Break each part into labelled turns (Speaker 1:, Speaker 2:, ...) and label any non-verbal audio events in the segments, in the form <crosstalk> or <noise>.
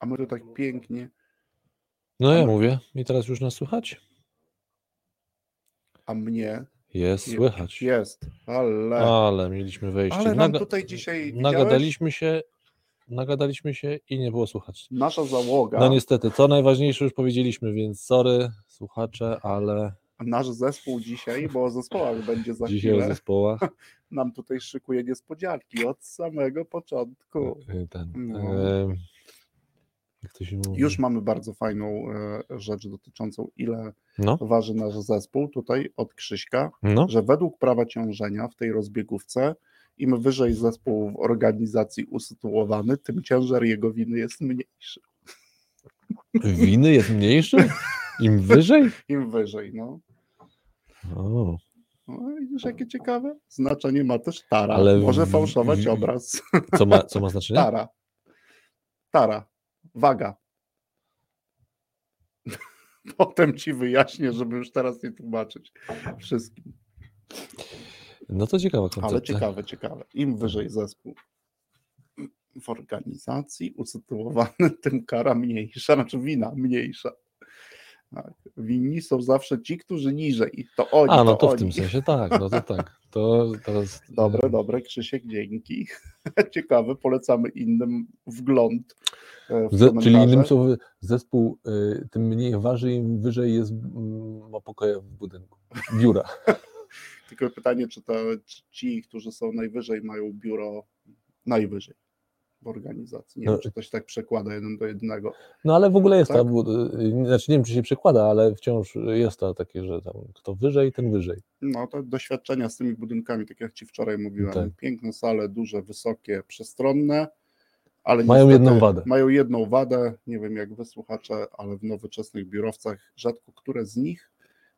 Speaker 1: A my to tak pięknie.
Speaker 2: No ja mówię i teraz już nas słychać?
Speaker 1: A mnie
Speaker 2: Jest
Speaker 1: Je-
Speaker 2: słychać.
Speaker 1: jest, ale,
Speaker 2: Ale mieliśmy wejście.
Speaker 1: ale nam
Speaker 2: Naga-
Speaker 1: tutaj dzisiaj widziałeś?
Speaker 2: nagadaliśmy się, nagadaliśmy się i nie było słuchać.
Speaker 1: nasza załoga,
Speaker 2: No niestety, co najważniejsze już powiedzieliśmy, więc sorry słuchacze, ale
Speaker 1: nasz zespół dzisiaj, bo o zespołach będzie za
Speaker 2: dzisiaj o
Speaker 1: chwilę,
Speaker 2: zespołach <laughs>
Speaker 1: nam tutaj szykuje niespodzianki od samego początku.
Speaker 2: y, ten,
Speaker 1: No.
Speaker 2: e, jak to się mówi?
Speaker 1: Już mamy bardzo fajną e, rzecz dotyczącą ile
Speaker 2: No,
Speaker 1: waży nasz zespół tutaj od Krzyśka,
Speaker 2: no,
Speaker 1: że według prawa ciążenia w tej rozbiegówce im wyżej zespół w organizacji usytuowany, tym ciężar jego winy jest mniejszy.
Speaker 2: winy jest mniejszy? Im <laughs> wyżej?
Speaker 1: Im wyżej, no.
Speaker 2: O,
Speaker 1: No widzisz, jakie ciekawe. Znaczenie ma też tara.
Speaker 2: Ale
Speaker 1: Może fałszować
Speaker 2: w-
Speaker 1: obraz.
Speaker 2: co ma, co ma <laughs> znaczenie?
Speaker 1: Tara. Tara. Waga. <laughs> Potem ci wyjaśnię, żeby już teraz nie tłumaczyć wszystkim.
Speaker 2: No to koncepcja.
Speaker 1: Ale ciekawe, ciekawe. Im wyżej zespół w organizacji usytuowany, <laughs> tym kara mniejsza, znaczy wina mniejsza. Tak. Winni są zawsze ci, którzy niżej. To oni.
Speaker 2: A, no to w
Speaker 1: oni.
Speaker 2: tym sensie tak, no to tak. To teraz. <laughs>
Speaker 1: Dobre, dobre, Krzysiek, dzięki. <laughs> Ciekawe, polecamy innym wgląd e, w
Speaker 2: czyli innym słowy, zespół y, tym mniej waży, im wyżej jest mm, ma pokoje w budynku. Biura. <laughs>
Speaker 1: Tylko pytanie, czy, to, czy ci, którzy są najwyżej, mają biuro najwyżej organizacji. Nie
Speaker 2: No.
Speaker 1: wiem, czy to się tak przekłada jeden do jednego.
Speaker 2: No ale w ogóle jest
Speaker 1: Tak?
Speaker 2: ta, y, znaczy nie wiem, czy się przekłada, ale wciąż jest to takie, że tam kto wyżej, ten wyżej.
Speaker 1: No to doświadczenia z tymi budynkami, tak jak Ci wczoraj mówiłem.
Speaker 2: Tak.
Speaker 1: Piękne sale, duże, wysokie, przestronne, ale
Speaker 2: Mają jedną wadę.
Speaker 1: Mają jedną wadę, nie wiem jak Wy słuchacze, ale w nowoczesnych biurowcach rzadko które z nich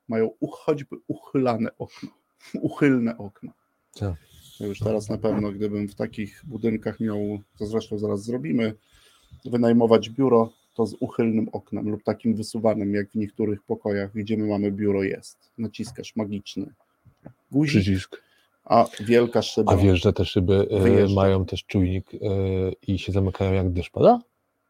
Speaker 1: mają choćby uchylane okno, <laughs> uchylne okno.
Speaker 2: Tak.
Speaker 1: Już teraz na pewno, gdybym w takich budynkach miał, to zresztą zaraz zrobimy, wynajmować biuro, to z uchylnym oknem lub takim wysuwanym, jak w niektórych pokojach, gdzie my mamy biuro, jest. Naciskasz magiczny guzik,
Speaker 2: Przycisk.
Speaker 1: a wielka szyba
Speaker 2: A wiesz, że te szyby y,
Speaker 1: Wyjeżdża.
Speaker 2: mają też czujnik y, i się zamykają jak deszcz pada?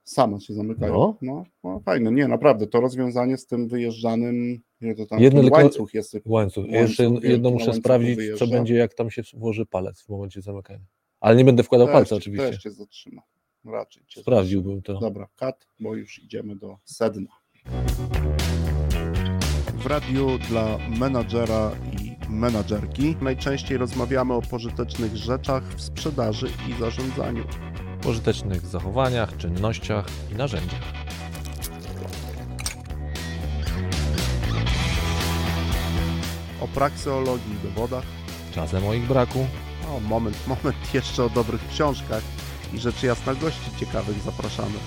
Speaker 1: Sama się zamykają.
Speaker 2: No.
Speaker 1: No. No, fajne, nie, naprawdę, to rozwiązanie z tym wyjeżdżanym, nie, to tam
Speaker 2: Jedno
Speaker 1: łańcuch jest,
Speaker 2: Łańcuch.
Speaker 1: Łańcuch
Speaker 2: Jeszcze jedno
Speaker 1: na
Speaker 2: muszę sprawdzić, co
Speaker 1: wyjeżdża.
Speaker 2: będzie, jak tam się włoży palec w momencie zamykania. Ale nie będę wkładał palca oczywiście.
Speaker 1: też cię zatrzyma. Raczej cię
Speaker 2: Sprawdziłbym to.
Speaker 1: Dobra, kat, bo już idziemy do sedna. W radiu dla menadżera i menadżerki najczęściej rozmawiamy o pożytecznych rzeczach w sprzedaży i zarządzaniu.
Speaker 2: Pożytecznych zachowaniach, czynnościach i narzędziach.
Speaker 1: O prakseologii i dowodach.
Speaker 2: Czasem o ich braku,
Speaker 1: O, moment, moment, <laughs> jeszcze o dobrych książkach i rzeczy jasna gości ciekawych zapraszamy.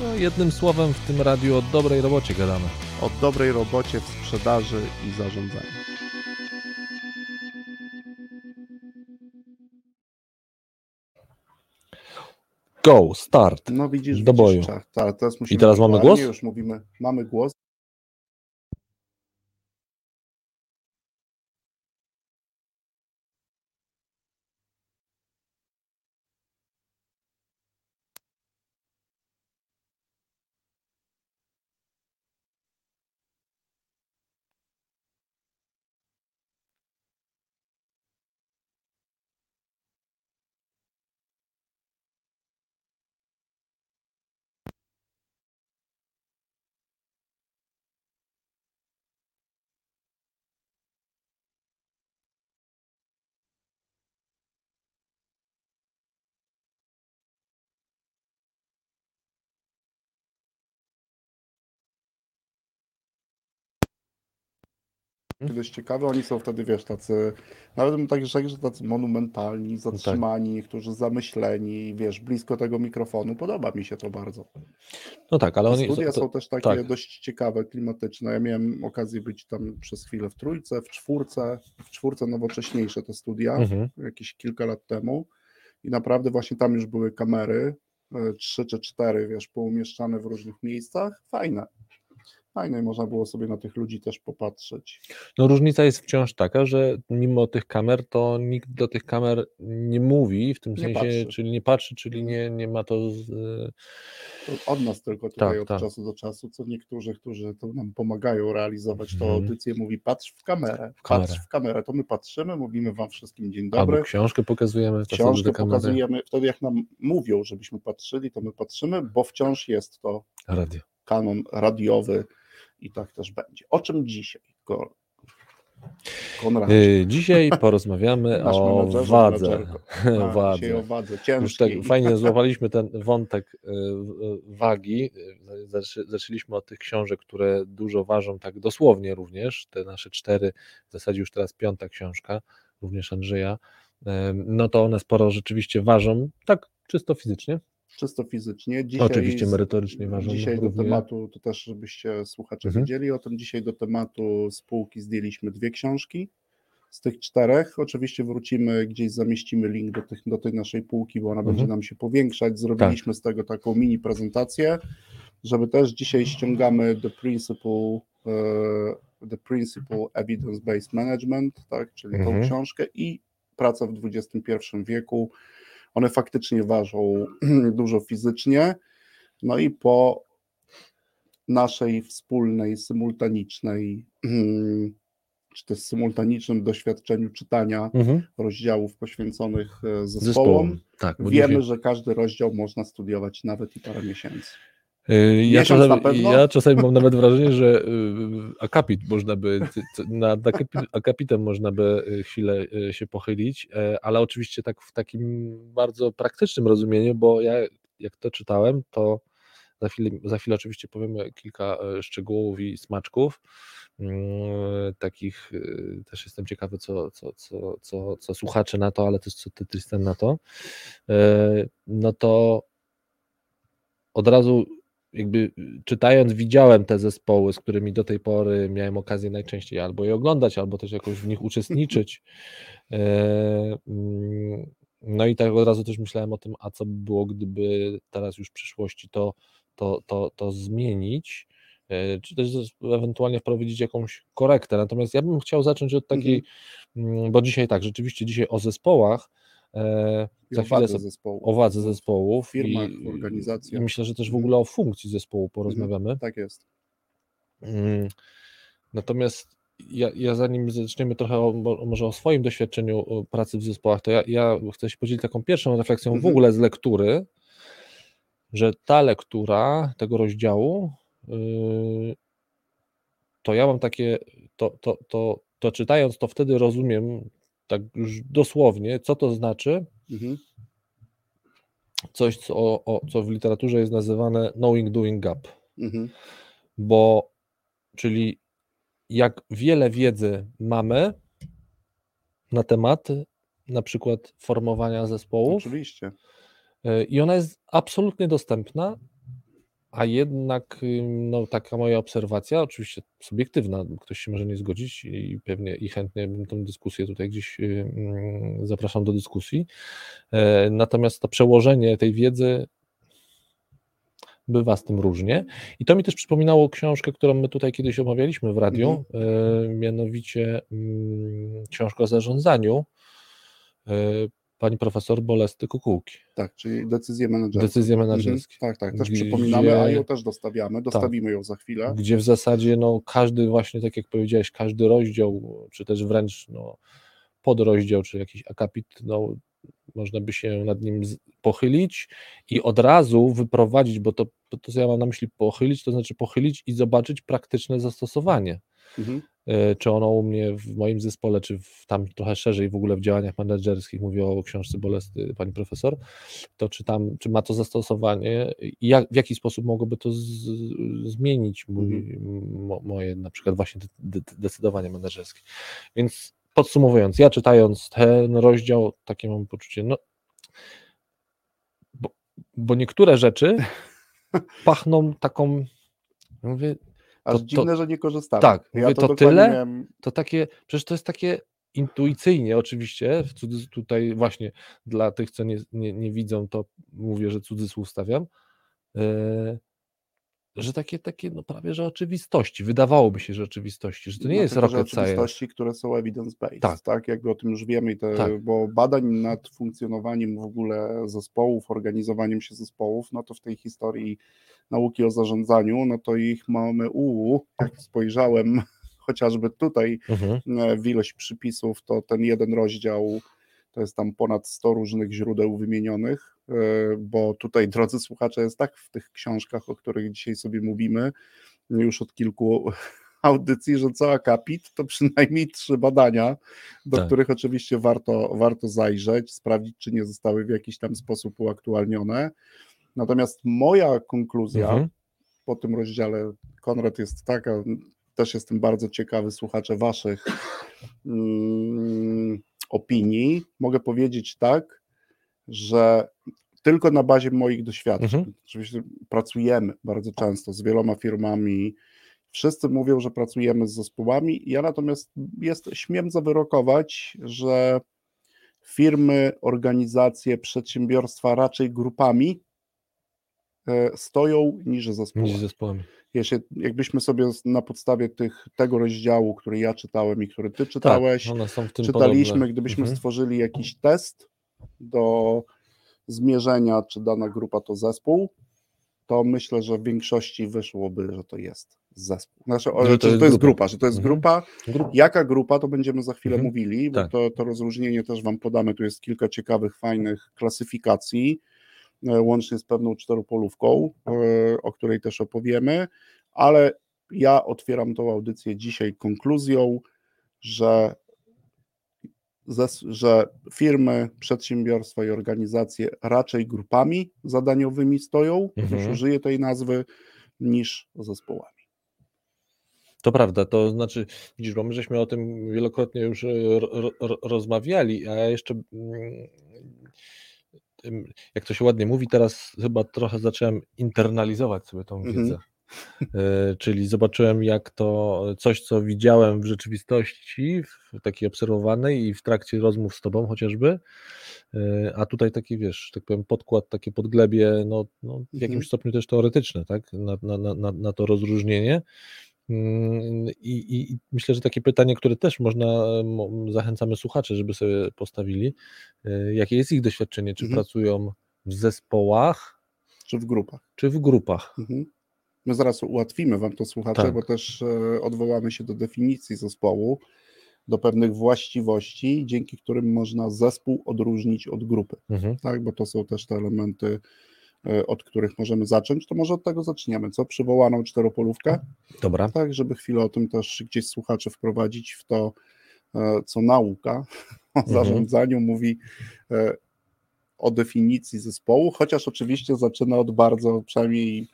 Speaker 2: no jednym słowem w tym radiu o dobrej robocie gadamy.
Speaker 1: O dobrej robocie w sprzedaży i zarządzaniu.
Speaker 2: Go, start.
Speaker 1: No widzisz,
Speaker 2: Do
Speaker 1: widzisz,
Speaker 2: boju.
Speaker 1: tak, teraz musimy
Speaker 2: teraz mamy głos?
Speaker 1: Już mówimy, mamy głos. Kiedyś ciekawe, oni są wtedy, wiesz, tacy, nawet bym tak rzekł, że tacy monumentalni, zatrzymani, niektórzy zamyśleni, wiesz, blisko tego mikrofonu. Podoba mi się to bardzo.
Speaker 2: No tak, ale oni
Speaker 1: studia
Speaker 2: to,
Speaker 1: są też takie
Speaker 2: tak.
Speaker 1: dość ciekawe, klimatyczne. Ja miałem okazję być tam przez chwilę w trójce, w czwórce, w czwórce nowocześniejsze te studia,
Speaker 2: Mhm.
Speaker 1: jakieś kilka lat temu i naprawdę właśnie tam już były kamery, e, trzy czy cztery, wiesz, poumieszczane w różnych miejscach. Fajne. Fajne, można było sobie na tych ludzi też popatrzeć.
Speaker 2: No różnica jest wciąż taka, że mimo tych kamer, to nikt do tych kamer nie mówi, w tym
Speaker 1: Nie
Speaker 2: sensie,
Speaker 1: patrzy.
Speaker 2: czyli nie patrzy, czyli nie, nie ma to. Z,
Speaker 1: To od nas tylko tutaj
Speaker 2: Tak,
Speaker 1: od
Speaker 2: tak.
Speaker 1: czasu do czasu, co niektórzy, którzy to nam pomagają realizować tą
Speaker 2: Mhm.
Speaker 1: audycję, mówi patrz w kamerę,
Speaker 2: W kamerę.
Speaker 1: patrz w kamerę, to my patrzymy, mówimy wam wszystkim dzień dobry,
Speaker 2: albo książkę pokazujemy,
Speaker 1: książkę pokazujemy, wtedy jak nam mówią, żebyśmy patrzyli, to my patrzymy, bo wciąż jest to
Speaker 2: Radio.
Speaker 1: kanon radiowy i tak też będzie. O czym dzisiaj? Ko- Konrad.
Speaker 2: Y, Dzisiaj <laughs> porozmawiamy
Speaker 1: Nasz
Speaker 2: o wadze.
Speaker 1: A, <laughs> Dzisiaj o
Speaker 2: wadze.
Speaker 1: wadze,
Speaker 2: Już tak fajnie <laughs> złapaliśmy ten wątek y, y, wagi. Zaczę- Zaczęliśmy od tych książek, które dużo ważą, tak dosłownie również. Te nasze cztery, w zasadzie już teraz piąta książka, również Andrzeja. No to one sporo rzeczywiście ważą, tak czysto fizycznie.
Speaker 1: Czysto fizycznie. Dzisiaj
Speaker 2: Oczywiście merytorycznie ważą
Speaker 1: Dzisiaj do tematu, to też żebyście słuchacze
Speaker 2: Mhm.
Speaker 1: wiedzieli o tym, dzisiaj do tematu spółki zdjęliśmy dwie książki. Z tych czterech oczywiście wrócimy, gdzieś zamieścimy link do, tych, do tej naszej półki, bo ona
Speaker 2: Mhm.
Speaker 1: będzie nam się powiększać. Zrobiliśmy z tego taką mini prezentację, żeby też dzisiaj ściągamy The Principle, e, the principle Evidence Based Management, tak, czyli tą
Speaker 2: Mhm.
Speaker 1: książkę i praca w XXI wieku. One faktycznie ważą <clears throat> dużo fizycznie. No i po naszej wspólnej, symultanicznej, <clears throat> czy też symultanicznym doświadczeniu czytania
Speaker 2: Mhm.
Speaker 1: rozdziałów poświęconych e, zespołom,
Speaker 2: Zespołom. Tak,
Speaker 1: wiemy, że każdy rozdział można studiować nawet i parę miesięcy.
Speaker 2: Y, Ja
Speaker 1: na
Speaker 2: czasami,
Speaker 1: pewno?
Speaker 2: ja czasami mam nawet wrażenie, że y, akapit można by, nad akapi- akapitem można by y, chwilę y, się pochylić, e, ale oczywiście tak w takim bardzo praktycznym rozumieniu, bo ja jak to czytałem, to za chwilę, za chwilę oczywiście powiemy kilka e, szczegółów i smaczków. Mm, Takich y, też jestem ciekawy, co, co, co, co, co słuchacze na to, ale też co ty, Tristan, na to. E, No to od razu jakby y, czytając, widziałem te zespoły, z którymi do tej pory miałem okazję najczęściej albo je oglądać, albo też jakoś w nich uczestniczyć. <laughs> E, mm, No i tak od razu też myślałem o tym, a co by było, gdyby teraz już w przyszłości to, to, to, to zmienić, e, czy też ewentualnie wprowadzić jakąś korektę. Natomiast ja bym chciał zacząć od takiej, mm, bo dzisiaj tak, rzeczywiście dzisiaj o zespołach,
Speaker 1: I
Speaker 2: za
Speaker 1: o
Speaker 2: chwilę
Speaker 1: zespołu.
Speaker 2: o wadze zespołów
Speaker 1: W firmach,
Speaker 2: i,
Speaker 1: w organizacjach.
Speaker 2: i myślę, że też w
Speaker 1: Mhm.
Speaker 2: ogóle o funkcji zespołu porozmawiamy.
Speaker 1: Tak jest.
Speaker 2: Mm, Natomiast ja, ja zanim zaczniemy trochę o, mo- może o swoim doświadczeniu pracy w zespołach, to ja, ja chcę się podzielić taką pierwszą refleksją w
Speaker 1: Mhm.
Speaker 2: ogóle z lektury, że ta lektura tego rozdziału, yy, to ja mam takie, to, to, to, to czytając to wtedy rozumiem tak już dosłownie, co to znaczy,
Speaker 1: Mhm.
Speaker 2: coś, co, o, co w literaturze jest nazywane knowing doing gap.
Speaker 1: Mhm.
Speaker 2: bo czyli jak wiele wiedzy mamy na temat na przykład formowania zespołów
Speaker 1: Oczywiście.
Speaker 2: y, i ona jest absolutnie dostępna, a jednak no, taka moja obserwacja, oczywiście subiektywna, ktoś się może nie zgodzić i pewnie i chętnie bym tę dyskusję tutaj gdzieś mm, zapraszam do dyskusji. E, Natomiast to przełożenie tej wiedzy bywa z tym różnie. I to mi też przypominało książkę, którą my tutaj kiedyś omawialiśmy w radiu, e, mianowicie mm, książkę o zarządzaniu e, pani profesor Bolesty Kukułki.
Speaker 1: Tak, czyli decyzje menedżerskie.
Speaker 2: Decyzje
Speaker 1: Mhm.
Speaker 2: menedżerskie.
Speaker 1: Tak, tak, też
Speaker 2: Gdzie-
Speaker 1: przypominamy, a ją też dostawiamy, dostawimy ją za chwilę.
Speaker 2: gdzie w zasadzie no, każdy właśnie, tak jak powiedziałeś, każdy rozdział, czy też wręcz no, podrozdział, czy jakiś akapit, no, można by się nad nim pochylić i od razu wyprowadzić, bo to, to, to co ja mam na myśli pochylić, to znaczy pochylić i zobaczyć praktyczne zastosowanie.
Speaker 1: Mhm.
Speaker 2: E, Czy ono u mnie w moim zespole, czy w, tam trochę szerzej w ogóle w działaniach menedżerskich, mówię o książce Bolesty pani profesor, to czy tam, czy ma to zastosowanie i jak, w jaki sposób mogłoby to z, zmienić mój, mo, moje na przykład właśnie de, de, decydowanie menedżerskie. Więc podsumowując, ja czytając ten rozdział, takie mam poczucie, no bo, bo niektóre rzeczy <laughs> pachną taką, mówię,
Speaker 1: Aż
Speaker 2: To- to-
Speaker 1: dziwne, że nie korzystamy.
Speaker 2: tak,
Speaker 1: ja
Speaker 2: mówię,
Speaker 1: to,
Speaker 2: to tyle?
Speaker 1: Miałem...
Speaker 2: to takie, przecież to jest takie intuicyjnie oczywiście, w cudzys- tutaj właśnie dla tych, co nie, nie, nie widzą, to mówię, że cudzysłów stawiam, e, że takie, takie no prawie, że oczywistości, wydawałoby się, że oczywistości, że to nie
Speaker 1: No,
Speaker 2: jest
Speaker 1: tylko,
Speaker 2: rocket science.
Speaker 1: oczywistości, które są evidence-based,
Speaker 2: Tak.
Speaker 1: tak. jakby o tym już wiemy, te,
Speaker 2: Tak.
Speaker 1: bo badań nad funkcjonowaniem w ogóle zespołów, organizowaniem się zespołów, no to w tej historii nauki o zarządzaniu, no to ich mamy u, jak spojrzałem <laughs> chociażby tutaj
Speaker 2: Mhm.
Speaker 1: e, w ilość przypisów, to ten jeden rozdział to jest tam ponad 100 różnych źródeł wymienionych, e, bo tutaj, drodzy słuchacze, jest tak w tych książkach, o których dzisiaj sobie mówimy, już od kilku <laughs> audycji, że co akapit to przynajmniej trzy badania, do
Speaker 2: Tak.
Speaker 1: których oczywiście warto, warto zajrzeć, sprawdzić, czy nie zostały w jakiś tam sposób uaktualnione. Natomiast moja konkluzja
Speaker 2: Mhm.
Speaker 1: po tym rozdziale, Konrad, jest taka, też jestem bardzo ciekawy, słuchacze, waszych mm, opinii. Mogę powiedzieć tak, że tylko na bazie moich doświadczeń,
Speaker 2: Mhm.
Speaker 1: oczywiście pracujemy bardzo często z wieloma firmami, wszyscy mówią, że pracujemy z zespołami, ja natomiast jest, śmiem zawyrokować, że firmy, organizacje, przedsiębiorstwa raczej grupami stoją niż zespołami.
Speaker 2: Niż zespołami.
Speaker 1: Jeśli, jakbyśmy sobie na podstawie tych, tego rozdziału, który ja czytałem i który ty
Speaker 2: Tak,
Speaker 1: czytałeś,
Speaker 2: tym
Speaker 1: czytaliśmy,
Speaker 2: podobne.
Speaker 1: gdybyśmy
Speaker 2: Mhm.
Speaker 1: stworzyli jakiś test do zmierzenia, czy dana grupa to zespół, to myślę, że w większości wyszłoby, że to jest zespół. Znaczy,
Speaker 2: Że
Speaker 1: że
Speaker 2: to
Speaker 1: to,
Speaker 2: jest
Speaker 1: jest
Speaker 2: grupa.
Speaker 1: grupa, że to jest
Speaker 2: Mhm.
Speaker 1: grupa.
Speaker 2: Grup-
Speaker 1: Jaka grupa, to będziemy za chwilę
Speaker 2: Mhm.
Speaker 1: mówili, bo
Speaker 2: Tak.
Speaker 1: to, to rozróżnienie też Wam podamy. Tu jest kilka ciekawych, fajnych klasyfikacji, e, łącznie z pewną czteropolówką, e, o której też opowiemy, ale ja otwieram tą audycję dzisiaj konkluzją, że, że firmy, przedsiębiorstwa i organizacje raczej grupami zadaniowymi stoją,
Speaker 2: Mhm.
Speaker 1: już użyję tej nazwy, niż zespołami.
Speaker 2: To prawda, to znaczy, widzisz, bo my żeśmy o tym wielokrotnie już e, ro, ro, rozmawiali, a ja jeszcze, mm, jak to się ładnie mówi, teraz chyba trochę zacząłem internalizować sobie tą
Speaker 1: Mhm.
Speaker 2: wiedzę. E, Czyli zobaczyłem, jak to coś, co widziałem w rzeczywistości, w takiej obserwowanej i w trakcie rozmów z tobą chociażby, e, a tutaj taki, wiesz, tak powiem, podkład, takie podglebie, no, no w
Speaker 1: Mhm.
Speaker 2: jakimś stopniu też teoretyczne, tak, na, na- na, na to rozróżnienie. Mm, I, i, myślę, że takie pytanie, które też można, mo- zachęcamy słuchaczy, żeby sobie postawili, e, jakie jest ich doświadczenie, czy
Speaker 1: Mhm.
Speaker 2: pracują w zespołach,
Speaker 1: Czy w grupach.
Speaker 2: czy w grupach.
Speaker 1: Mhm. My zaraz ułatwimy Wam to słuchacze,
Speaker 2: Tak.
Speaker 1: bo też e, odwołamy się do definicji zespołu, do pewnych właściwości, dzięki którym można zespół odróżnić od grupy.
Speaker 2: Mhm.
Speaker 1: Tak, bo to są też te elementy, od których możemy zacząć. To może od tego zaczniemy, co? Przywołaną czteropolówkę,
Speaker 2: Dobra.
Speaker 1: tak, żeby chwilę o tym też gdzieś słuchaczy wprowadzić w to, e, co nauka <laughs> o
Speaker 2: Mhm.
Speaker 1: zarządzaniu mówi e, o definicji zespołu, chociaż oczywiście zaczyna od bardzo, przynajmniej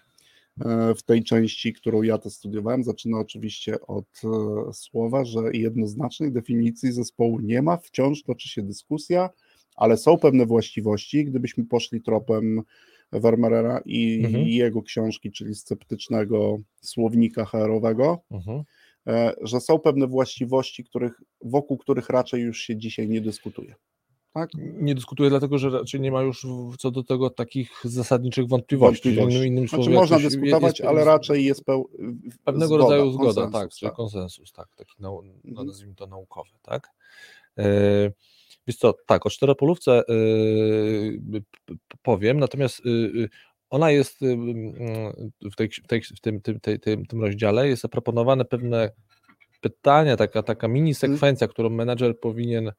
Speaker 1: e, w tej części, którą ja to studiowałem, zaczyna oczywiście od e, słowa, że jednoznacznej definicji zespołu nie ma, wciąż toczy się dyskusja, ale są pewne właściwości, gdybyśmy poszli tropem Vermeera i
Speaker 2: Mhm.
Speaker 1: jego książki, czyli sceptycznego słownika HR-owego,
Speaker 2: Mhm.
Speaker 1: e, że są pewne właściwości, których, wokół których raczej już się dzisiaj nie dyskutuje. Tak?
Speaker 2: Nie dyskutuję, dlatego że raczej nie ma już co do tego takich zasadniczych wątpliwości.
Speaker 1: Wątpliwości.
Speaker 2: Innym, innym
Speaker 1: Znaczy
Speaker 2: słowie,
Speaker 1: można dyskutować,
Speaker 2: jest-
Speaker 1: ale raczej jest peł...
Speaker 2: pewnego
Speaker 1: zgoda,
Speaker 2: rodzaju zgoda,
Speaker 1: konsensus,
Speaker 2: tak, czyli
Speaker 1: tak.
Speaker 2: konsensus, tak, taki nau, no,
Speaker 1: Mhm.
Speaker 2: nazwijmy to naukowy, tak. E, Wiesz co, tak, o czteropolówce p- powiem, natomiast e, ona jest mm, w, tej, w, tej, w tym, tym, tym, tym rozdziale jest zaproponowane pewne pytania, taka, taka mini
Speaker 1: Mhm.
Speaker 2: sekwencja, którą menadżer powinien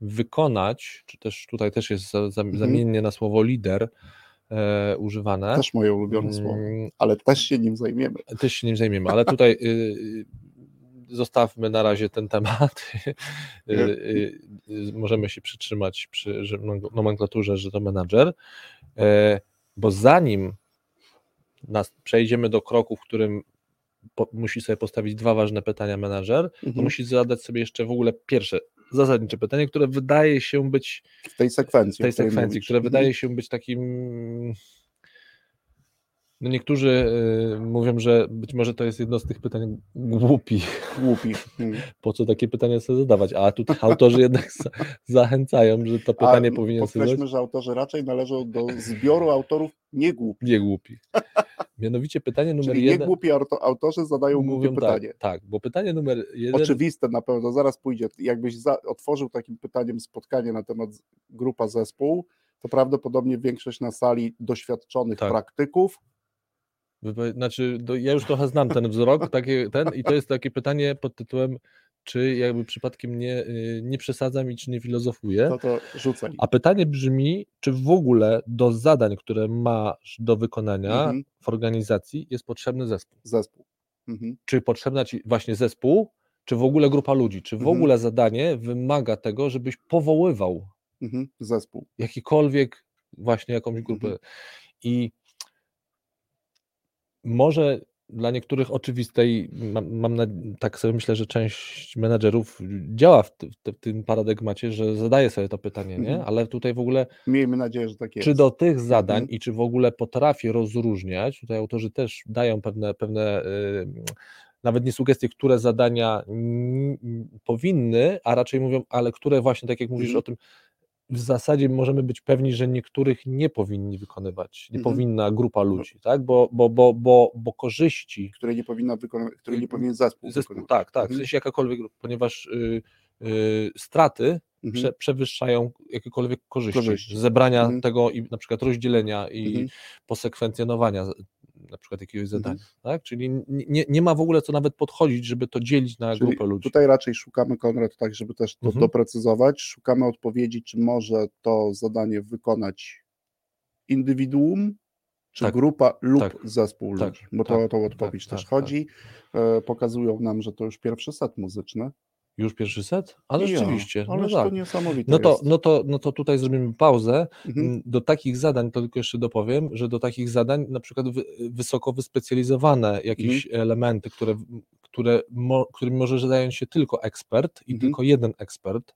Speaker 2: wykonać, czy też tutaj też jest
Speaker 1: Mhm.
Speaker 2: zamiennie na słowo lider e, używane.
Speaker 1: Też moje ulubione słowo,
Speaker 2: Mm,
Speaker 1: ale też się nim zajmiemy.
Speaker 2: też się nim zajmiemy, ale tutaj y, y, zostawmy na razie ten temat. <laughs> Y, y, y, Możemy się przytrzymać przy nomenklaturze, że to menadżer, E, bo zanim nas przejdziemy do kroku, w którym po, musi sobie postawić dwa ważne pytania menadżer, to
Speaker 1: Mhm.
Speaker 2: musi zadać sobie jeszcze w ogóle pierwsze zasadnicze pytanie, które wydaje się być
Speaker 1: W tej sekwencji.
Speaker 2: w tej sekwencji, które
Speaker 1: Mhm.
Speaker 2: wydaje się być takim. No niektórzy y, mówią, że być może to jest jedno z tych pytań głupi,
Speaker 1: Głupi. Mhm. <laughs>
Speaker 2: po co takie pytania sobie zadawać, a tutaj autorzy jednak za, zachęcają, że to pytanie
Speaker 1: A
Speaker 2: powinien sobie zadać
Speaker 1: że autorzy raczej należą do zbioru autorów niegłupich.
Speaker 2: nie głupi. Mianowicie pytanie numer
Speaker 1: Czyli
Speaker 2: jeden.
Speaker 1: głupi auto- autorzy zadają głupie
Speaker 2: Mówią
Speaker 1: pytanie.
Speaker 2: tak, tak, bo pytanie numer jeden.
Speaker 1: Oczywiste na pewno, zaraz pójdzie. Jakbyś za, otworzył takim pytaniem spotkanie na temat grupa zespół, to prawdopodobnie większość na sali doświadczonych
Speaker 2: Tak.
Speaker 1: praktyków
Speaker 2: Znaczy, do, ja już trochę znam ten wzrok, takie, ten, i to jest takie pytanie pod tytułem, czy jakby przypadkiem nie, y, nie przesadzam i czy nie filozofuję.
Speaker 1: no to rzucaj.
Speaker 2: A pytanie brzmi, czy w ogóle do zadań, które masz do wykonania
Speaker 1: Mhm.
Speaker 2: w organizacji jest potrzebny zespół?
Speaker 1: Zespół. Mhm.
Speaker 2: Czy potrzebna ci właśnie zespół, czy w ogóle grupa ludzi? Czy w
Speaker 1: Mhm.
Speaker 2: ogóle zadanie wymaga tego, żebyś powoływał
Speaker 1: Mhm. Zespół.
Speaker 2: jakikolwiek właśnie jakąś grupę.
Speaker 1: Mhm.
Speaker 2: I może dla niektórych oczywistej, mam, mam na, tak sobie myślę, że część menedżerów działa w, ty, w, ty- w tym paradygmacie, że zadaje sobie to pytanie, nie?
Speaker 1: Mhm.
Speaker 2: Ale tutaj w ogóle,
Speaker 1: Miejmy nadzieję, że tak jest.
Speaker 2: czy do tych zadań
Speaker 1: Mhm.
Speaker 2: i czy w ogóle potrafi rozróżniać, tutaj autorzy też dają pewne, pewne y, nawet nie sugestie, które zadania powinny, a raczej mówią, ale które właśnie, tak jak mówisz
Speaker 1: Mhm.
Speaker 2: o tym, w zasadzie możemy być pewni, że niektórych nie powinni wykonywać, nie
Speaker 1: Mhm.
Speaker 2: powinna grupa ludzi, tak? Bo, bo, bo, bo, bo korzyści
Speaker 1: które nie powinna wykonywać, które nie
Speaker 2: Y,
Speaker 1: powinien zespół,
Speaker 2: zespół,
Speaker 1: wykonywać.
Speaker 2: tak, tak, w
Speaker 1: Mhm.
Speaker 2: sensie jakakolwiek grupa, ponieważ y, y, straty
Speaker 1: Mhm.
Speaker 2: prze, przewyższają jakiekolwiek korzyści,
Speaker 1: Korzyści.
Speaker 2: zebrania
Speaker 1: Mhm.
Speaker 2: tego i na przykład rozdzielenia i
Speaker 1: Mhm.
Speaker 2: posekwencjonowania na przykład jakiegoś zadania, tak? Czyli nie, nie ma w ogóle co nawet podchodzić, żeby to dzielić na
Speaker 1: Czyli
Speaker 2: grupę ludzi.
Speaker 1: Tutaj raczej szukamy, Konrad, tak, żeby też to
Speaker 2: Mhm.
Speaker 1: doprecyzować. Szukamy odpowiedzi, czy może to zadanie wykonać indywiduum, czy
Speaker 2: Tak,
Speaker 1: grupa lub
Speaker 2: tak,
Speaker 1: zespół
Speaker 2: tak,
Speaker 1: ludzi. Bo to
Speaker 2: tak,
Speaker 1: o tą odpowiedź
Speaker 2: tak,
Speaker 1: też
Speaker 2: tak,
Speaker 1: chodzi. E, pokazują nam, że to już pierwszy set muzyczny.
Speaker 2: Już pierwszy set? Ale
Speaker 1: Ja,
Speaker 2: rzeczywiście,
Speaker 1: Ależ
Speaker 2: no tak.
Speaker 1: to niesamowite
Speaker 2: No to,
Speaker 1: jest.
Speaker 2: no, to, no to tutaj zrobimy pauzę.
Speaker 1: Mhm.
Speaker 2: Mm, Do takich zadań, to tylko jeszcze dopowiem, że do takich zadań na przykład wy, wysoko wyspecjalizowane jakieś
Speaker 1: Mhm.
Speaker 2: elementy, które, które mo, którymi może zająć się tylko ekspert i
Speaker 1: Mhm.
Speaker 2: tylko jeden ekspert.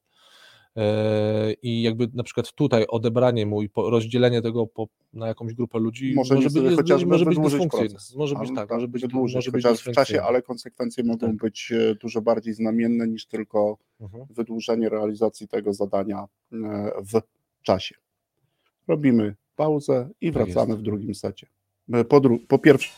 Speaker 2: E, I jakby na przykład tutaj odebranie mu i rozdzielenie tego po, na jakąś grupę ludzi
Speaker 1: Może nie
Speaker 2: być,
Speaker 1: chociażby
Speaker 2: może być dysfunkcyjne. Może być tak, może być,
Speaker 1: wydłużyć,
Speaker 2: może być
Speaker 1: chociaż w czasie, ale konsekwencje mogą
Speaker 2: Tak.
Speaker 1: być e, dużo bardziej znamienne niż tylko
Speaker 2: Mhm.
Speaker 1: wydłużenie realizacji tego zadania e, w czasie. Robimy pauzę i
Speaker 2: Tak
Speaker 1: wracamy
Speaker 2: jest.
Speaker 1: w drugim secie. Po, dru- po pierwsze.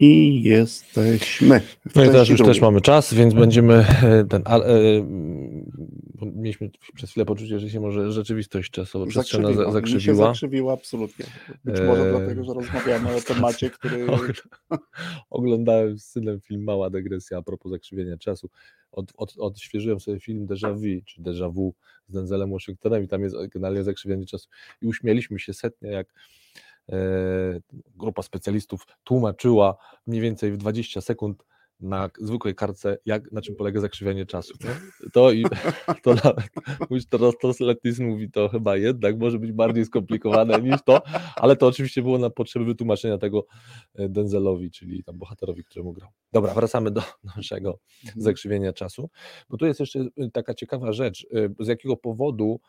Speaker 1: I jesteśmy.
Speaker 2: W no i teraz już drugiej. też mamy czas, więc będziemy e, ten. Ale, e, mieliśmy przez chwilę poczucie, że się może rzeczywistość czasowo przestrzenna zakrzywiła. zakrzywiła.
Speaker 1: się zakrzywiła absolutnie. Być może e... dlatego, że rozmawiamy o temacie, który. <laughs>
Speaker 2: Oglądałem z synem film Mała dygresja a propos zakrzywienia czasu. Od, od, odświeżyłem sobie film Déjà Vu, czy Déjà Vu z Denzelem Washingtonem i tam jest generalnie zakrzywienie czasu. I uśmieliśmy się setnie, jak grupa specjalistów tłumaczyła mniej więcej w 20 sekund na zwykłej kartce, jak, na czym polega zakrzywianie czasu. Nie? To i <laughs> to nawet to, to Letis mówi, to chyba jednak może być bardziej skomplikowane niż to, ale to oczywiście było na potrzeby wytłumaczenia tego e, Denzelowi, czyli tam bohaterowi, któremu grał. Dobra, wracamy do <laughs> naszego mhm. zakrzywienia czasu, bo tu jest jeszcze e, taka ciekawa rzecz, z jakiego powodu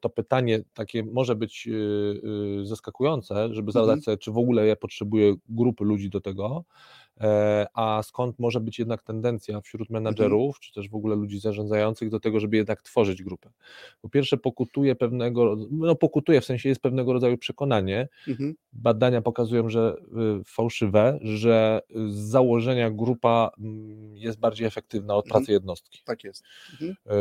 Speaker 2: to pytanie takie może być zaskakujące, żeby zadać mhm. sobie, czy w ogóle ja potrzebuję grupy ludzi do tego, E, a skąd może być jednak tendencja wśród mhm. menedżerów, czy też w ogóle ludzi zarządzających do tego, żeby jednak tworzyć grupę. Po pierwsze pokutuje pewnego, no pokutuje w sensie jest pewnego rodzaju przekonanie, mhm. badania pokazują, że y, fałszywe, że z założenia grupa mm, jest bardziej efektywna od mhm. pracy jednostki.
Speaker 1: Tak jest. Mhm.
Speaker 2: E,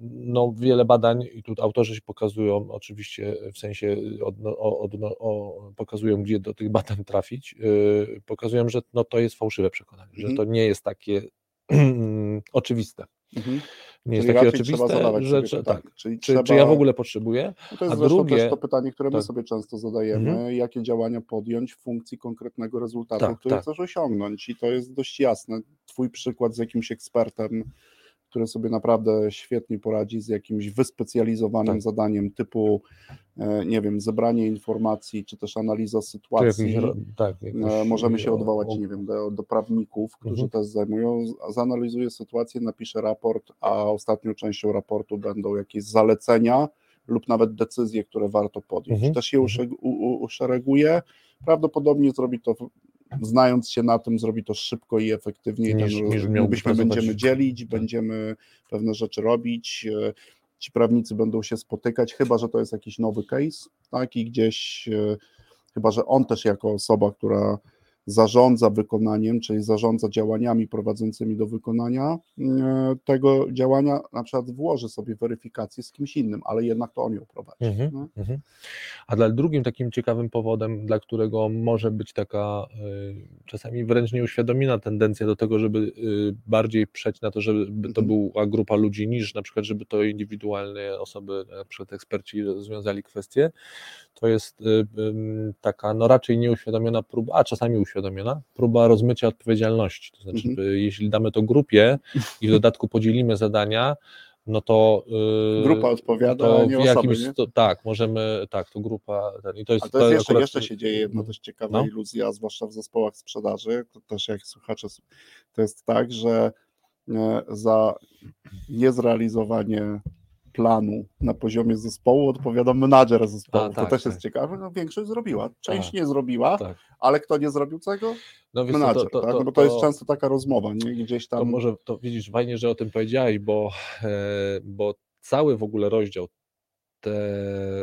Speaker 2: no wiele badań i tu autorzy się pokazują oczywiście w sensie od, od, od, pokazują, gdzie do tych badań trafić, y, pokazują, że no to jest fałszywe przekonanie, mhm. że to nie jest takie <clears throat> oczywiste. Mhm. Nie jest takie oczywiste, że czy, tak, czyli czy, trzeba... czy, ja w ogóle potrzebuję.
Speaker 1: No to jest a drugie też to pytanie, które my tak. sobie często zadajemy, mhm. jakie działania podjąć w funkcji konkretnego rezultatu, tak, który tak. chcesz osiągnąć. I to jest dość jasne. Twój przykład z jakimś ekspertem który sobie naprawdę świetnie poradzi z jakimś wyspecjalizowanym tak. zadaniem typu, e, nie wiem, zebranie informacji, czy też analiza sytuacji. Jakiś, tak, e, jakiś, Możemy się odwołać, o, nie wiem, do, do prawników, którzy mhm. też zajmują, zanalizuje sytuację, napisze raport, a ostatnią częścią raportu będą jakieś zalecenia lub nawet decyzje, które warto podjąć. Mhm. Też je mhm. uszereguje. Prawdopodobnie zrobi to znając się na tym, zrobi to szybko i efektywnie. Niż, niż myśmy będziemy dzielić, tak. będziemy pewne rzeczy robić. E, ci prawnicy będą się spotykać, chyba że to jest jakiś nowy case, tak? I gdzieś, e, chyba że on też jako osoba, która zarządza wykonaniem, czyli zarządza działaniami prowadzącymi do wykonania e, tego działania, na przykład włoży sobie weryfikację z kimś innym, ale jednak to on ją prowadzi. Mhm, no? mhm.
Speaker 2: A dla drugim takim ciekawym powodem, dla którego może być taka y, czasami wręcz nieuświadomiona tendencja do tego, żeby y, bardziej przejść na to, żeby to mhm. była grupa ludzi niż na przykład, żeby to indywidualne osoby, na przykład eksperci rozwiązali kwestie, to jest taka no raczej nieuświadomiona próba, a czasami uświadomiona, próba rozmycia odpowiedzialności. To znaczy, mhm. jeśli damy to grupie i w dodatku podzielimy zadania, no to
Speaker 1: yy, grupa odpowiada, to nie jakimś, osoby, nie?
Speaker 2: To, tak, możemy, tak, to grupa ten, i to jest,
Speaker 1: A to, jest jeszcze, akurat... jeszcze się dzieje jedna dość ciekawa no? iluzja, zwłaszcza w zespołach sprzedaży, to też jak słuchacze, to jest tak, że e, za niezrealizowanie planu na poziomie zespołu odpowiada menadżer zespołu. A, tak, to też tak. jest ciekawe. No, większość zrobiła, część tak, nie zrobiła, tak. ale kto nie zrobił czego? No, menadżer, to, to, tak? no, bo to, jest często taka rozmowa, nie? gdzieś tam.
Speaker 2: To może, to widzisz, fajnie, że o tym powiedziałeś, bo, e, bo cały w ogóle rozdział te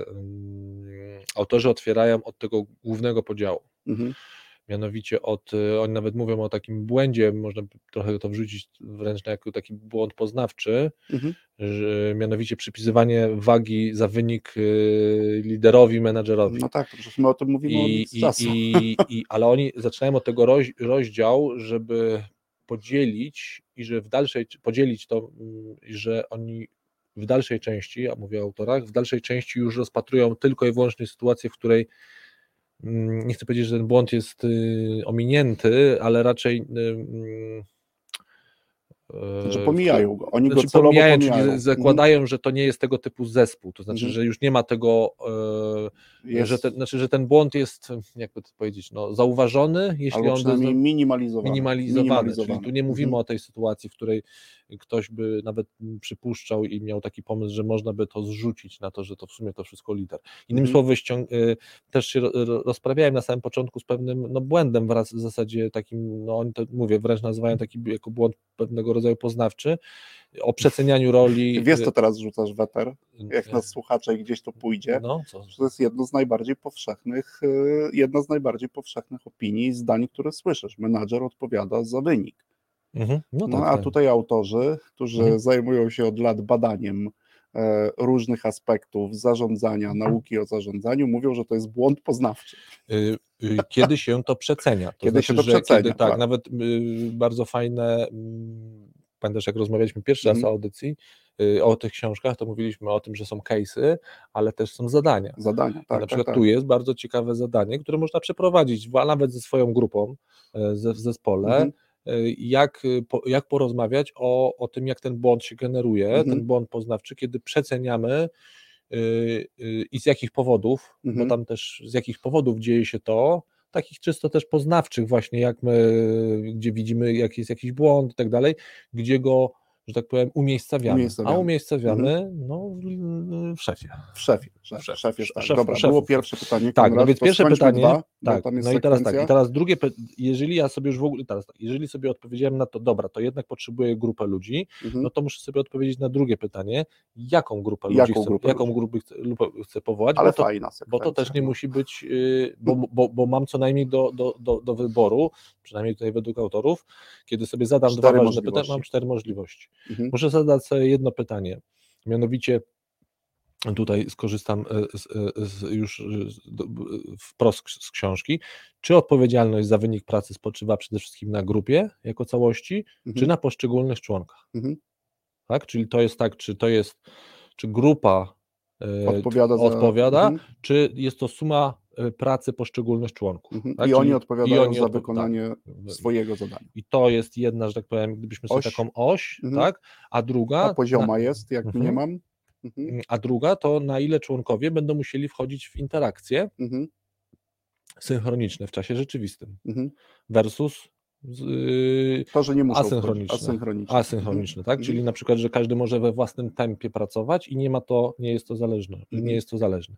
Speaker 2: um, autorzy otwierają od tego głównego podziału. Mhm mianowicie od, y, oni nawet mówią o takim błędzie, można trochę to wrzucić wręcz na jako taki błąd poznawczy, mhm. że, mianowicie przypisywanie wagi za wynik y, liderowi, menadżerowi.
Speaker 1: No tak, przecież my o tym mówimy I, od
Speaker 2: i, czasu. I, i, ale oni zaczynają od tego roz, rozdział, żeby podzielić i że w dalszej, podzielić to, mm, że oni w dalszej części, a mówię o autorach, w dalszej części już rozpatrują tylko i wyłącznie sytuację, w której nie chcę powiedzieć, że ten błąd jest y, ominięty, ale raczej y,
Speaker 1: znaczy pomijają go. Oni
Speaker 2: znaczy
Speaker 1: go celowo pomijają,
Speaker 2: pomijają. czyli zakładają, mhm. że to nie jest tego typu zespół. To znaczy, mhm. że już nie ma tego, e, jest. że, ten, znaczy, że ten błąd jest, jakby to powiedzieć, no, zauważony, jeśli
Speaker 1: Albo
Speaker 2: on jest
Speaker 1: minimalizowany.
Speaker 2: minimalizowany. minimalizowany. Czyli tu nie mówimy mhm. o tej sytuacji, w której ktoś by nawet przypuszczał i miał taki pomysł, że można by to zrzucić na to, że to w sumie to wszystko liter. Innymi słowy, ściąg- y, też się rozprawiałem na samym początku z pewnym no, błędem wraz w zasadzie takim, no oni to mówię, wręcz nazywają taki jako błąd pewnego rodzaju poznawczy, o przecenianiu roli. <laughs>
Speaker 1: Wiesz, co teraz rzucasz weter, jak nas słuchacze i gdzieś to pójdzie, no, co? to jest jedno z najbardziej powszechnych, e, jedna z najbardziej powszechnych opinii i zdań, które słyszysz. Menadżer odpowiada za wynik.
Speaker 2: Mhm. No,
Speaker 1: No
Speaker 2: tak,
Speaker 1: a
Speaker 2: tak.
Speaker 1: tutaj autorzy, którzy
Speaker 2: Mhm.
Speaker 1: zajmują się od lat badaniem e, różnych aspektów zarządzania,
Speaker 2: Mhm.
Speaker 1: nauki o zarządzaniu, mówią, że to jest błąd poznawczy.
Speaker 2: Y, y, kiedy się to przecenia. To
Speaker 1: Kiedy się
Speaker 2: znaczy,
Speaker 1: to
Speaker 2: że
Speaker 1: przecenia,
Speaker 2: Kiedy, tak,
Speaker 1: tak.
Speaker 2: nawet y, bardzo fajne, mm, pamiętasz jak rozmawialiśmy pierwszy raz
Speaker 1: Mhm.
Speaker 2: o audycji, y, o tych książkach, to mówiliśmy o tym, że są case'y, ale też są zadania.
Speaker 1: Zadania. Tak,
Speaker 2: na
Speaker 1: tak,
Speaker 2: przykład
Speaker 1: tak.
Speaker 2: tu jest bardzo ciekawe zadanie, które można przeprowadzić, a nawet ze swoją grupą e, ze, w zespole,
Speaker 1: Mhm.
Speaker 2: e, jak, y, po, jak porozmawiać o, o tym, jak ten błąd się generuje,
Speaker 1: Mhm.
Speaker 2: ten błąd poznawczy, kiedy przeceniamy y, i z jakich powodów,
Speaker 1: Mhm.
Speaker 2: bo tam też z jakich powodów dzieje się to, takich czysto też poznawczych właśnie, jak my, gdzie widzimy, jak jest jakiś błąd i tak dalej, gdzie go, że tak powiem, umiejscawiamy.
Speaker 1: Umiejscawiamy.
Speaker 2: A umiejscawiamy no, w, szefie.
Speaker 1: W szefie. Szef,
Speaker 2: Szef-
Speaker 1: szef jest tak.
Speaker 2: szef-
Speaker 1: Dobra,
Speaker 2: szefów.
Speaker 1: było pierwsze pytanie.
Speaker 2: Tak,
Speaker 1: Konrad,
Speaker 2: no więc pierwsze pytanie.
Speaker 1: Dwa,
Speaker 2: tak, no i teraz tak, i teraz drugie, jeżeli ja sobie już w ogóle, teraz tak, jeżeli sobie odpowiedziałem na to, dobra, to jednak potrzebuję grupę ludzi,
Speaker 1: Mhm.
Speaker 2: no to muszę sobie odpowiedzieć na drugie pytanie, jaką grupę
Speaker 1: Jaką
Speaker 2: ludzi chcę,
Speaker 1: grupę
Speaker 2: jaką grupę chcę, chcę powołać,
Speaker 1: Ale
Speaker 2: bo to,
Speaker 1: fajna
Speaker 2: bo to też nie musi być, yy, bo, bo, bo mam co najmniej do, do, do, do wyboru, przynajmniej tutaj według autorów, kiedy sobie zadam dwa
Speaker 1: Cztery
Speaker 2: ważne
Speaker 1: możliwości.
Speaker 2: pytania, mam cztery możliwości.
Speaker 1: Mhm.
Speaker 2: Muszę zadać sobie jedno pytanie, mianowicie tutaj skorzystam e, z, e, z, już e, wprost z książki. Czy odpowiedzialność za wynik pracy spoczywa przede wszystkim na grupie jako całości, czy
Speaker 1: Mhm.
Speaker 2: na poszczególnych członkach?
Speaker 1: Mhm.
Speaker 2: Tak? Czyli to jest tak, czy to jest, czy grupa e,
Speaker 1: Odpowiada za...
Speaker 2: odpowiada,
Speaker 1: Mhm.
Speaker 2: czy jest to suma pracy poszczególnych członków.
Speaker 1: Mhm.
Speaker 2: tak?
Speaker 1: I oni odpowiadają
Speaker 2: oni
Speaker 1: za
Speaker 2: odpo-
Speaker 1: wykonanie
Speaker 2: tak.
Speaker 1: swojego zadania.
Speaker 2: I to jest jedna, że tak powiem, gdybyśmy sobie
Speaker 1: Oś.
Speaker 2: taką oś,
Speaker 1: Mhm.
Speaker 2: tak? A druga.
Speaker 1: A pozioma
Speaker 2: na-
Speaker 1: jest, jak
Speaker 2: Mhm.
Speaker 1: nie mam. Mhm.
Speaker 2: A druga to na ile członkowie będą musieli wchodzić w interakcje
Speaker 1: Mhm.
Speaker 2: synchroniczne w czasie rzeczywistym
Speaker 1: Mhm.
Speaker 2: versus
Speaker 1: To, że nie muszą
Speaker 2: Asynchroniczne.
Speaker 1: Asynchroniczne.
Speaker 2: asynchroniczne, tak? Czyli na przykład, że każdy może we własnym tempie pracować i nie ma to, nie jest to zależne,
Speaker 1: Mhm.
Speaker 2: nie jest to zależne.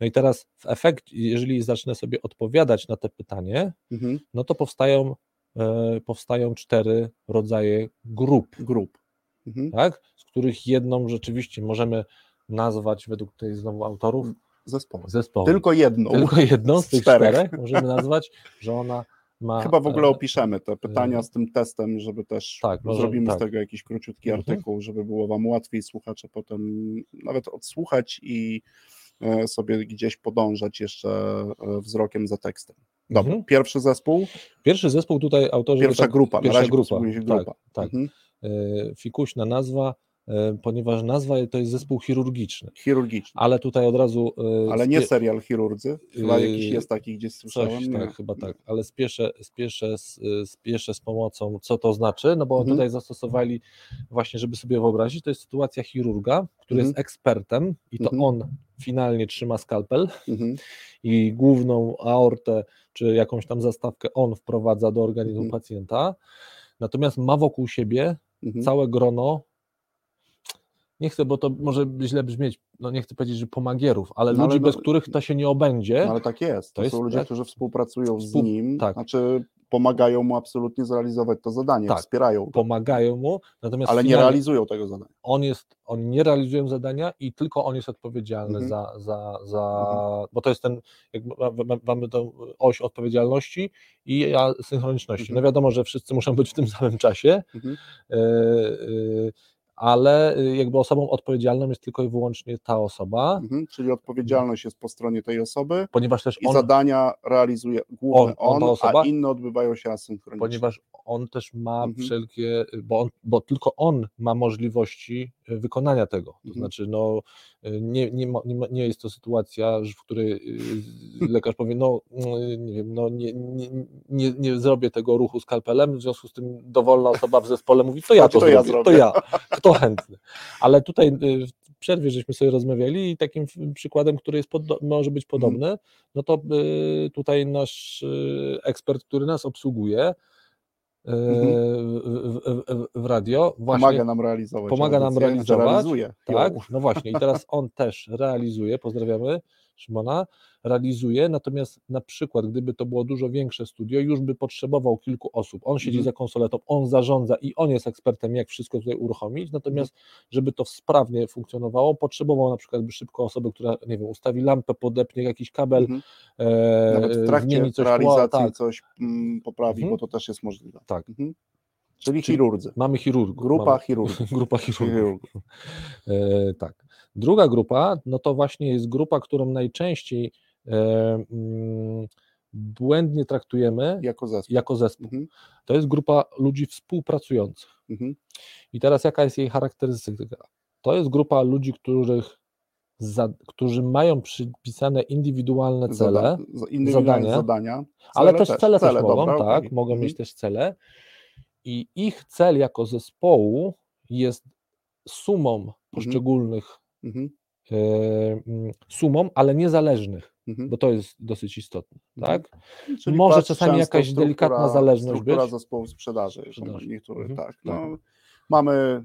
Speaker 2: No i teraz w efekcie, jeżeli zacznę sobie odpowiadać na te pytanie,
Speaker 1: Mhm.
Speaker 2: no to powstają, e, powstają cztery rodzaje grup,
Speaker 1: Grup. Mhm.
Speaker 2: tak? Z których jedną rzeczywiście możemy nazwać według tej znowu autorów
Speaker 1: Zespoły.
Speaker 2: zespołem.
Speaker 1: Tylko jedną.
Speaker 2: Tylko jedną z
Speaker 1: z
Speaker 2: tych
Speaker 1: czterech
Speaker 2: możemy nazwać, że ona ma.
Speaker 1: Chyba w ogóle
Speaker 2: e,
Speaker 1: opiszemy te pytania z tym testem, żeby też
Speaker 2: tak, może-
Speaker 1: zrobimy
Speaker 2: tak.
Speaker 1: z tego jakiś króciutki
Speaker 2: Mhm.
Speaker 1: artykuł, żeby było Wam łatwiej słuchacze potem nawet odsłuchać i e, sobie gdzieś podążać jeszcze e, wzrokiem za tekstem. Dobra,
Speaker 2: Mhm.
Speaker 1: pierwszy zespół,
Speaker 2: Pierwszy zespół tutaj autorzy.
Speaker 1: pierwsza
Speaker 2: tak,
Speaker 1: grupa,
Speaker 2: Pierwsza grupa.
Speaker 1: się
Speaker 2: Tak,
Speaker 1: grupa.
Speaker 2: tak.
Speaker 1: Mhm.
Speaker 2: Fikuśna nazwa, ponieważ nazwa to jest zespół chirurgiczny.
Speaker 1: Chirurgiczny,
Speaker 2: Ale tutaj od razu. e,
Speaker 1: ale nie serial chirurdzy, chyba
Speaker 2: Yy,
Speaker 1: jakiś jest taki, gdzieś słyszałem.
Speaker 2: Coś, tak, chyba tak, ale spieszę, spieszę, z, spieszę z pomocą, co to znaczy, no bo
Speaker 1: Mhm.
Speaker 2: tutaj zastosowali właśnie, żeby sobie wyobrazić, to jest sytuacja chirurga, który
Speaker 1: Mhm.
Speaker 2: jest ekspertem i to
Speaker 1: Mhm.
Speaker 2: on finalnie trzyma skalpel
Speaker 1: Mhm.
Speaker 2: i główną aortę, czy jakąś tam zastawkę on wprowadza do organizmu
Speaker 1: Mhm.
Speaker 2: pacjenta, natomiast ma wokół siebie
Speaker 1: Mhm.
Speaker 2: całe grono, nie chcę, bo to może źle brzmieć, no nie chcę powiedzieć, że pomagierów, ale
Speaker 1: No ale
Speaker 2: ludzi,
Speaker 1: no-
Speaker 2: bez których to się nie obędzie,
Speaker 1: No ale tak jest. To,
Speaker 2: To jest
Speaker 1: są ludzie,
Speaker 2: tak.
Speaker 1: którzy współpracują z
Speaker 2: Współ-
Speaker 1: nim,
Speaker 2: tak.
Speaker 1: znaczy pomagają mu absolutnie zrealizować to zadanie,
Speaker 2: Tak.
Speaker 1: wspierają go,
Speaker 2: pomagają mu, natomiast
Speaker 1: ale nie realizują tego zadania.
Speaker 2: on jest, oni nie realizują zadania i tylko on jest odpowiedzialny
Speaker 1: Mhm.
Speaker 2: za, za, za bo to jest ten, jak ma- ma- mamy tą oś odpowiedzialności i asynchroniczności.
Speaker 1: Mhm.
Speaker 2: No wiadomo, że wszyscy muszą być w tym samym czasie,
Speaker 1: Mhm.
Speaker 2: e, ale e, jakby osobą odpowiedzialną jest tylko i wyłącznie ta osoba,
Speaker 1: Mhm. Czyli odpowiedzialność jest po stronie tej osoby
Speaker 2: ponieważ też
Speaker 1: i
Speaker 2: on,
Speaker 1: zadania realizuje główny
Speaker 2: On- on
Speaker 1: on,
Speaker 2: osoba?
Speaker 1: a inne odbywają się asynchronicznie.
Speaker 2: ponieważ on też ma
Speaker 1: Mhm.
Speaker 2: wszelkie, bo, on, bo tylko on ma możliwości wykonania tego. To
Speaker 1: Mhm.
Speaker 2: znaczy, no, nie, nie, ma, nie, jest to sytuacja, w której e, lekarz powie, no mm, nie wiem, no nie, nie, nie, nie zrobię tego ruchu skalpelem, w związku z tym dowolna osoba w zespole mówi, to ja to,
Speaker 1: To ja
Speaker 2: zrobię, to
Speaker 1: zrobię.
Speaker 2: ja, kto chętny. Ale tutaj e, w przerwie żeśmy sobie rozmawiali i takim przykładem, który jest podo- może być
Speaker 1: Mhm.
Speaker 2: podobny, no to e, tutaj nasz ekspert, który nas obsługuje, w, w, w, radio. Właśnie
Speaker 1: pomaga nam realizować.
Speaker 2: pomaga nam realizować, tak, no właśnie. I teraz on też realizuje, pozdrawiamy Szymona, realizuje, natomiast na przykład gdyby to było dużo większe studio, już by potrzebował kilku osób. On siedzi
Speaker 1: Mhm.
Speaker 2: za konsoletą, on zarządza i on jest ekspertem, jak wszystko tutaj uruchomić, natomiast żeby to sprawnie funkcjonowało, potrzebował na przykład by szybko osoby, która, nie wiem, ustawi lampę, podepnie jakiś kabel,
Speaker 1: Mhm.
Speaker 2: e,
Speaker 1: Nawet w trakcie
Speaker 2: coś,
Speaker 1: realizacji
Speaker 2: tak,
Speaker 1: coś mm, poprawi,
Speaker 2: Mhm.
Speaker 1: bo to też jest możliwe.
Speaker 2: tak.
Speaker 1: Mhm. Czyli
Speaker 2: Czyli
Speaker 1: chirurdzy.
Speaker 2: Mamy chirurgów.
Speaker 1: Grupa
Speaker 2: mamy,
Speaker 1: chirurgów. <laughs>
Speaker 2: grupa chirurgów.
Speaker 1: chirurgów.
Speaker 2: E, tak. Druga grupa, no to właśnie jest grupa, którą najczęściej e, mm, błędnie traktujemy
Speaker 1: Jako zespół.
Speaker 2: jako zespół.
Speaker 1: Mhm.
Speaker 2: To jest grupa ludzi współpracujących.
Speaker 1: Mhm.
Speaker 2: I teraz jaka jest jej charakterystyka? To jest grupa ludzi, których za, którzy mają przypisane indywidualne cele,
Speaker 1: Zada- indywidualne
Speaker 2: zadania,
Speaker 1: zadania,
Speaker 2: ale też cele, też mogą,
Speaker 1: dobra,
Speaker 2: tak,
Speaker 1: okej.
Speaker 2: mogą
Speaker 1: Mhm.
Speaker 2: mieć też cele i ich cel jako zespołu jest sumą poszczególnych
Speaker 1: Mhm.
Speaker 2: e, mm, sumą, ale niezależnych,
Speaker 1: Mhm.
Speaker 2: bo to jest dosyć istotne,
Speaker 1: Mhm.
Speaker 2: tak?
Speaker 1: Czyli
Speaker 2: może czasami jakaś delikatna zależność
Speaker 1: struktura
Speaker 2: być.
Speaker 1: zespołu sprzedaży.
Speaker 2: Sprzedaży.
Speaker 1: Niektóre,
Speaker 2: Mhm.
Speaker 1: tak. No,
Speaker 2: Tak.
Speaker 1: Mamy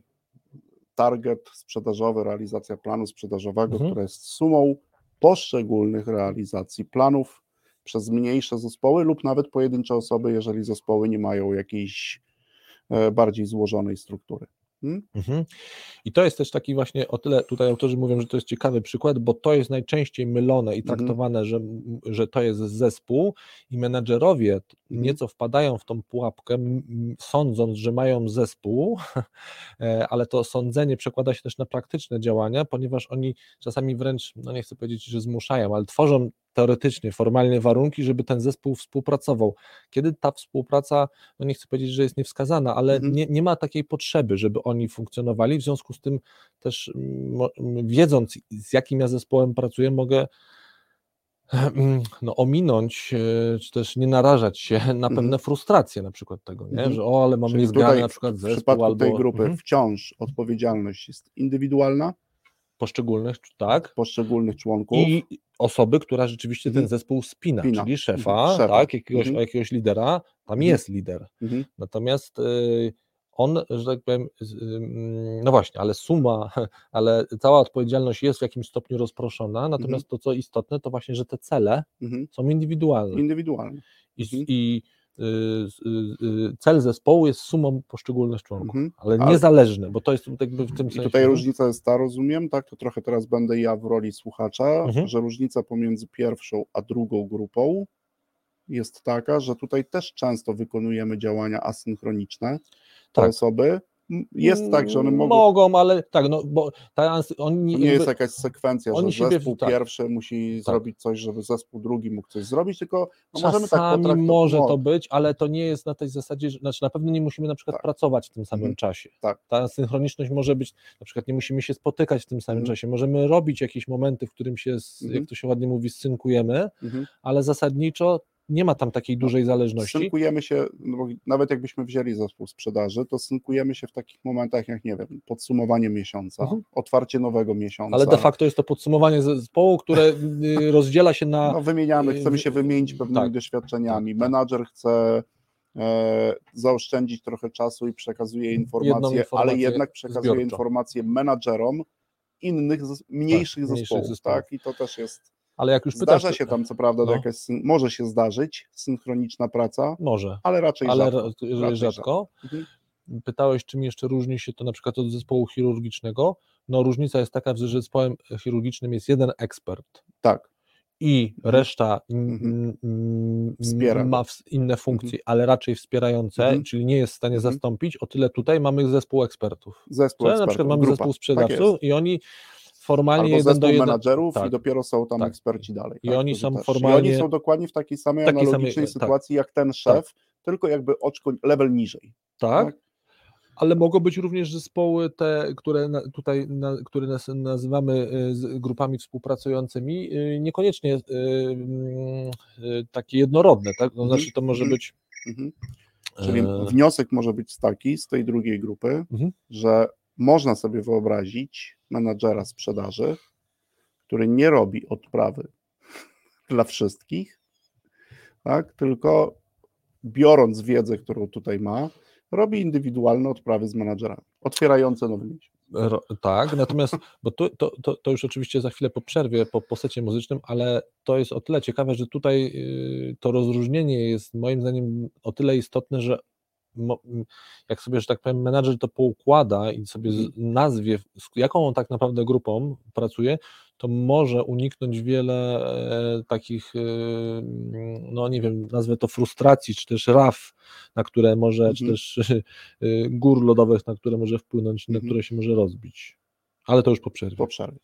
Speaker 1: target sprzedażowy, realizacja planu sprzedażowego,
Speaker 2: Mhm.
Speaker 1: która jest sumą poszczególnych realizacji planów przez mniejsze zespoły lub nawet pojedyncze osoby, jeżeli zespoły nie mają jakiejś e, bardziej złożonej struktury. Hmm?
Speaker 2: Mhm. I to jest też taki właśnie, o tyle tutaj autorzy mówią, że to jest ciekawy przykład, bo to jest najczęściej mylone i
Speaker 1: Mhm.
Speaker 2: traktowane, że, że to jest zespół i menedżerowie
Speaker 1: Mhm.
Speaker 2: nieco wpadają w tą pułapkę, sądząc, że mają zespół, <laughs> e, ale to sądzenie przekłada się też na praktyczne działania, ponieważ oni czasami wręcz, no nie chcę powiedzieć, że zmuszają, ale tworzą teoretycznie, formalnie warunki, żeby ten zespół współpracował. Kiedy ta współpraca, no nie chcę powiedzieć, że jest niewskazana, ale
Speaker 1: Mhm.
Speaker 2: nie, nie ma takiej potrzeby, żeby oni funkcjonowali, w związku z tym też wiedząc z jakim ja zespołem pracuję, mogę <clears throat> no, ominąć, e, czy też nie narażać się na pewne
Speaker 1: Mhm.
Speaker 2: frustracje na przykład tego, nie?
Speaker 1: Mhm.
Speaker 2: że o, ale mam
Speaker 1: Czyli
Speaker 2: niezgrany na przykład
Speaker 1: w
Speaker 2: zespół
Speaker 1: przypadku
Speaker 2: albo
Speaker 1: tej grupy
Speaker 2: mhm,
Speaker 1: wciąż odpowiedzialność jest indywidualna
Speaker 2: poszczególnych, tak?
Speaker 1: poszczególnych członków.
Speaker 2: I osoby, która rzeczywiście ten
Speaker 1: Mhm.
Speaker 2: zespół spina, czyli szefa,
Speaker 1: Mhm. Szefa.
Speaker 2: tak, jakiegoś,
Speaker 1: Mhm.
Speaker 2: jakiegoś lidera, tam
Speaker 1: Mhm.
Speaker 2: jest lider.
Speaker 1: Mhm.
Speaker 2: Natomiast y, on, że tak powiem, ym, no właśnie, ale suma, <laughs> ale cała odpowiedzialność jest w jakimś stopniu rozproszona, natomiast to, co istotne, to właśnie, że te cele
Speaker 1: Mhm.
Speaker 2: są indywidualne
Speaker 1: Indywidualny.
Speaker 2: i,
Speaker 1: mhm.
Speaker 2: i y, y, y, cel zespołu jest sumą poszczególnych członków,
Speaker 1: Mhm.
Speaker 2: ale
Speaker 1: Ale-
Speaker 2: niezależny, bo to jest jakby w tym
Speaker 1: I
Speaker 2: sensie.
Speaker 1: tutaj różnica jest ta, rozumiem, tak? To trochę teraz będę ja w roli słuchacza,
Speaker 2: Mhm.
Speaker 1: że różnica pomiędzy pierwszą a drugą grupą jest taka, że tutaj też często wykonujemy działania asynchroniczne. Te
Speaker 2: Tak.
Speaker 1: osoby. Jest tak, że one mogą.
Speaker 2: Mogą, ale tak, no bo ta, oni
Speaker 1: To nie jest jakaś sekwencja,
Speaker 2: oni
Speaker 1: że
Speaker 2: siebie-
Speaker 1: zespół
Speaker 2: tak.
Speaker 1: pierwszy musi
Speaker 2: Tak.
Speaker 1: zrobić coś, żeby zespół drugi mógł coś zrobić, tylko no możemy tak potraktować.
Speaker 2: może to być, ale to nie jest na tej zasadzie, że znaczy na pewno nie musimy na przykład
Speaker 1: Tak.
Speaker 2: pracować w tym samym
Speaker 1: Mhm.
Speaker 2: czasie.
Speaker 1: Tak.
Speaker 2: Ta synchroniczność może być, na przykład nie musimy się spotykać w tym samym
Speaker 1: Mhm.
Speaker 2: czasie, możemy robić jakieś momenty, w którym się, z,
Speaker 1: Mhm.
Speaker 2: jak to się ładnie mówi, synkujemy, ale zasadniczo nie ma tam takiej dużej zależności.
Speaker 1: Synkujemy się, no bo nawet jakbyśmy wzięli zespół sprzedaży, to synkujemy się w takich momentach jak, nie wiem, podsumowanie miesiąca,
Speaker 2: Mhm.
Speaker 1: otwarcie nowego miesiąca.
Speaker 2: Ale de facto jest to podsumowanie zespołu, które y, <laughs> rozdziela się na.
Speaker 1: No, wymieniamy,
Speaker 2: y,
Speaker 1: chcemy się wymienić pewnymi
Speaker 2: tak,
Speaker 1: doświadczeniami.
Speaker 2: tak, tak.
Speaker 1: Menadżer chce e, zaoszczędzić trochę czasu i przekazuje informacje,
Speaker 2: informację
Speaker 1: ale jednak przekazuje
Speaker 2: zbiorczo.
Speaker 1: informacje menadżerom innych, mniejszych
Speaker 2: mniejszych
Speaker 1: zespołów,
Speaker 2: zespołów.
Speaker 1: tak? I to też jest,
Speaker 2: Ale jak już pytasz,
Speaker 1: zdarza się tam co prawda,
Speaker 2: no.
Speaker 1: jakaś, może się zdarzyć synchroniczna praca,
Speaker 2: Może,
Speaker 1: ale raczej
Speaker 2: ale
Speaker 1: rzadko.
Speaker 2: ra-
Speaker 1: raczej
Speaker 2: rzadko.
Speaker 1: Mhm.
Speaker 2: Pytałeś, czym jeszcze różni się to na przykład od zespołu chirurgicznego. No różnica jest taka, że zespołem chirurgicznym jest jeden ekspert
Speaker 1: Tak.
Speaker 2: i
Speaker 1: Mhm.
Speaker 2: reszta
Speaker 1: Mhm. Wspiera
Speaker 2: ma inne funkcje, ale raczej wspierające,
Speaker 1: Mhm.
Speaker 2: czyli nie jest w stanie
Speaker 1: Mhm.
Speaker 2: zastąpić. O tyle tutaj mamy zespół ekspertów.
Speaker 1: Zespół
Speaker 2: Czyli na
Speaker 1: ekspertów,
Speaker 2: przykład mamy
Speaker 1: grupa.
Speaker 2: zespół
Speaker 1: Tak
Speaker 2: sprzedawców
Speaker 1: jest.
Speaker 2: i oni formalnie
Speaker 1: Albo
Speaker 2: jeden do jeden.
Speaker 1: menadżerów
Speaker 2: tak.
Speaker 1: i dopiero są tam
Speaker 2: tak.
Speaker 1: eksperci dalej.
Speaker 2: I
Speaker 1: tak,
Speaker 2: oni są
Speaker 1: też. I
Speaker 2: formalnie-
Speaker 1: oni są dokładnie w takiej samej
Speaker 2: Takiej samej,
Speaker 1: analogicznej
Speaker 2: tak.
Speaker 1: sytuacji jak ten szef, tylko jakby oczko level niżej.
Speaker 2: Tak,
Speaker 1: tak?
Speaker 2: ale mogą być również zespoły te, które tutaj, które nas, nazywamy y, grupami współpracującymi, y, niekoniecznie y, takie jednorodne, tak? To
Speaker 1: Mhm,
Speaker 2: znaczy to może
Speaker 1: mhm.
Speaker 2: być
Speaker 1: Mhm. Czyli
Speaker 2: e,
Speaker 1: wniosek może być taki z tej drugiej grupy,
Speaker 2: Mhm.
Speaker 1: że można sobie wyobrazić menadżera sprzedaży, który nie robi odprawy <laughs> dla wszystkich, tak? tylko biorąc wiedzę, którą tutaj ma, robi indywidualne odprawy z menadżerami, otwierające nowy miesiąc.
Speaker 2: Tak, natomiast, bo to, to, to, już oczywiście za chwilę po przerwie, po, po secie muzycznym, ale to jest o tyle ciekawe, że tutaj y, to rozróżnienie jest moim zdaniem o tyle istotne, że jak sobie, że tak powiem, menadżer to poukłada i sobie z, nazwie, z jaką on tak naprawdę grupą pracuje, to może uniknąć wiele e, takich, e, no nie wiem, nazwę to frustracji, czy też raf, na które może,
Speaker 1: Mhm.
Speaker 2: czy też <laughs> e, gór lodowych, na które może wpłynąć, na
Speaker 1: Mhm.
Speaker 2: które się może rozbić. Ale to już po przerwie.
Speaker 1: Po przerwie.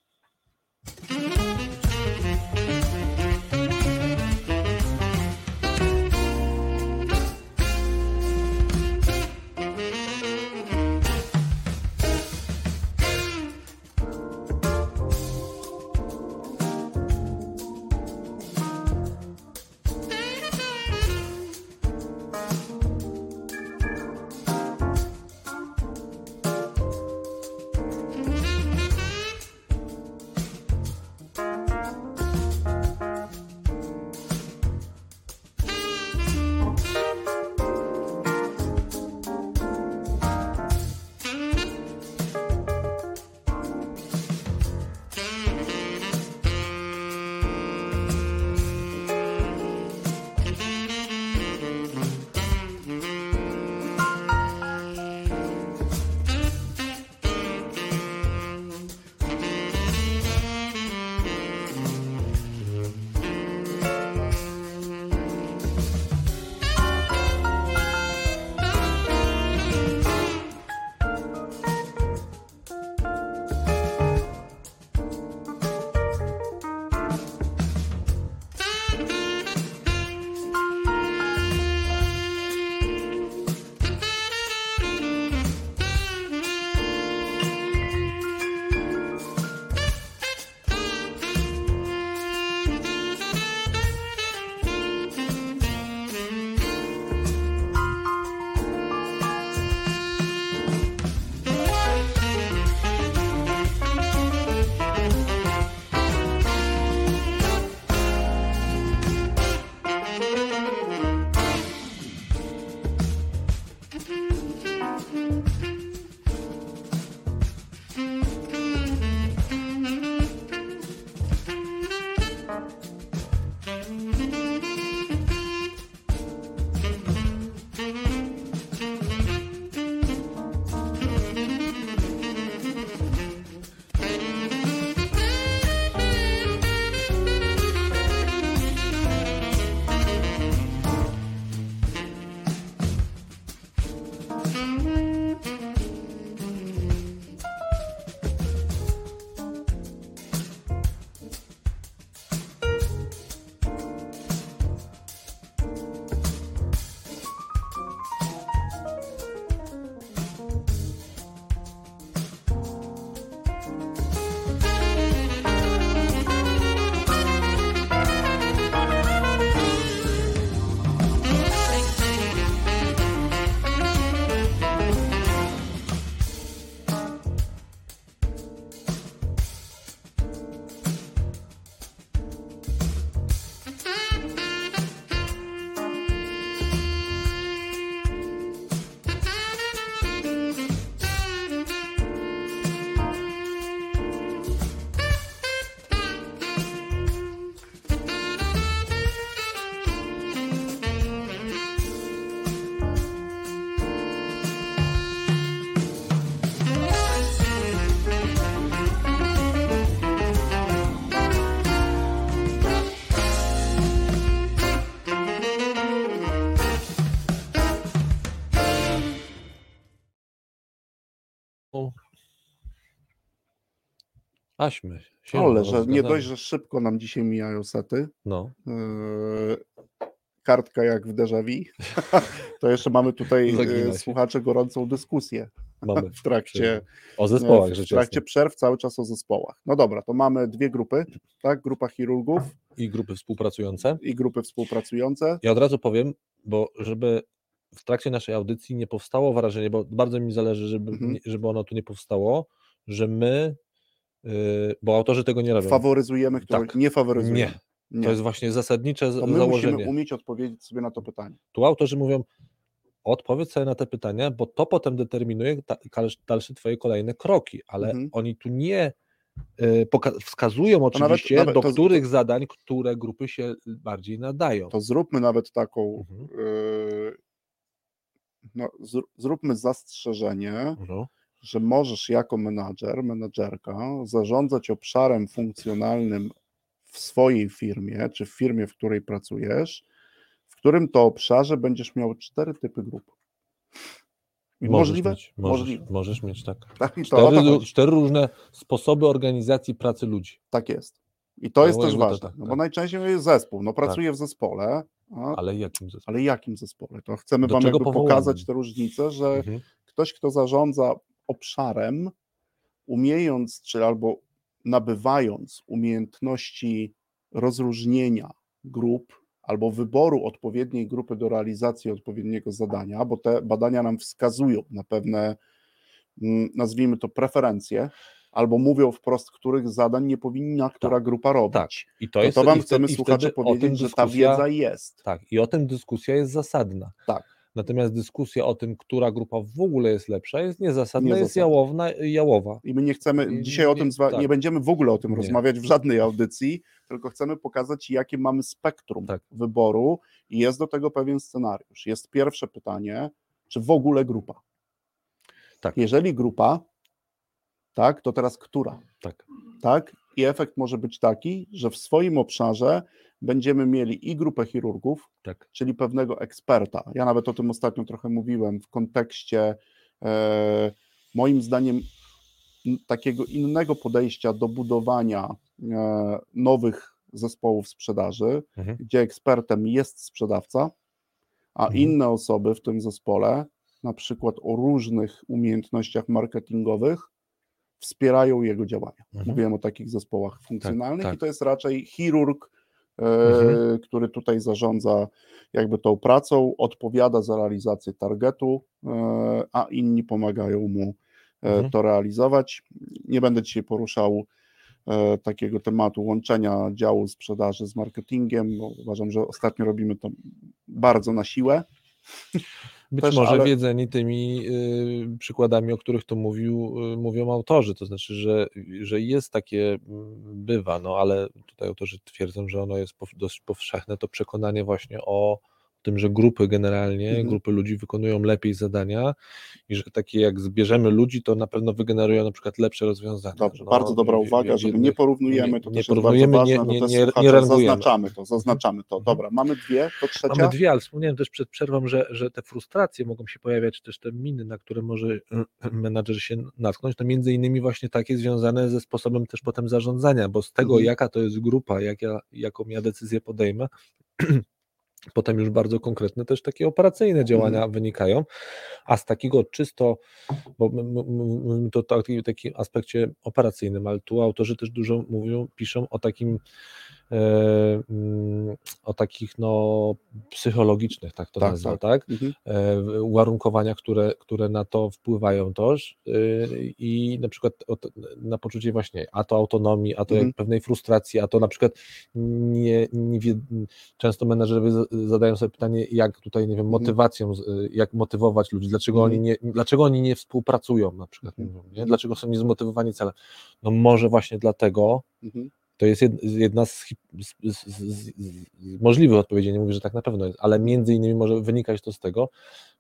Speaker 2: Aśmy.
Speaker 1: Ale, że nie dość, że szybko nam dzisiaj mijają sety,
Speaker 2: No,
Speaker 1: Yy, kartka jak w déjà vu, <laughs> to jeszcze mamy tutaj
Speaker 2: się.
Speaker 1: słuchacze gorącą dyskusję <laughs>
Speaker 2: mamy.
Speaker 1: w trakcie,
Speaker 2: O zespołach
Speaker 1: w
Speaker 2: rzecz
Speaker 1: trakcie przerw cały czas o zespołach. No dobra, to mamy dwie grupy, tak? Grupa chirurgów
Speaker 2: I grupy współpracujące.
Speaker 1: i grupy współpracujące.
Speaker 2: Ja od razu powiem, bo żeby w trakcie naszej audycji nie powstało wrażenie, bo bardzo mi zależy, żeby,
Speaker 1: Mhm.
Speaker 2: żeby ono tu nie powstało, że my, bo autorzy tego nie robią.
Speaker 1: Faworyzujemy, które
Speaker 2: Tak.
Speaker 1: nie faworyzujemy.
Speaker 2: Nie,
Speaker 1: Nie.
Speaker 2: to jest właśnie zasadnicze z-
Speaker 1: To my
Speaker 2: założenie.
Speaker 1: musimy umieć odpowiedzieć sobie na to pytanie.
Speaker 2: Tu autorzy mówią, odpowiedz sobie na te pytania, bo to potem determinuje dalsze twoje kolejne kroki, ale
Speaker 1: Mhm.
Speaker 2: oni tu nie y, poka- wskazują
Speaker 1: nawet-
Speaker 2: oczywiście,
Speaker 1: nawet
Speaker 2: do
Speaker 1: to-
Speaker 2: których zadań, które grupy się bardziej nadają.
Speaker 1: To zróbmy nawet taką,
Speaker 2: Mhm.
Speaker 1: yy, no, zr- zróbmy zastrzeżenie,
Speaker 2: No.
Speaker 1: Że możesz jako menadżer, menadżerka zarządzać obszarem funkcjonalnym w swojej firmie, czy w firmie, w której pracujesz, w którym to obszarze będziesz miał cztery typy grup. I
Speaker 2: Możesz
Speaker 1: możliwe?
Speaker 2: Mieć, możesz,
Speaker 1: Możliwe.
Speaker 2: możesz mieć tak. <laughs>
Speaker 1: Tak, i
Speaker 2: Cztery,
Speaker 1: to
Speaker 2: cztery różne sposoby organizacji pracy ludzi.
Speaker 1: Tak jest. I to
Speaker 2: No,
Speaker 1: jest też
Speaker 2: jakby to
Speaker 1: ważne,
Speaker 2: tak,
Speaker 1: no
Speaker 2: tak.
Speaker 1: bo najczęściej jest zespół, no pracuję w zespole, a,
Speaker 2: Ale jakim zespole?
Speaker 1: ale jakim zespole? To chcemy
Speaker 2: Do
Speaker 1: wam jakby pokazać tę różnicę, że
Speaker 2: Mhm.
Speaker 1: ktoś, kto zarządza obszarem, umiejąc, czy albo nabywając umiejętności rozróżnienia grup albo wyboru odpowiedniej grupy do realizacji odpowiedniego zadania, bo te badania nam wskazują na pewne, mm, nazwijmy to, preferencje, albo mówią wprost, których zadań nie powinna która grupa robić.
Speaker 2: Tak. I to jest
Speaker 1: to wam
Speaker 2: i
Speaker 1: chcemy
Speaker 2: i
Speaker 1: słuchacze powiedzieć, że ta
Speaker 2: dyskusja-
Speaker 1: wiedza jest.
Speaker 2: Tak, i o tym dyskusja jest zasadna.
Speaker 1: Tak.
Speaker 2: Natomiast dyskusja o tym, która grupa w ogóle jest lepsza, jest niezasadna, jest
Speaker 1: Niezasadna.
Speaker 2: jałowna, jałowa.
Speaker 1: I my nie chcemy,
Speaker 2: I
Speaker 1: dzisiaj o
Speaker 2: nie-
Speaker 1: tym, zwa-
Speaker 2: tak.
Speaker 1: nie będziemy w ogóle o tym
Speaker 2: Nie.
Speaker 1: rozmawiać w żadnej audycji, tylko chcemy pokazać, jakie mamy spektrum
Speaker 2: Tak.
Speaker 1: wyboru i jest do tego pewien scenariusz. Jest pierwsze pytanie, czy w ogóle grupa?
Speaker 2: Tak.
Speaker 1: Jeżeli grupa, tak, to teraz która?
Speaker 2: Tak.
Speaker 1: Tak? I efekt może być taki, że w swoim obszarze będziemy mieli i grupę chirurgów,
Speaker 2: Tak.
Speaker 1: czyli pewnego eksperta. Ja nawet o tym ostatnio trochę mówiłem w kontekście e, moim zdaniem takiego innego podejścia do budowania e, nowych zespołów sprzedaży,
Speaker 2: Mhm.
Speaker 1: gdzie ekspertem jest sprzedawca, a
Speaker 2: Mhm.
Speaker 1: inne osoby w tym zespole, na przykład o różnych umiejętnościach marketingowych, wspierają jego działania.
Speaker 2: Mhm.
Speaker 1: Mówiłem o takich zespołach funkcjonalnych
Speaker 2: tak.
Speaker 1: i to jest raczej chirurg, e,
Speaker 2: Mhm.
Speaker 1: który tutaj zarządza jakby tą pracą, odpowiada za realizację targetu, e, a inni pomagają mu e,
Speaker 2: Mhm.
Speaker 1: to realizować. Nie będę dzisiaj poruszał takiego tematu łączenia działu sprzedaży z marketingiem, bo uważam, że ostatnio robimy to bardzo na siłę.
Speaker 2: Być
Speaker 1: Też,
Speaker 2: może
Speaker 1: ale-
Speaker 2: wiedzeni tymi y, przykładami, o których tu mówił, y, mówią autorzy, to znaczy, że, że jest takie, mm, bywa, no ale tutaj autorzy twierdzą, że ono jest pow- dość powszechne, to przekonanie właśnie o tym, że grupy generalnie,
Speaker 1: Mhm.
Speaker 2: grupy ludzi wykonują lepiej zadania i że takie jak zbierzemy ludzi, to na pewno wygenerują na przykład lepsze rozwiązania. No,
Speaker 1: bardzo dobra uwaga,
Speaker 2: jednych-
Speaker 1: nie porównujemy,
Speaker 2: nie-
Speaker 1: to
Speaker 2: nie
Speaker 1: też
Speaker 2: porównujemy, nie-
Speaker 1: bardzo ważne,
Speaker 2: nie- nie- nie rangujemy.
Speaker 1: zaznaczamy to, zaznaczamy to. Dobra, mamy dwie, to trzecia.
Speaker 2: Mamy dwie, ale wspomniałem też przed przerwą, że, że te frustracje mogą się pojawiać, czy też te miny, na które może y, menadżer się natknąć, to między innymi właśnie takie związane ze sposobem też potem zarządzania, bo z tego,
Speaker 1: Mhm.
Speaker 2: jaka to jest grupa, jak ja, jaką ja decyzję podejmę, <clears throat> potem już bardzo konkretne też takie operacyjne działania
Speaker 1: Mhm.
Speaker 2: wynikają, a z takiego czysto, bo to taki, takim aspekcie operacyjnym, ale tu autorzy też dużo mówią, piszą o takim o takich no psychologicznych, tak to
Speaker 1: Tak,
Speaker 2: nazwę,
Speaker 1: tak.
Speaker 2: tak?
Speaker 1: Mhm.
Speaker 2: e, uwarunkowania, które, które na to wpływają też y, i na przykład na poczucie właśnie a to autonomii, a to
Speaker 1: Mhm.
Speaker 2: pewnej frustracji, a to na przykład nie, nie wie, często menedżerowie za- zadają sobie pytanie, jak tutaj, nie wiem,
Speaker 1: Mhm.
Speaker 2: motywacją, y, jak motywować ludzi, dlaczego,
Speaker 1: Mhm.
Speaker 2: oni nie, dlaczego oni nie współpracują na przykład,
Speaker 1: Mhm.
Speaker 2: nie? dlaczego są niezmotywowani celem. No może właśnie dlatego,
Speaker 1: Mhm.
Speaker 2: To jest jed- jedna z, z, z, z, możliwych odpowiedzi, nie mówię, że tak na pewno jest, ale między innymi może wynikać to z tego,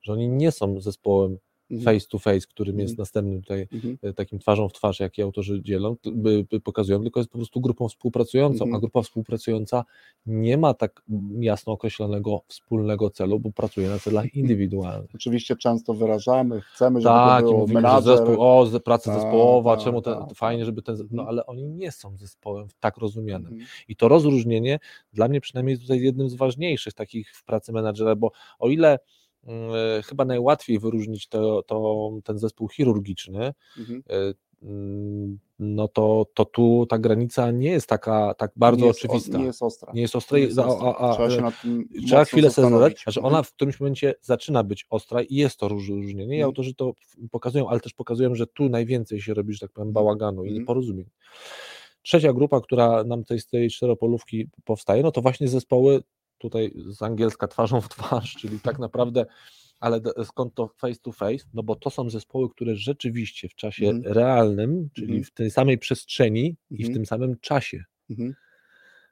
Speaker 2: że oni nie są zespołem. Face to face, którym jest
Speaker 1: Mhm.
Speaker 2: następnym tutaj
Speaker 1: Mhm.
Speaker 2: e, takim twarzą w twarz, jaki autorzy dzielą, pokazują, tylko jest po prostu grupą współpracującą,
Speaker 1: Mhm.
Speaker 2: a grupa współpracująca nie ma tak jasno określonego wspólnego celu, bo pracuje na celach indywidualnych.
Speaker 1: Oczywiście często wyrażamy, chcemy, żeby
Speaker 2: Tak,
Speaker 1: to było
Speaker 2: mówimy, że
Speaker 1: menadżer.
Speaker 2: zespół, o, praca
Speaker 1: Tak,
Speaker 2: zespołowa,
Speaker 1: tak,
Speaker 2: czemu ten,
Speaker 1: tak,
Speaker 2: fajnie,
Speaker 1: tak.
Speaker 2: żeby ten, no
Speaker 1: Mhm.
Speaker 2: ale oni nie są zespołem tak rozumianym.
Speaker 1: Mhm.
Speaker 2: I to rozróżnienie dla mnie przynajmniej jest tutaj jednym z ważniejszych takich w pracy menadżera, bo o ile chyba najłatwiej wyróżnić to, to, ten zespół chirurgiczny,
Speaker 1: Mhm.
Speaker 2: e, mm, no to, to tu ta granica nie jest taka tak bardzo
Speaker 1: nie jest,
Speaker 2: oczywista.
Speaker 1: O, nie jest ostra.
Speaker 2: Nie jest ostra,
Speaker 1: Nie jest
Speaker 2: a,
Speaker 1: ostra.
Speaker 2: a, a,
Speaker 1: Trzeba się
Speaker 2: e,
Speaker 1: nad tym
Speaker 2: Trzeba chwilę sobie zadać, że
Speaker 1: Mhm.
Speaker 2: ona w którymś momencie zaczyna być ostra i jest to rozróżnienie i
Speaker 1: Mhm.
Speaker 2: autorzy to pokazują, ale też pokazują, że tu najwięcej się robi, że tak powiem, bałaganu i
Speaker 1: Mhm.
Speaker 2: nieporozumień. Trzecia grupa, która nam tej, z tej czteropolówki powstaje, no to właśnie zespoły tutaj z angielska twarzą w twarz, czyli tak <laughs> naprawdę Ale skąd to face to face? No bo to są zespoły, które rzeczywiście w czasie
Speaker 1: Mhm.
Speaker 2: realnym, czyli
Speaker 1: Mhm.
Speaker 2: w tej samej przestrzeni i w
Speaker 1: Mhm.
Speaker 2: tym samym czasie
Speaker 1: Mhm.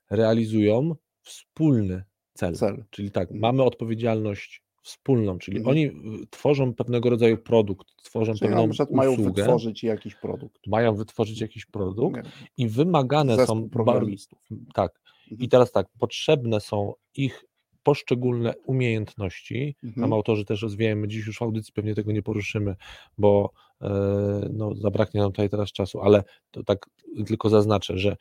Speaker 2: realizują wspólny cel.
Speaker 1: Cel.
Speaker 2: Czyli tak,
Speaker 1: Mhm.
Speaker 2: mamy odpowiedzialność wspólną, czyli
Speaker 1: Mhm.
Speaker 2: oni tworzą pewnego rodzaju produkt, tworzą
Speaker 1: Czyli
Speaker 2: pewną
Speaker 1: na przykład mają
Speaker 2: usługę,
Speaker 1: wytworzyć jakiś produkt.
Speaker 2: mają wytworzyć jakiś produkt
Speaker 1: Nie
Speaker 2: i wymagane
Speaker 1: Zespół
Speaker 2: są bardzo, tak. I teraz tak, potrzebne są ich poszczególne umiejętności. Tam
Speaker 1: Mhm.
Speaker 2: autorzy też rozwijają, my dziś już w audycji pewnie tego nie poruszymy, bo e, no, zabraknie nam tutaj teraz czasu, ale to tak tylko zaznaczę, że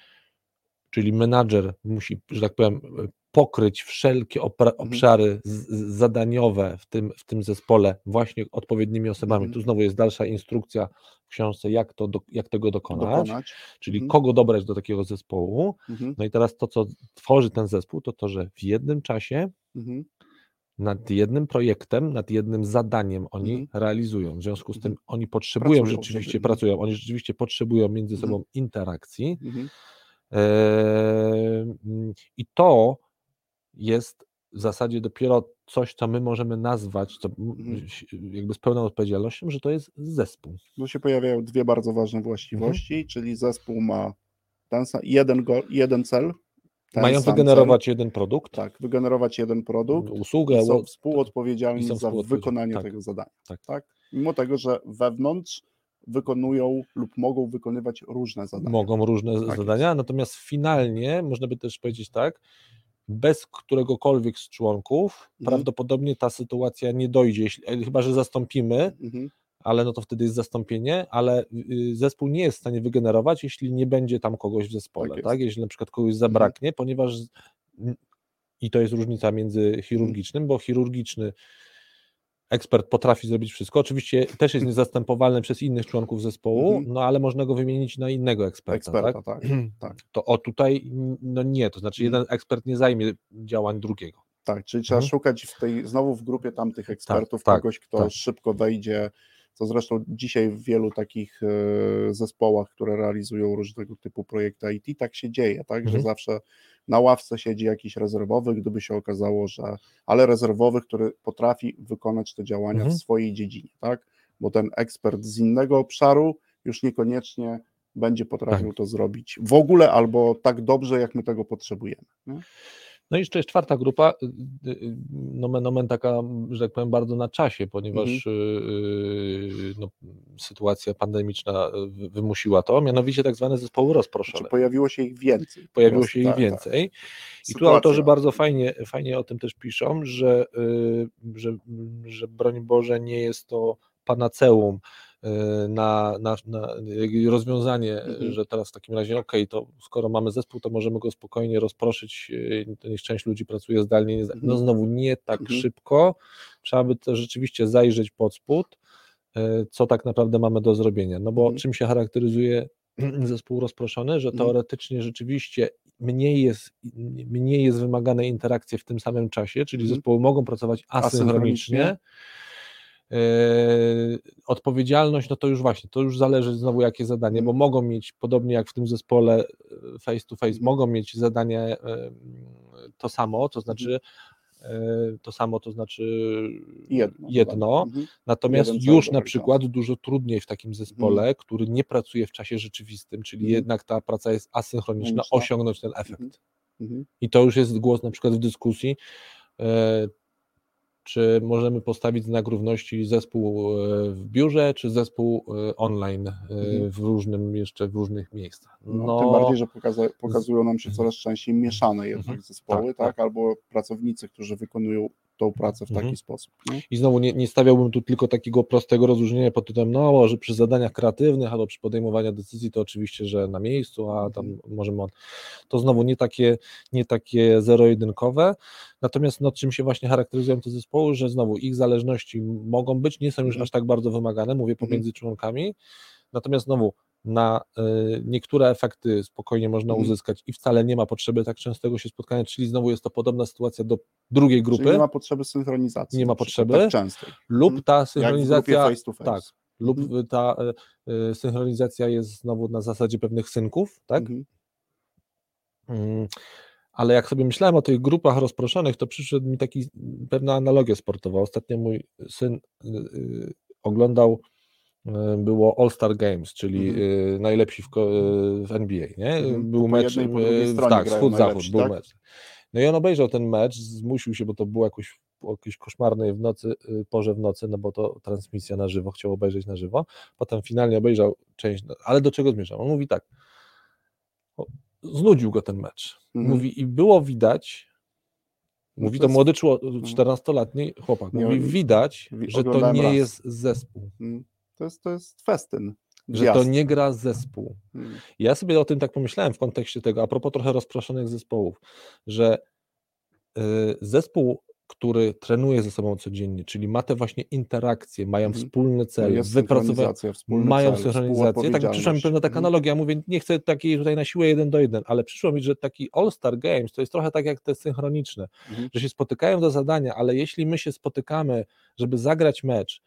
Speaker 2: czyli menadżer musi, że tak powiem, pokryć wszelkie
Speaker 1: Mhm.
Speaker 2: obszary zadaniowe w tym, w tym zespole właśnie odpowiednimi osobami.
Speaker 1: Mhm.
Speaker 2: Tu znowu jest dalsza instrukcja w książce, jak, to do, jak tego dokonać,
Speaker 1: Dokonać.
Speaker 2: czyli
Speaker 1: Mhm.
Speaker 2: kogo dobrać do takiego zespołu.
Speaker 1: Mhm.
Speaker 2: No i teraz to, co tworzy ten zespół, to to, że w jednym czasie
Speaker 1: Mhm.
Speaker 2: nad jednym projektem, nad jednym zadaniem oni
Speaker 1: Mhm.
Speaker 2: realizują. W związku z tym
Speaker 1: Mhm.
Speaker 2: oni potrzebują
Speaker 1: Pracują
Speaker 2: rzeczywiście,
Speaker 1: mhm.
Speaker 2: pracują, oni rzeczywiście potrzebują między
Speaker 1: Mhm.
Speaker 2: sobą interakcji.
Speaker 1: Mhm.
Speaker 2: Eee, I to jest w zasadzie dopiero coś, co my możemy nazwać, co
Speaker 1: Mhm.
Speaker 2: jakby z pełną odpowiedzialnością, że to jest zespół.
Speaker 1: Tu się pojawiają dwie bardzo ważne właściwości, czyli zespół ma ten sam, jeden, go, jeden cel. Ten
Speaker 2: Mają wygenerować jeden produkt,
Speaker 1: Cel, tak, wygenerować jeden produkt
Speaker 2: usługę,
Speaker 1: i są współodpowiedzialni
Speaker 2: i są
Speaker 1: za wykonanie
Speaker 2: tak,
Speaker 1: tego zadania.
Speaker 2: tak.
Speaker 1: Tak? Mimo tego, że wewnątrz wykonują lub mogą wykonywać różne zadania.
Speaker 2: mogą różne
Speaker 1: Tak
Speaker 2: zadania, natomiast finalnie można by też powiedzieć tak, bez któregokolwiek z członków
Speaker 1: Mhm.
Speaker 2: prawdopodobnie ta sytuacja nie dojdzie, jeśli, e, chyba że zastąpimy,
Speaker 1: Mhm.
Speaker 2: ale no to wtedy jest zastąpienie, ale y, zespół nie jest w stanie wygenerować, jeśli nie będzie tam kogoś w zespole,
Speaker 1: Tak
Speaker 2: tak?
Speaker 1: jest.
Speaker 2: Jeśli na przykład kogoś zabraknie, ponieważ z- n- i to jest różnica między chirurgicznym, bo chirurgiczny ekspert potrafi zrobić wszystko. Oczywiście też jest <clears throat> niezastępowalny przez innych członków zespołu,
Speaker 1: Mhm.
Speaker 2: no ale można go wymienić na innego eksperta.
Speaker 1: Eksperta,
Speaker 2: tak?
Speaker 1: tak. <clears throat> tak.
Speaker 2: To o tutaj no nie, to znaczy
Speaker 1: Mhm.
Speaker 2: jeden ekspert nie zajmie działań drugiego.
Speaker 1: Tak, czyli trzeba
Speaker 2: Mhm.
Speaker 1: szukać w tej, znowu w grupie tamtych ekspertów
Speaker 2: tak,
Speaker 1: kogoś, kto
Speaker 2: tak.
Speaker 1: szybko wejdzie, co zresztą dzisiaj w wielu takich e, zespołach, które realizują różnego typu projekty IT, tak się dzieje, tak, że
Speaker 2: Mhm.
Speaker 1: zawsze na ławce siedzi jakiś rezerwowy, gdyby się okazało, że, ale rezerwowy, który potrafi wykonać te działania
Speaker 2: Mhm.
Speaker 1: w swojej dziedzinie, tak, bo ten ekspert z innego obszaru już niekoniecznie będzie potrafił
Speaker 2: Tak.
Speaker 1: to zrobić w ogóle albo tak dobrze, jak my tego potrzebujemy. Nie?
Speaker 2: No i jeszcze jest czwarta grupa, y, y, y, nomen omen taka, że tak powiem, bardzo na czasie, ponieważ
Speaker 1: Mhm.
Speaker 2: no, sytuacja pandemiczna wymusiła to, mianowicie tak zwane zespoły rozproszone.
Speaker 1: Czy pojawiło się ich więcej? po
Speaker 2: Pojawiło się ich
Speaker 1: tak, tak.
Speaker 2: więcej. I tu autorzy bardzo fajnie, fajnie o tym też piszą, że, że, że broń Boże nie jest to panaceum na, na, na jakby rozwiązanie,
Speaker 1: Mhm.
Speaker 2: że teraz w takim razie, ok, to skoro mamy zespół, to możemy go spokojnie rozproszyć, y, niech część ludzi pracuje zdalnie, nie no
Speaker 1: Mhm.
Speaker 2: znowu nie tak
Speaker 1: Mhm.
Speaker 2: szybko, trzeba by to rzeczywiście zajrzeć pod spód, y, co tak naprawdę mamy do zrobienia, no bo
Speaker 1: Mhm.
Speaker 2: czym się charakteryzuje <clears throat> zespół rozproszony, że
Speaker 1: Mhm.
Speaker 2: teoretycznie rzeczywiście mniej jest, mniej jest wymagane interakcje w tym samym czasie, czyli zespoły mogą pracować asynchronicznie.
Speaker 1: Asynchronicznie.
Speaker 2: Yy, odpowiedzialność, no to już właśnie, to już zależy znowu jakie zadanie,
Speaker 1: Mhm.
Speaker 2: bo mogą mieć, podobnie jak w tym zespole yy, face to face,
Speaker 1: Mhm.
Speaker 2: mogą mieć zadanie yy, to samo, to znaczy
Speaker 1: Mhm.
Speaker 2: yy, to samo, to znaczy
Speaker 1: Jedno.
Speaker 2: jedno,
Speaker 1: Mhm.
Speaker 2: natomiast
Speaker 1: Jeden
Speaker 2: już na przykład dużo trudniej w takim zespole,
Speaker 1: Mhm.
Speaker 2: który nie pracuje w czasie rzeczywistym, czyli
Speaker 1: Mhm.
Speaker 2: jednak ta praca jest asynchroniczna, osiągnąć ten efekt.
Speaker 1: Mhm. Mhm.
Speaker 2: I to już jest głos na przykład w dyskusji, e, czy możemy postawić znak równości zespół e, w biurze, czy zespół e, online e,
Speaker 1: Mhm.
Speaker 2: w różnym, jeszcze w różnych miejscach.
Speaker 1: No, tym bardziej, że pokaza- pokazują nam się coraz częściej mieszane jednak
Speaker 2: Mhm.
Speaker 1: zespoły,
Speaker 2: Tak,
Speaker 1: tak, albo pracownicy, którzy wykonują tą pracę w taki
Speaker 2: Mhm.
Speaker 1: sposób. Nie?
Speaker 2: I znowu nie, nie stawiałbym tu tylko takiego prostego rozróżnienia pod tytułem, no, że przy zadaniach kreatywnych albo przy podejmowaniu decyzji to oczywiście, że na miejscu, a tam
Speaker 1: Mhm.
Speaker 2: możemy. on- To znowu nie takie, nie takie zero-jedynkowe. Natomiast no, czym się właśnie charakteryzują te zespoły, że znowu ich zależności mogą być, nie są już
Speaker 1: Mhm.
Speaker 2: aż tak bardzo wymagane, mówię
Speaker 1: Mhm.
Speaker 2: pomiędzy członkami. Natomiast znowu na y, niektóre efekty spokojnie można
Speaker 1: Mhm.
Speaker 2: uzyskać i wcale nie ma potrzeby tak częstego się spotkania, czyli znowu jest to podobna sytuacja do drugiej grupy.
Speaker 1: Czyli nie ma potrzeby synchronizacji.
Speaker 2: Nie ma potrzeby.
Speaker 1: Tak częstej.
Speaker 2: lub
Speaker 1: Mhm.
Speaker 2: ta synchronizacja
Speaker 1: face to face.
Speaker 2: tak, lub
Speaker 1: Mhm.
Speaker 2: ta e, e, synchronizacja jest znowu na zasadzie pewnych synków, tak?
Speaker 1: Mhm.
Speaker 2: Mm, ale jak sobie myślałem o tych grupach rozproszonych, to przyszedł mi taki pewna analogia sportowa. Ostatnio mój syn oglądał było All-Star Games, czyli
Speaker 1: Mhm.
Speaker 2: najlepsi w, ko- w NBA, nie?
Speaker 1: Mhm.
Speaker 2: Był
Speaker 1: Po
Speaker 2: mecz, y, tak, wschód-zachód,
Speaker 1: najlepsi,
Speaker 2: był
Speaker 1: tak?
Speaker 2: mecz. No i on obejrzał ten mecz, zmusił się, bo to było jakoś o jakiejś koszmarnej w nocy, y, porze w nocy, no bo to transmisja na żywo, chciał obejrzeć na żywo, potem finalnie obejrzał część, no, ale do czego zmierzam? On mówi tak, znudził go ten mecz.
Speaker 1: Mhm.
Speaker 2: Mówi i było widać,
Speaker 1: No
Speaker 2: mówi
Speaker 1: to
Speaker 2: młody czło- 14-letni chłopak, mówi widać,
Speaker 1: wi-
Speaker 2: że to nie jest zespół.
Speaker 1: To jest, to jest festyn.
Speaker 2: że to nie gra zespół.
Speaker 1: Mm.
Speaker 2: Ja sobie o tym tak pomyślałem w kontekście tego, a propos trochę rozproszonych zespołów, że y, zespół, który trenuje ze sobą codziennie, czyli ma te właśnie interakcje, mają
Speaker 1: Mhm.
Speaker 2: wspólny
Speaker 1: No
Speaker 2: cel,
Speaker 1: synchronizacja, wspólny
Speaker 2: mają
Speaker 1: cel,
Speaker 2: synchronizację. Tak, przyszła mi pewna taka
Speaker 1: Mhm.
Speaker 2: analogia, mówię, nie chcę takiej tutaj na siłę jeden do jeden, ale przyszło mi, że taki All-Star Games to jest trochę tak jak te synchroniczne,
Speaker 1: Mhm.
Speaker 2: że się spotykają do zadania, ale jeśli my się spotykamy, żeby zagrać mecz,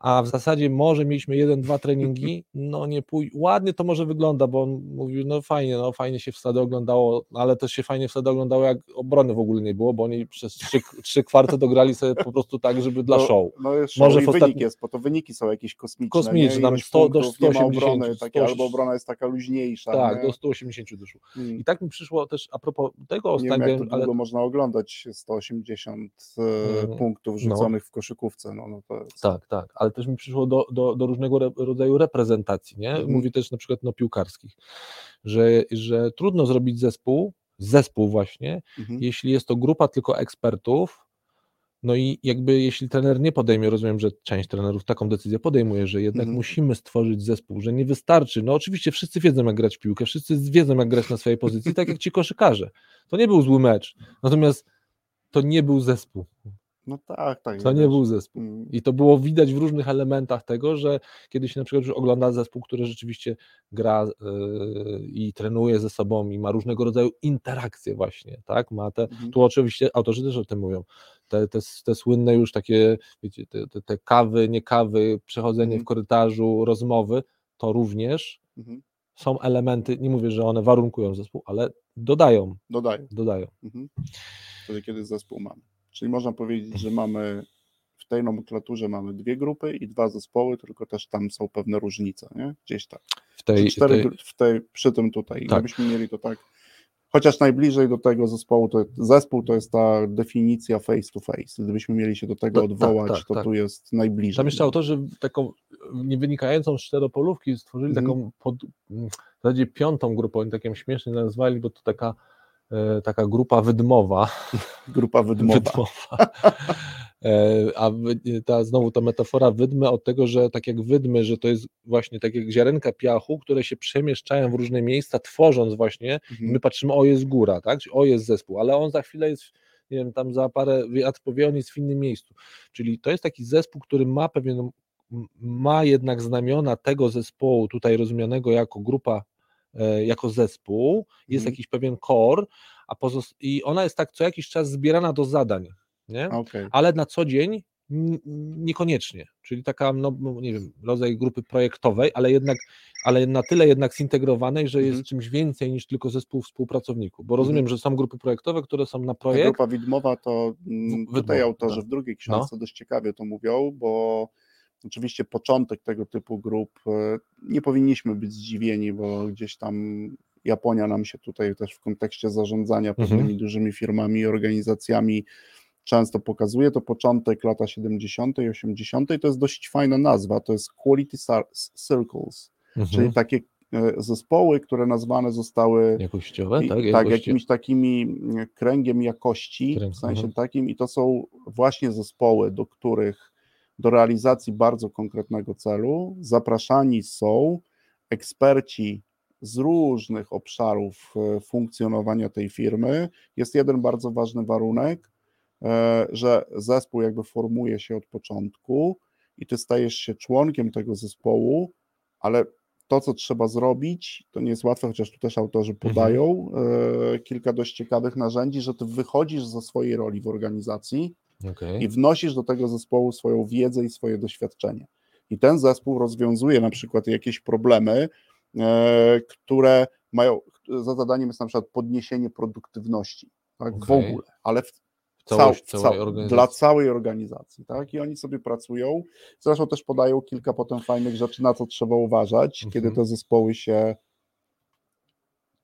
Speaker 2: a w zasadzie może mieliśmy jeden, dwa treningi, no nie pój... ładnie to może wygląda, bo on mówił, no fajnie, no fajnie się wtedy oglądało, ale też się fajnie wtedy oglądało, jak obrony w ogóle nie było, bo oni przez trzy, trzy kwarty dograli sobie po prostu tak, żeby dla
Speaker 1: no,
Speaker 2: show.
Speaker 1: No jest
Speaker 2: Może
Speaker 1: Może i wynik jest, bo to wyniki są jakieś kosmiczne.
Speaker 2: Kosmiczne,
Speaker 1: nie?
Speaker 2: tam
Speaker 1: Ilość
Speaker 2: 100 do
Speaker 1: punktów, nie ma
Speaker 2: 180,
Speaker 1: obrony, takie,
Speaker 2: 100.
Speaker 1: albo obrona jest taka luźniejsza.
Speaker 2: Tak,
Speaker 1: nie?
Speaker 2: do 180 doszło.
Speaker 1: Mm.
Speaker 2: I tak mi przyszło też a propos tego
Speaker 1: Nie
Speaker 2: All-Star
Speaker 1: wiem, jak
Speaker 2: ale
Speaker 1: długo można oglądać 180 e,
Speaker 2: Mm,
Speaker 1: punktów
Speaker 2: no.
Speaker 1: rzuconych w koszykówce. No, no to jest,
Speaker 2: Tak, tak, ale też mi przyszło do, do, do różnego re, rodzaju reprezentacji, nie?
Speaker 1: Mhm.
Speaker 2: Mówię też na przykład no piłkarskich, że, że trudno zrobić zespół, zespół właśnie,
Speaker 1: mhm.
Speaker 2: jeśli jest to grupa tylko ekspertów, no i jakby jeśli trener nie podejmie, rozumiem, że część trenerów taką decyzję podejmuje, że jednak
Speaker 1: Mhm.
Speaker 2: musimy stworzyć zespół, że nie wystarczy, no oczywiście wszyscy wiedzą jak grać w piłkę, wszyscy wiedzą jak grać na swojej pozycji, tak jak ci koszykarze. To nie był zły mecz, natomiast to nie był zespół,
Speaker 1: no tak, tak.
Speaker 2: to nie
Speaker 1: wiesz.
Speaker 2: był zespół.
Speaker 1: Mm.
Speaker 2: I to było widać w różnych elementach tego, że kiedy się na przykład już ogląda zespół, który rzeczywiście gra yy, i trenuje ze sobą i ma różnego rodzaju interakcje właśnie, tak? Ma te,
Speaker 1: Mhm.
Speaker 2: tu oczywiście autorzy też o tym mówią, te, te, te słynne już takie, wiecie, te, te, te kawy, nie kawy, przechodzenie
Speaker 1: Mhm.
Speaker 2: w korytarzu, rozmowy, to również
Speaker 1: Mhm.
Speaker 2: są elementy, nie mówię, że one warunkują zespół, ale dodają,
Speaker 1: Dodaję.
Speaker 2: dodają.
Speaker 1: Mhm. Wtedy, kiedy zespół mamy. Czyli można powiedzieć, że mamy w tej nomenklaturze mamy dwie grupy i dwa zespoły, tylko też tam są pewne różnice, nie? Gdzieś tak.
Speaker 2: W tej,
Speaker 1: cztery,
Speaker 2: tej,
Speaker 1: w tej, przy tym tutaj,
Speaker 2: Tak.
Speaker 1: gdybyśmy mieli to tak, chociaż najbliżej do tego zespołu, to zespół to jest ta definicja face to face. Gdybyśmy mieli się do tego
Speaker 2: tak,
Speaker 1: odwołać,
Speaker 2: tak,
Speaker 1: to
Speaker 2: tak.
Speaker 1: tu jest najbliżej.
Speaker 2: Tam jeszcze autorzy taką nie wynikającą z czteropolówki stworzyli
Speaker 1: Mhm.
Speaker 2: taką pod, w zasadzie piątą grupę, oni taką śmiesznie nazwali, bo to taka, e, taka grupa wydmowa.
Speaker 1: Grupa <laughs> wydmowa.
Speaker 2: wydmowa. E, A ta, znowu ta metafora wydmy od tego, że tak jak wydmy, że to jest właśnie tak jak ziarenka piachu, które się przemieszczają w różne miejsca, tworząc właśnie
Speaker 1: Mhm.
Speaker 2: my patrzymy, o jest góra, tak? Czyli o jest zespół, ale on za chwilę jest, nie wiem, tam za parę wiatr powie, on jest w innym miejscu. Czyli to jest taki zespół, który ma pewien, ma jednak znamiona tego zespołu, tutaj rozumianego jako grupa, e, jako zespół, jest
Speaker 1: Mhm.
Speaker 2: jakiś pewien core, a pozos- i ona jest tak co jakiś czas zbierana do zadań, nie?
Speaker 1: Okej.
Speaker 2: ale na co dzień niekoniecznie, czyli taka, no no, nie wiem, rodzaj grupy projektowej, ale jednak, ale na tyle jednak zintegrowanej, że
Speaker 1: Mhm.
Speaker 2: jest czymś więcej niż tylko zespół współpracowników, bo rozumiem, że są grupy projektowe, które są na
Speaker 1: Ta
Speaker 2: projekt,
Speaker 1: grupa widmowa to mm,
Speaker 2: Wydmowa,
Speaker 1: tutaj autorzy
Speaker 2: tak.
Speaker 1: w drugiej książce dość ciekawie to mówią, bo oczywiście początek tego typu grup e, nie powinniśmy być zdziwieni, bo gdzieś tam Japonia nam się tutaj też w kontekście zarządzania
Speaker 2: Mhm.
Speaker 1: pewnymi dużymi firmami i organizacjami często pokazuje. To początek lata 70. i 80. to jest dość fajna nazwa, to jest Quality Cir- Circles,
Speaker 2: mhm.
Speaker 1: czyli takie e, zespoły, które nazwane zostały
Speaker 2: jakościowe, tak?
Speaker 1: tak,
Speaker 2: Jakości-
Speaker 1: jakimś takimi mm, kręgiem jakości,
Speaker 2: Kręg,
Speaker 1: w sensie
Speaker 2: mhm.
Speaker 1: takim, i to są właśnie zespoły, do których do realizacji bardzo konkretnego celu zapraszani są eksperci z różnych obszarów e, funkcjonowania tej firmy. Jest jeden bardzo ważny warunek, e, że zespół jakby formuje się od początku i ty stajesz się członkiem tego zespołu, ale to, co trzeba zrobić, to nie jest łatwe, chociaż tu też autorzy podają e, kilka dość ciekawych narzędzi, że ty wychodzisz ze swojej roli w organizacji
Speaker 2: Okej.
Speaker 1: i wnosisz do tego zespołu swoją wiedzę i swoje doświadczenie. I ten zespół rozwiązuje na przykład jakieś problemy, e, które mają, za zadaniem jest na przykład podniesienie produktywności, tak, w
Speaker 2: Okej.
Speaker 1: ogóle, ale w,
Speaker 2: Całość,
Speaker 1: cał-
Speaker 2: całej
Speaker 1: dla całej organizacji, tak, i oni sobie pracują, zresztą też podają kilka potem fajnych rzeczy, na co trzeba uważać,
Speaker 2: Mhm.
Speaker 1: kiedy te zespoły się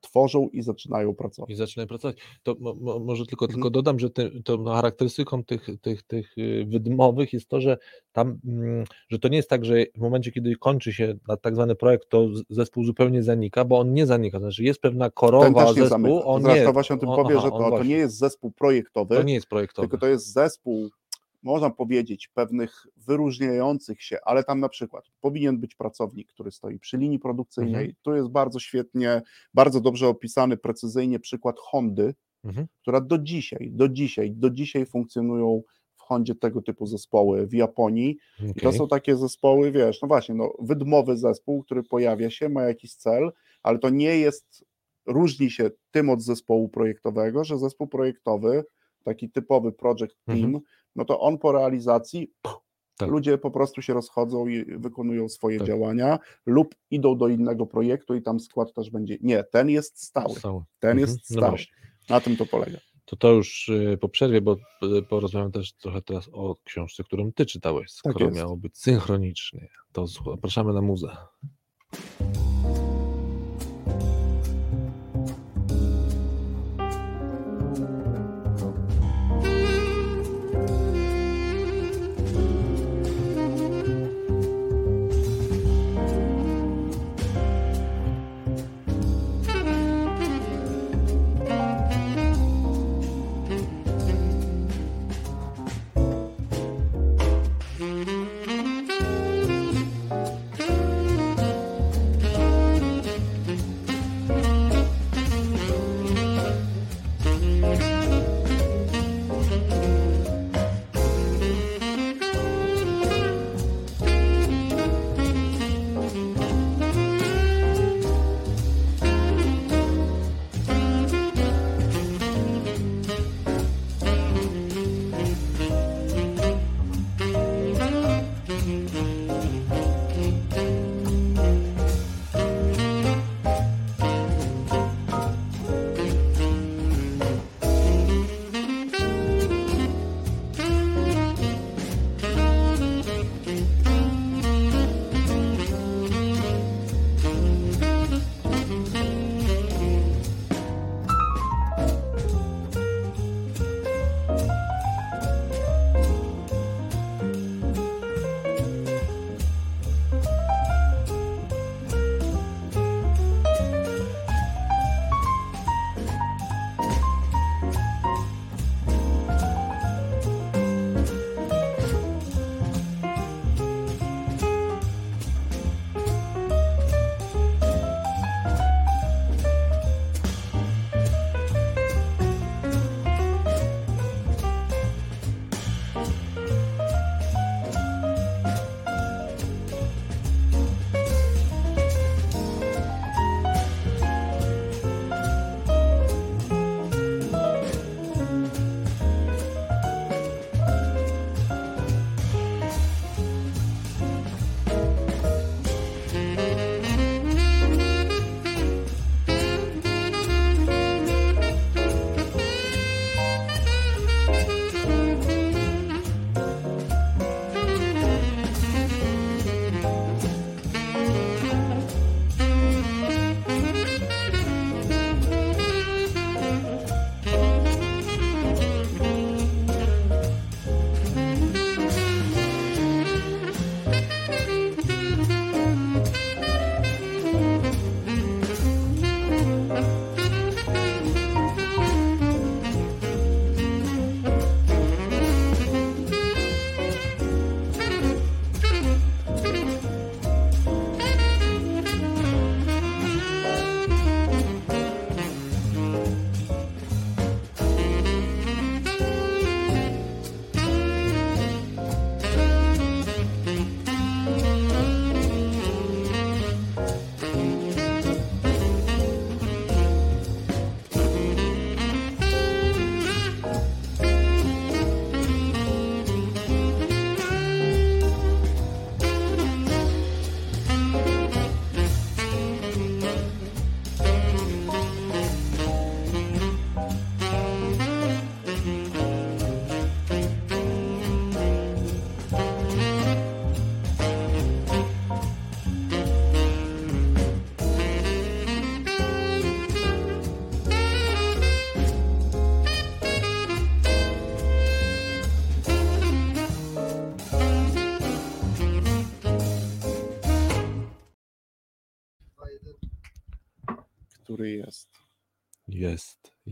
Speaker 1: tworzą i zaczynają pracować.
Speaker 2: I zaczynają pracować. To mo, mo, może tylko,
Speaker 1: Mhm.
Speaker 2: tylko dodam, że ty, to charakterystyką tych, tych, tych y, wydmowych jest to, że tam, mm, że to nie jest tak, że w momencie, kiedy kończy się tak zwany projekt, to zespół zupełnie zanika, bo on nie zanika. Znaczy jest pewna
Speaker 1: Ten
Speaker 2: korowa
Speaker 1: też nie
Speaker 2: zespół,
Speaker 1: zamyka.
Speaker 2: on nie,
Speaker 1: właśnie o tym
Speaker 2: on-
Speaker 1: powie,
Speaker 2: aha,
Speaker 1: że to, to nie jest zespół projektowy,
Speaker 2: to nie jest projektowy.
Speaker 1: tylko to jest zespół, można powiedzieć, pewnych wyróżniających się, ale tam na przykład powinien być pracownik, który stoi przy linii produkcyjnej.
Speaker 2: Mhm.
Speaker 1: Tu jest bardzo świetnie, bardzo dobrze opisany precyzyjnie przykład Hondy,
Speaker 2: Mhm.
Speaker 1: która do dzisiaj, do dzisiaj, do dzisiaj funkcjonują w Hondzie tego typu zespoły w Japonii. I to są takie zespoły, wiesz, no właśnie, no, wydmowy zespół, który pojawia się, ma jakiś cel, ale to nie jest, różni się tym od zespołu projektowego, że zespół projektowy, taki typowy project team,
Speaker 2: Mhm.
Speaker 1: no to on po realizacji
Speaker 2: Tak.
Speaker 1: ludzie po prostu się rozchodzą i wykonują swoje
Speaker 2: Tak.
Speaker 1: działania lub idą do innego projektu i tam skład też będzie. Nie, ten jest stały.
Speaker 2: Stały.
Speaker 1: Ten
Speaker 2: Mhm.
Speaker 1: jest
Speaker 2: No
Speaker 1: stały. Na tym to polega.
Speaker 2: To to już y, po przerwie, bo y, porozmawiam też trochę teraz o książce, którą ty czytałeś,
Speaker 1: Tak
Speaker 2: skoro
Speaker 1: jest.
Speaker 2: miało być synchronicznie. To zapraszamy na muzę.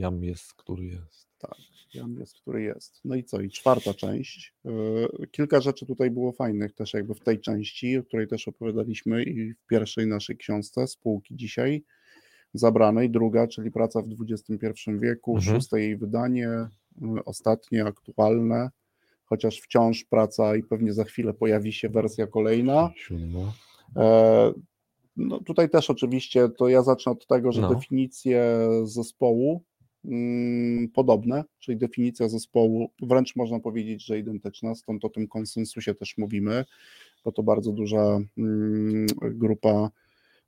Speaker 2: Jam jest, który jest.
Speaker 1: Tak, jam jest, który jest. No i co? I czwarta część. Yy, kilka rzeczy tutaj było fajnych też jakby w tej części, o której też opowiadaliśmy i w pierwszej naszej książce spółki dzisiaj zabranej, druga, czyli praca w XXI wieku,
Speaker 2: Mhm.
Speaker 1: szóste jej wydanie, yy, ostatnie, aktualne, chociaż wciąż praca i pewnie za chwilę pojawi się wersja kolejna.
Speaker 2: Siódma.
Speaker 1: E, No tutaj też oczywiście to ja zacznę od tego, że
Speaker 2: No.
Speaker 1: definicje zespołu podobne, czyli definicja zespołu wręcz można powiedzieć, że identyczna, stąd o tym konsensusie też mówimy, bo to bardzo duża mm, grupa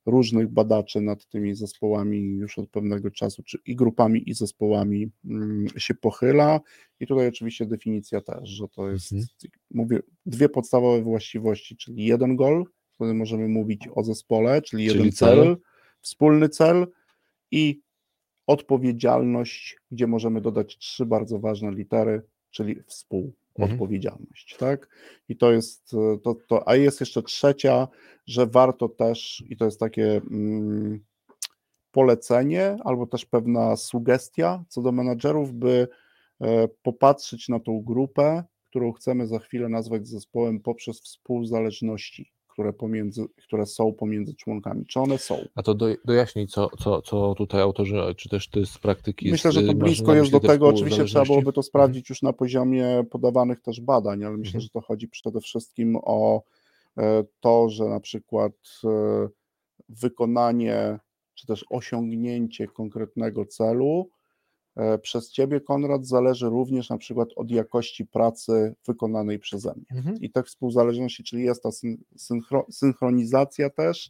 Speaker 1: różnych badaczy nad tymi zespołami już od pewnego czasu, czy i grupami, i zespołami mm, się pochyla. I tutaj oczywiście definicja też, że to jest,
Speaker 2: Mhm.
Speaker 1: mówię, dwie podstawowe właściwości, czyli jeden gol, wtedy możemy mówić o zespole, czyli,
Speaker 2: Czyli
Speaker 1: jeden
Speaker 2: cel.
Speaker 1: cel, wspólny cel i odpowiedzialność, gdzie możemy dodać trzy bardzo ważne litery, czyli
Speaker 2: Mhm.
Speaker 1: współodpowiedzialność, tak? I to jest e, to, to, a jest jeszcze trzecia, że warto też, i to jest takie mm, polecenie, albo też pewna sugestia co do menadżerów, by e, popatrzeć na tą grupę, którą chcemy za chwilę nazwać zespołem poprzez współzależności, które, pomiędzy, które są pomiędzy członkami. Czy one są?
Speaker 2: A to do, dojaśnij, co, co, co tutaj autorzy, czy też ty z praktyki.
Speaker 1: Myślę, że to blisko jest do tego. Oczywiście trzeba byłoby to sprawdzić już na poziomie podawanych też badań, ale myślę,
Speaker 2: Mhm.
Speaker 1: że to chodzi przede wszystkim o e, to, że na przykład e, wykonanie czy też osiągnięcie konkretnego celu przez ciebie, Konrad, zależy również na przykład od jakości pracy wykonanej przeze mnie
Speaker 2: Mhm.
Speaker 1: i te współzależności, czyli jest ta syn- synchro, synchronizacja też,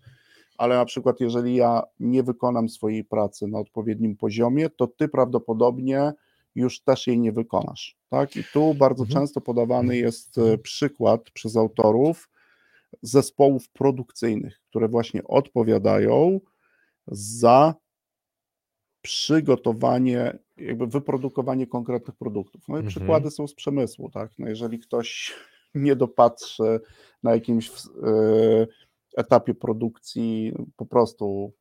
Speaker 1: ale na przykład jeżeli ja nie wykonam swojej pracy na odpowiednim poziomie, to ty prawdopodobnie już też jej nie wykonasz. Tak? I tu bardzo
Speaker 2: Mhm.
Speaker 1: często podawany
Speaker 2: Mhm.
Speaker 1: jest e,
Speaker 2: Mhm.
Speaker 1: przykład przez autorów zespołów produkcyjnych, które właśnie odpowiadają za przygotowanie, jakby wyprodukowanie konkretnych produktów. No i
Speaker 2: Mhm.
Speaker 1: przykłady są z przemysłu, tak? No jeżeli ktoś <laughs> nie dopatrzy na jakimś e, etapie produkcji, po prostu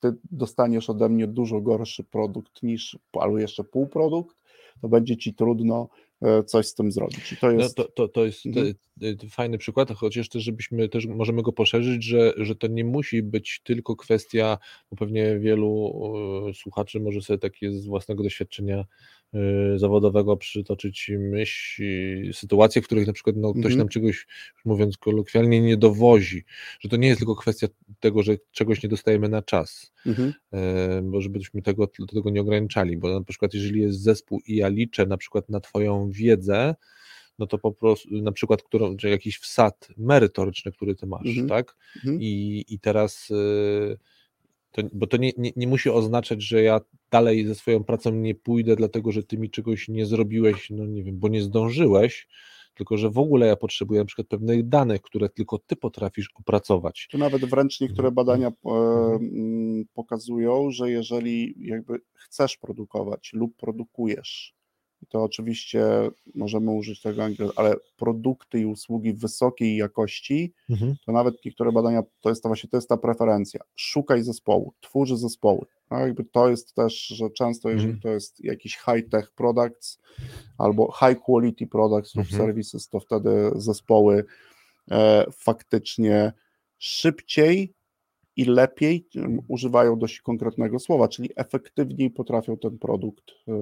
Speaker 1: ty dostaniesz ode mnie dużo gorszy produkt niż, albo jeszcze półprodukt, to będzie ci trudno coś z tym zrobić. I to
Speaker 2: No,
Speaker 1: jest.
Speaker 2: to, to, to jest
Speaker 1: Mhm.
Speaker 2: e, e, fajny przykład, chociaż też, żebyśmy też możemy go poszerzyć, że, że to nie musi być tylko kwestia, bo pewnie wielu e, słuchaczy może sobie takie z własnego doświadczenia e, zawodowego przytoczyć myśl, sytuacje, w których na przykład no, ktoś
Speaker 1: Mhm.
Speaker 2: nam czegoś, mówiąc kolokwialnie, nie dowozi, że to nie jest tylko kwestia tego, że czegoś nie dostajemy na czas,
Speaker 1: Mhm.
Speaker 2: e, bo żebyśmy tego, do tego nie ograniczali, bo na przykład jeżeli jest zespół i ja liczę na przykład na Twoją wiedzę, no to po prostu na przykład którą, czy jakiś wsad merytoryczny, który Ty masz,
Speaker 1: Mhm.
Speaker 2: tak?
Speaker 1: Mhm.
Speaker 2: I, i teraz, y, to, bo to nie, nie, nie musi oznaczać, że ja dalej ze swoją pracą nie pójdę, dlatego że Ty mi czegoś nie zrobiłeś, no nie wiem, bo nie zdążyłeś, tylko że w ogóle ja potrzebuję na przykład pewnych danych, które tylko Ty potrafisz opracować.
Speaker 1: Tu nawet wręcz niektóre
Speaker 2: Mhm.
Speaker 1: badania e,
Speaker 2: Mhm.
Speaker 1: mm, pokazują, że jeżeli jakby chcesz produkować lub produkujesz, i to oczywiście możemy użyć tego angielskiego, ale produkty i usługi wysokiej jakości, to nawet niektóre badania, to jest to właśnie, to jest ta preferencja. Szukaj zespołu, twórz zespoły. No jakby to jest też, że często jeżeli
Speaker 2: Mhm.
Speaker 1: to jest jakiś high-tech products albo high quality products lub
Speaker 2: Mhm.
Speaker 1: services, to wtedy zespoły e, faktycznie szybciej i lepiej używają dość konkretnego słowa, czyli efektywniej potrafią ten produkt e,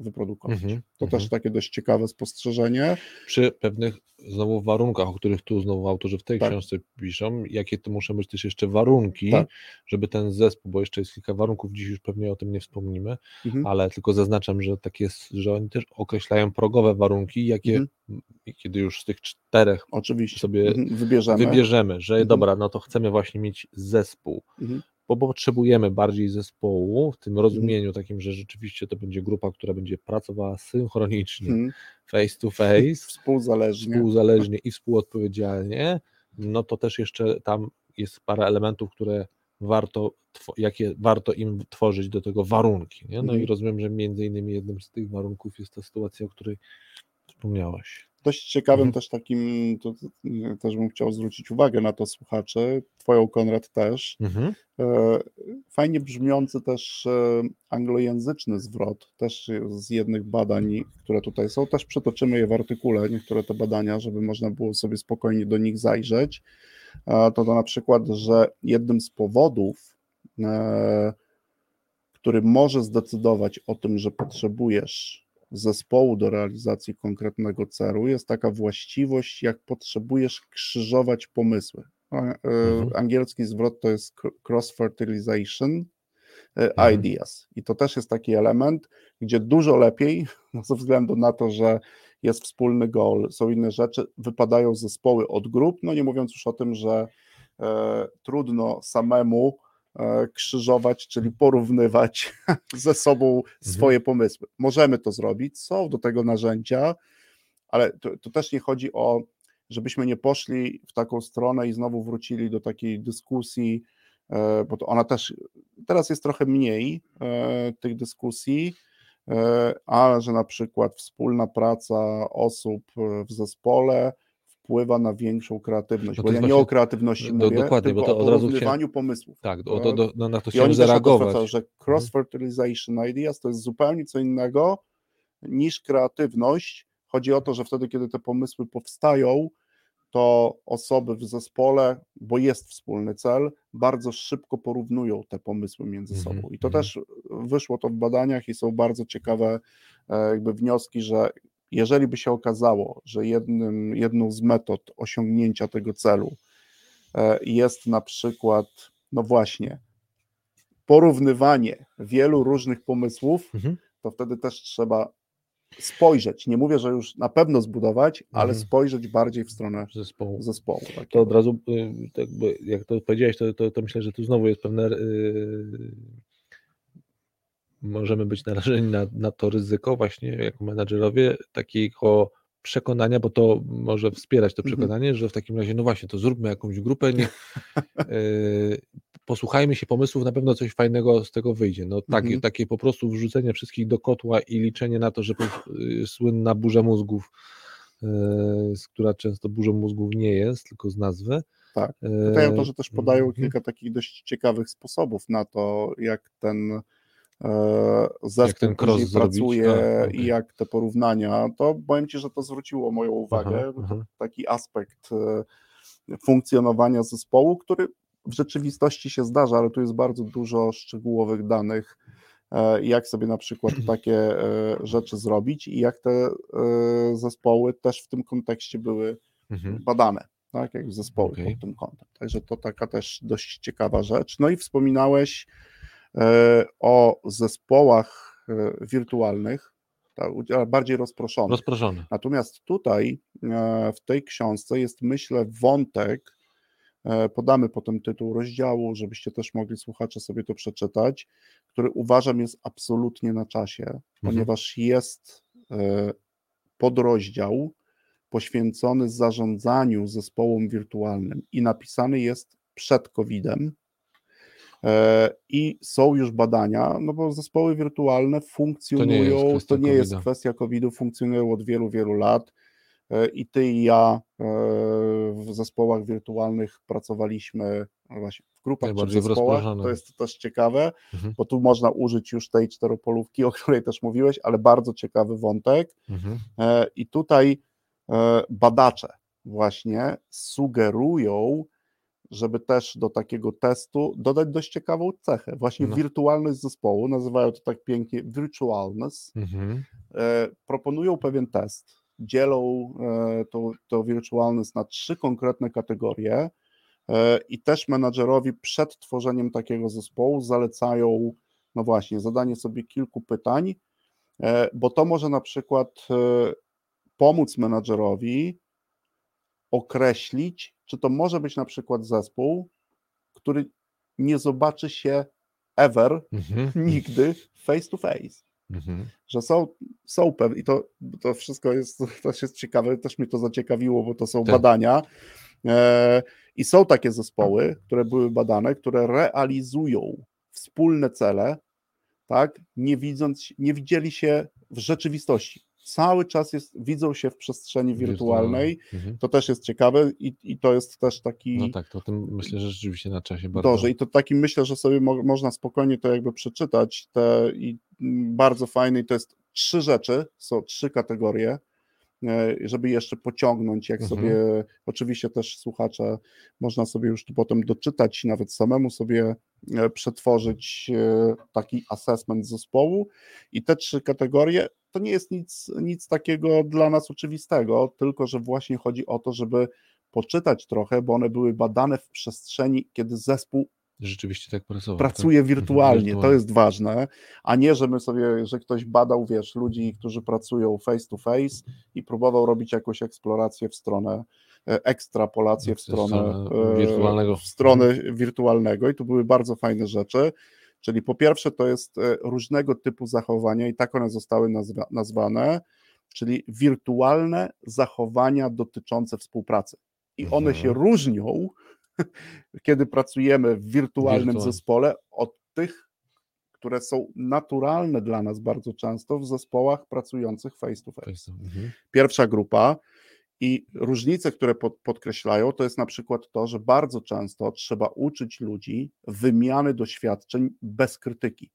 Speaker 1: wyprodukować.
Speaker 2: Mhm,
Speaker 1: To
Speaker 2: mhm.
Speaker 1: też takie dość ciekawe spostrzeżenie.
Speaker 2: przy pewnych znowu warunkach, o których tu znowu autorzy w tej
Speaker 1: Tak.
Speaker 2: książce piszą, jakie to muszą być też jeszcze warunki,
Speaker 1: Tak.
Speaker 2: żeby ten zespół, bo jeszcze jest kilka warunków, dziś już pewnie o tym nie wspomnimy,
Speaker 1: Mhm.
Speaker 2: ale tylko zaznaczam, że tak jest, że oni też określają progowe warunki, jakie
Speaker 1: Mhm.
Speaker 2: kiedy już z tych czterech
Speaker 1: Oczywiście.
Speaker 2: sobie
Speaker 1: Mhm. Wybierzemy.
Speaker 2: wybierzemy, że
Speaker 1: Mhm.
Speaker 2: dobra, no to chcemy właśnie mieć zespół,
Speaker 1: Mhm.
Speaker 2: bo potrzebujemy bardziej zespołu w tym rozumieniu takim, że rzeczywiście to będzie grupa, która będzie pracowała synchronicznie,
Speaker 1: Mhm.
Speaker 2: face to face, <laughs>
Speaker 1: Współzależnie.
Speaker 2: współzależnie i współodpowiedzialnie, no to też jeszcze tam jest parę elementów, które warto, jakie warto im tworzyć do tego warunki. Nie? No
Speaker 1: Mhm.
Speaker 2: i rozumiem, że między innymi jednym z tych warunków jest ta sytuacja, o której wspomniałeś.
Speaker 1: Dość ciekawym
Speaker 2: Mhm.
Speaker 1: też takim, to, też bym chciał zwrócić uwagę na to słuchaczy, twoją Konrad też,
Speaker 2: Mhm.
Speaker 1: e, fajnie brzmiący też e, anglojęzyczny zwrot, też z jednych badań, które tutaj są, też przytoczymy je w artykule, niektóre te badania, żeby można było sobie spokojnie do nich zajrzeć, to to na przykład, że jednym z powodów, e, który może zdecydować o tym, że potrzebujesz zespołu do realizacji konkretnego celu, jest taka właściwość, jak potrzebujesz krzyżować pomysły. E,
Speaker 2: Mhm.
Speaker 1: Angielski zwrot to jest cr- cross-fertilization e,
Speaker 2: Mhm.
Speaker 1: ideas. I to też jest taki element, gdzie dużo lepiej, no <laughs> ze względu na to, że jest wspólny goal, są inne rzeczy, wypadają zespoły od grup, no nie mówiąc już o tym, że e, trudno samemu krzyżować, czyli porównywać <laughs> ze sobą swoje pomysły. Możemy to zrobić, są do tego narzędzia, ale to, to też nie chodzi o, żebyśmy nie poszli w taką stronę i znowu wrócili do takiej dyskusji, e, bo to ona też teraz jest trochę mniej e, tych dyskusji, e, ale że na przykład wspólna praca osób e, w zespole wpływa na większą kreatywność,
Speaker 2: No to
Speaker 1: bo ja
Speaker 2: jest
Speaker 1: nie
Speaker 2: właśnie-
Speaker 1: o kreatywności
Speaker 2: no
Speaker 1: mówię,
Speaker 2: dokładnie, bo
Speaker 1: tylko
Speaker 2: to
Speaker 1: o
Speaker 2: od razu
Speaker 1: porównywaniu pomysłów.
Speaker 2: Tak, o to, do, na to chciałem
Speaker 1: też to
Speaker 2: zareagować.
Speaker 1: zwracają, że cross-fertilization ideas to jest zupełnie co innego niż kreatywność. Chodzi o to, że wtedy, kiedy te pomysły powstają, to osoby w zespole, bo jest wspólny cel, bardzo szybko porównują te pomysły między
Speaker 2: Mhm,
Speaker 1: sobą. I to
Speaker 2: mhm.
Speaker 1: też wyszło to w badaniach i są bardzo ciekawe e, jakby wnioski, że jeżeli by się okazało, że jednym, jedną z metod osiągnięcia tego celu e, jest na przykład, no właśnie, porównywanie wielu różnych pomysłów,
Speaker 2: Mhm.
Speaker 1: to wtedy też trzeba spojrzeć. Nie mówię, że już na pewno zbudować, ale
Speaker 2: Mhm.
Speaker 1: spojrzeć bardziej w stronę
Speaker 2: Zespołu.
Speaker 1: zespołu.
Speaker 2: To od razu, y, tak jakby, jak to powiedziałeś, to, to, to myślę, że tu znowu jest pewne. Możemy być narażeni na, na to ryzyko, właśnie jako menadżerowie, takiego przekonania, bo to może wspierać to
Speaker 1: Mhm.
Speaker 2: przekonanie, że w takim razie, no właśnie, to zróbmy jakąś grupę, niech <laughs> y, posłuchajmy się pomysłów, na pewno coś fajnego z tego wyjdzie. No takie,
Speaker 1: Mhm.
Speaker 2: takie po prostu wrzucenie wszystkich do kotła i liczenie na to, że po, y, słynna burza mózgów, y, która często burzą mózgów nie jest, tylko z nazwy.
Speaker 1: Tak. Pytają to, że też podają
Speaker 2: mhm.
Speaker 1: kilka takich dość ciekawych sposobów na to, jak ten e, zespół
Speaker 2: ten cross
Speaker 1: później pracuje
Speaker 2: A, okej.
Speaker 1: i jak te porównania, to powiem Ci, że to zwróciło moją uwagę,
Speaker 2: Aha, aha.
Speaker 1: taki aspekt e, funkcjonowania zespołu, który w rzeczywistości się zdarza, ale tu jest bardzo dużo szczegółowych danych, e, jak sobie na przykład <clears throat> takie e, rzeczy zrobić i jak te e, zespoły też w tym kontekście były
Speaker 2: Mhm.
Speaker 1: badane, tak, jak zespoły
Speaker 2: Okej.
Speaker 1: pod tym kątem. Także to taka też dość ciekawa rzecz. No i wspominałeś e, o zespołach e, wirtualnych, tak, bardziej rozproszonych.
Speaker 2: Rozproszony.
Speaker 1: Natomiast tutaj e, w tej książce jest, myślę, wątek, e, podamy potem tytuł rozdziału, żebyście też mogli słuchacze sobie to przeczytać, który uważam jest absolutnie na czasie, ponieważ jest e, podrozdział poświęcony zarządzaniu zespołem wirtualnym i napisany jest przed COVID-em. E, I są już badania, no bo zespoły wirtualne funkcjonują, to nie jest,
Speaker 2: kwestia COVID-a.
Speaker 1: kwestia COVID-u, funkcjonują od wielu, wielu lat. E, I ty i ja e, w zespołach wirtualnych pracowaliśmy no właśnie w grupach czy w zespołach. To jest też ciekawe,
Speaker 2: Mhm.
Speaker 1: bo tu można użyć już tej czteropolówki, <laughs> o której też mówiłeś, ale bardzo ciekawy wątek.
Speaker 2: Mhm.
Speaker 1: I tutaj badacze właśnie sugerują, żeby też do takiego testu dodać dość ciekawą cechę, właśnie
Speaker 2: No.
Speaker 1: wirtualność zespołu, nazywają to tak pięknie virtualness,
Speaker 2: Mhm.
Speaker 1: e, proponują pewien test, dzielą e, to, to virtualness na trzy konkretne kategorie e, i też menadżerowi przed tworzeniem takiego zespołu zalecają, no właśnie, zadanie sobie kilku pytań, e, bo to może na przykład e, pomóc menadżerowi określić, czy to może być na przykład zespół, który nie zobaczy się ever,
Speaker 2: Mhm. <laughs>
Speaker 1: nigdy face to face
Speaker 2: Mhm.
Speaker 1: że są, są pewne, i to, to wszystko jest, <laughs> też jest ciekawe, też mnie to zaciekawiło, bo to są
Speaker 2: Tak.
Speaker 1: badania. E, I są takie zespoły, które były badane, które realizują wspólne cele, tak, nie widząc, nie widzieli się w rzeczywistości. Cały czas jest, widzą się w przestrzeni wirtualnej.
Speaker 2: Mhm.
Speaker 1: To też jest ciekawe i, i to jest też taki
Speaker 2: No tak, to tym myślę, że rzeczywiście na czasie bardzo.
Speaker 1: dobrze. I to taki myślę, że sobie mo, można spokojnie to jakby przeczytać. Te, I mm, bardzo fajne, i to jest trzy rzeczy, są trzy kategorie, żeby jeszcze pociągnąć, jak
Speaker 2: Mhm.
Speaker 1: sobie, oczywiście też słuchacze, można sobie już tu potem doczytać i nawet samemu sobie e, przetworzyć e, taki assessment zespołu. I te trzy kategorie to nie jest nic, nic takiego dla nas oczywistego, tylko że właśnie chodzi o to, żeby poczytać trochę, bo one były badane w przestrzeni, kiedy zespół
Speaker 2: Rzeczywiście tak pracował.
Speaker 1: pracuje
Speaker 2: tak?
Speaker 1: wirtualnie,
Speaker 2: Mhm,
Speaker 1: to jest ważne, a nie, że my sobie, że ktoś badał, wiesz, ludzi, którzy pracują face to face i próbował robić jakąś eksplorację w stronę, e, ekstrapolację w stronę e,
Speaker 2: wirtualnego.
Speaker 1: w stronę wirtualnego i tu były bardzo fajne rzeczy, czyli po pierwsze to jest e, różnego typu zachowania i tak one zostały nazwa, nazwane, czyli wirtualne zachowania dotyczące współpracy. I one
Speaker 2: Mhm.
Speaker 1: się różnią, <laughs> kiedy pracujemy w wirtualnym
Speaker 2: Wirtualnie.
Speaker 1: zespole, od tych, które są naturalne dla nas bardzo często w zespołach pracujących face to face.
Speaker 2: Mhm.
Speaker 1: Pierwsza grupa i różnice, które pod, podkreślają, to jest na przykład to, że bardzo często trzeba uczyć ludzi wymiany doświadczeń bez krytyki,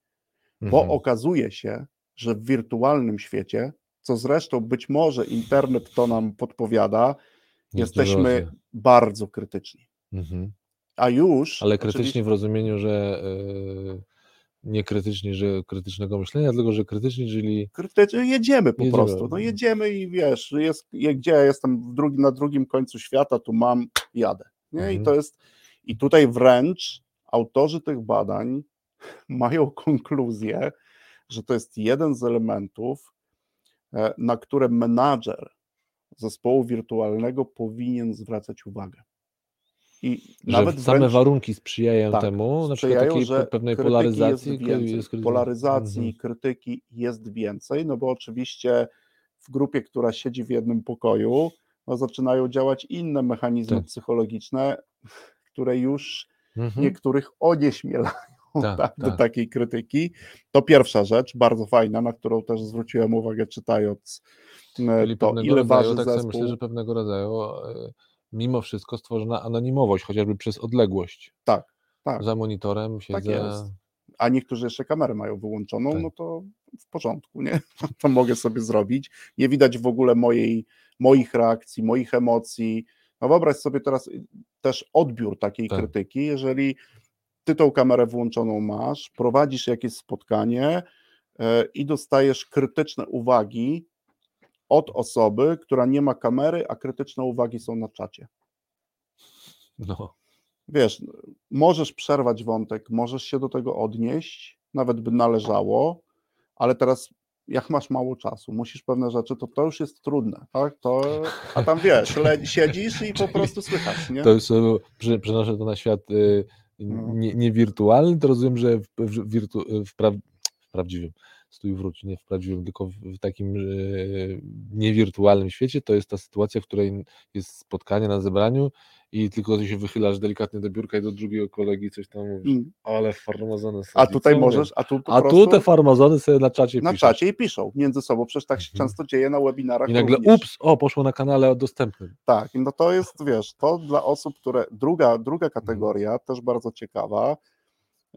Speaker 1: bo
Speaker 2: Mhm.
Speaker 1: okazuje się, że w wirtualnym świecie, co zresztą być może internet to nam podpowiada,
Speaker 2: dużo
Speaker 1: jesteśmy bardzo krytyczni.
Speaker 2: Mhm.
Speaker 1: A już.
Speaker 2: Ale
Speaker 1: oczywiście-
Speaker 2: krytycznie w rozumieniu, że yy, nie krytycznie, że krytycznego myślenia, tylko że krytycznie, czyli
Speaker 1: krytycznie jedziemy po
Speaker 2: Jedziemy.
Speaker 1: prostu. No jedziemy i wiesz, jest, je- gdzie ja jestem w drugi, na drugim końcu świata, tu mam, jadę. Nie? I
Speaker 2: Mhm.
Speaker 1: to jest. I tutaj wręcz autorzy tych badań <laughs> mają konkluzję, że to jest jeden z elementów, e, na które menadżer zespołu wirtualnego powinien zwracać uwagę. I nawet
Speaker 2: same
Speaker 1: wręcz
Speaker 2: warunki sprzyjają
Speaker 1: tak,
Speaker 2: temu, na
Speaker 1: sprzyjają,
Speaker 2: takiej
Speaker 1: że
Speaker 2: pe- pewnej polaryzacji.
Speaker 1: Jest więcej.
Speaker 2: jest
Speaker 1: polaryzacji,
Speaker 2: Mhm.
Speaker 1: krytyki jest więcej, no bo oczywiście w grupie, która siedzi w jednym pokoju, no zaczynają działać inne mechanizmy
Speaker 2: Tak.
Speaker 1: psychologiczne, <laughs> które już
Speaker 2: Mhm.
Speaker 1: niektórych onieśmielają
Speaker 2: Tak, <laughs>
Speaker 1: tak, do
Speaker 2: tak.
Speaker 1: takiej krytyki. To pierwsza rzecz, bardzo fajna, na którą też zwróciłem uwagę czytając e,
Speaker 2: Czyli
Speaker 1: to, ile
Speaker 2: rodzaju,
Speaker 1: waży
Speaker 2: tak
Speaker 1: zespół.
Speaker 2: myślę, że pewnego rodzaju e, mimo wszystko stworzona anonimowość, chociażby przez odległość.
Speaker 1: Tak, tak.
Speaker 2: Za monitorem siedzę.
Speaker 1: jest. a niektórzy jeszcze kamerę mają wyłączoną,
Speaker 2: Tak.
Speaker 1: no to w porządku, nie? <laughs> To mogę sobie zrobić. Nie widać w ogóle mojej, moich reakcji, moich emocji. No wyobraź sobie teraz y, też odbiór takiej
Speaker 2: Tak.
Speaker 1: krytyki, jeżeli ty tą kamerę włączoną masz, prowadzisz jakieś spotkanie e, i dostajesz krytyczne uwagi od osoby, która nie ma kamery, a krytyczne uwagi są na czacie
Speaker 2: No,
Speaker 1: wiesz, możesz przerwać wątek, możesz się do tego odnieść, nawet by należało, ale teraz jak masz mało czasu, musisz pewne rzeczy, to to już jest trudne, tak? To, a tam wiesz, le, <laughs> siedzisz i po prostu słychać, nie?
Speaker 2: to już przy, przenoszę to na świat e,
Speaker 1: No.
Speaker 2: nie, nie wirtualny, to rozumiem, że w, w, wirtu, w, pra, w prawdziwym, stój wróć, nie w prawdziwym, tylko w, takim e, niewirtualnym świecie, to jest ta sytuacja, w której jest spotkanie na zebraniu i tylko ty się wychylasz delikatnie do biurka i do drugiego kolegi coś tam mówisz,
Speaker 1: Mm.
Speaker 2: ale farmazony
Speaker 1: A
Speaker 2: sobie,
Speaker 1: tutaj
Speaker 2: co
Speaker 1: możesz, a tu po
Speaker 2: A
Speaker 1: prostu
Speaker 2: tu te farmazony sobie na czacie
Speaker 1: na czacie i piszą między sobą, przecież tak się
Speaker 2: Mhm.
Speaker 1: często dzieje na webinarach
Speaker 2: I nagle,
Speaker 1: również.
Speaker 2: ups, o, poszło na kanale dostępnym.
Speaker 1: Tak, no to jest, wiesz, to dla osób, które. Druga, druga
Speaker 2: Mhm.
Speaker 1: kategoria, też bardzo ciekawa.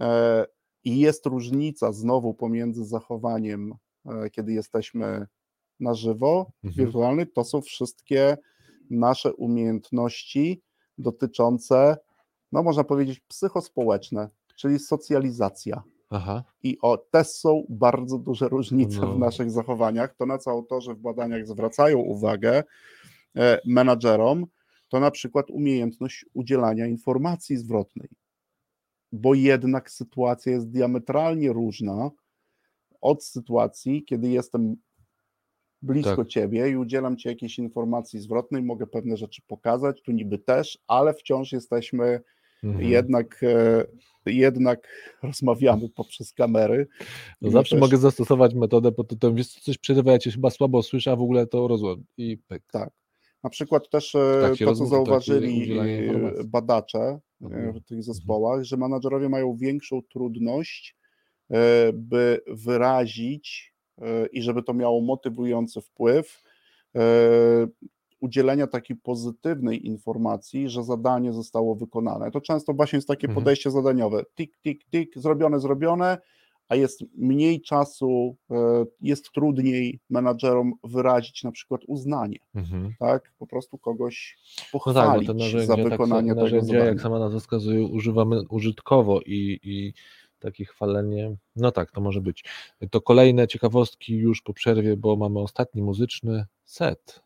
Speaker 1: E, I jest różnica znowu pomiędzy zachowaniem, e, kiedy jesteśmy na żywo,
Speaker 2: Mhm.
Speaker 1: wirtualny, to są wszystkie nasze umiejętności dotyczące, no można powiedzieć, psychospołeczne, czyli socjalizacja.
Speaker 2: Aha,
Speaker 1: I o, te są bardzo duże różnice
Speaker 2: No.
Speaker 1: w naszych zachowaniach. To, na co autorzy w badaniach zwracają uwagę e, menadżerom, to na przykład umiejętność udzielania informacji zwrotnej, bo jednak sytuacja jest diametralnie różna od sytuacji, kiedy jestem blisko
Speaker 2: Tak.
Speaker 1: ciebie i udzielam ci jakiejś informacji zwrotnej, mogę pewne rzeczy pokazać, tu niby też, ale wciąż jesteśmy
Speaker 2: mhm.
Speaker 1: jednak, e, jednak rozmawiamy poprzez kamery.
Speaker 2: No zawsze
Speaker 1: też-
Speaker 2: mogę zastosować metodę pod tytułem, wiesz co, coś przerywa, ja cię chyba słabo słyszę, a w ogóle to rozłam. I pyk.
Speaker 1: Tak. Na przykład też e,
Speaker 2: trakcie
Speaker 1: to, co
Speaker 2: trakcie
Speaker 1: zauważyli e, badacze e,
Speaker 2: Mhm.
Speaker 1: w tych zespołach, że menadżerowie mają większą trudność, by wyrazić i żeby to miało motywujący wpływ, udzielenia takiej pozytywnej informacji, że zadanie zostało wykonane. To często właśnie jest takie
Speaker 2: Mhm.
Speaker 1: podejście zadaniowe. Tik, tik, tik, zrobione, zrobione, a jest mniej czasu, e, jest trudniej menadżerom wyrazić na przykład uznanie,
Speaker 2: Mhm.
Speaker 1: tak? Po prostu kogoś
Speaker 2: No tak,
Speaker 1: pochwalić
Speaker 2: te
Speaker 1: za
Speaker 2: narzędzia, tak,
Speaker 1: wykonanie tego
Speaker 2: narzędzia
Speaker 1: zadania.
Speaker 2: jak sama nazwa wskazuje, używamy użytkowo i, i takie chwalenie, no tak, to może być. To kolejne ciekawostki już po przerwie, bo mamy ostatni muzyczny set.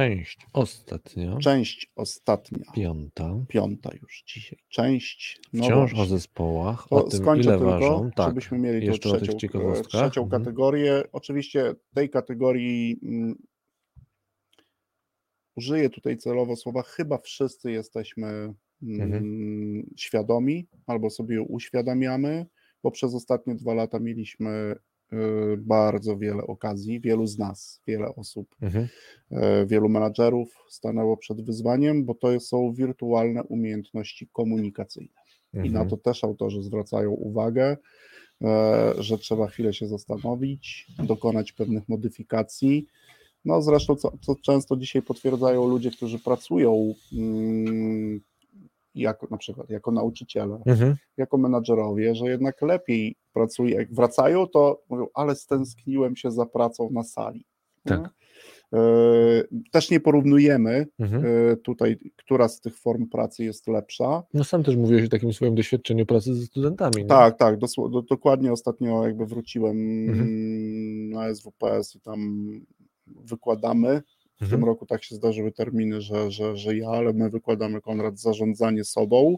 Speaker 2: Część ostatnia,
Speaker 1: Część ostatnia,
Speaker 2: piąta.
Speaker 1: piąta już dzisiaj. Część. No
Speaker 2: Wciąż
Speaker 1: właśnie.
Speaker 2: o zespołach, o
Speaker 1: To
Speaker 2: tym
Speaker 1: skończę
Speaker 2: ile
Speaker 1: tylko,
Speaker 2: ważą. Tak,
Speaker 1: żebyśmy mieli
Speaker 2: jeszcze o tych
Speaker 1: trzecią,
Speaker 2: ciekawostkach.
Speaker 1: trzecią
Speaker 2: Mhm.
Speaker 1: kategorię. Oczywiście tej kategorii mm, użyję tutaj celowo słowa chyba wszyscy jesteśmy mm,
Speaker 2: Mhm.
Speaker 1: świadomi albo sobie uświadamiamy, bo przez ostatnie dwa lata mieliśmy bardzo wiele okazji, wielu z nas, wiele osób,
Speaker 2: Mhm.
Speaker 1: e, wielu menadżerów stanęło przed wyzwaniem, bo to są wirtualne umiejętności komunikacyjne. I na
Speaker 2: Mhm.
Speaker 1: to też autorzy zwracają uwagę, e, że trzeba chwilę się zastanowić, dokonać pewnych modyfikacji. No zresztą, co, co często dzisiaj potwierdzają ludzie, którzy pracują mm, jako na przykład jako nauczyciele,
Speaker 2: Mhm.
Speaker 1: jako menadżerowie, że jednak lepiej pracuje, jak wracają, to mówią, ale stęskniłem się za pracą na sali.
Speaker 2: Tak.
Speaker 1: E, Też nie porównujemy
Speaker 2: Mhm.
Speaker 1: e, tutaj, która z tych form pracy jest lepsza.
Speaker 2: No sam też mówiłeś o takim swoim doświadczeniu pracy ze studentami. nie?
Speaker 1: Tak, tak, dosło- do, dokładnie ostatnio jakby wróciłem
Speaker 2: Mhm.
Speaker 1: na SWPS i tam wykładamy. W
Speaker 2: Mhm.
Speaker 1: tym roku tak się zdarzyły terminy, że, że, że ja, ale my wykładamy Konrad zarządzanie sobą,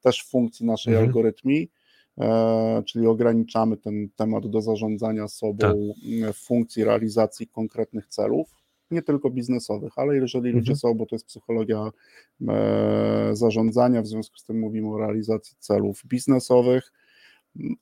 Speaker 1: też w funkcji naszej
Speaker 2: Mhm.
Speaker 1: algorytmii, e, czyli ograniczamy ten temat do zarządzania sobą
Speaker 2: Tak.
Speaker 1: w funkcji realizacji konkretnych celów, nie tylko biznesowych, ale jeżeli ludzie
Speaker 2: Mhm.
Speaker 1: są, bo to jest psychologia e, zarządzania, w związku z tym mówimy o realizacji celów biznesowych. No,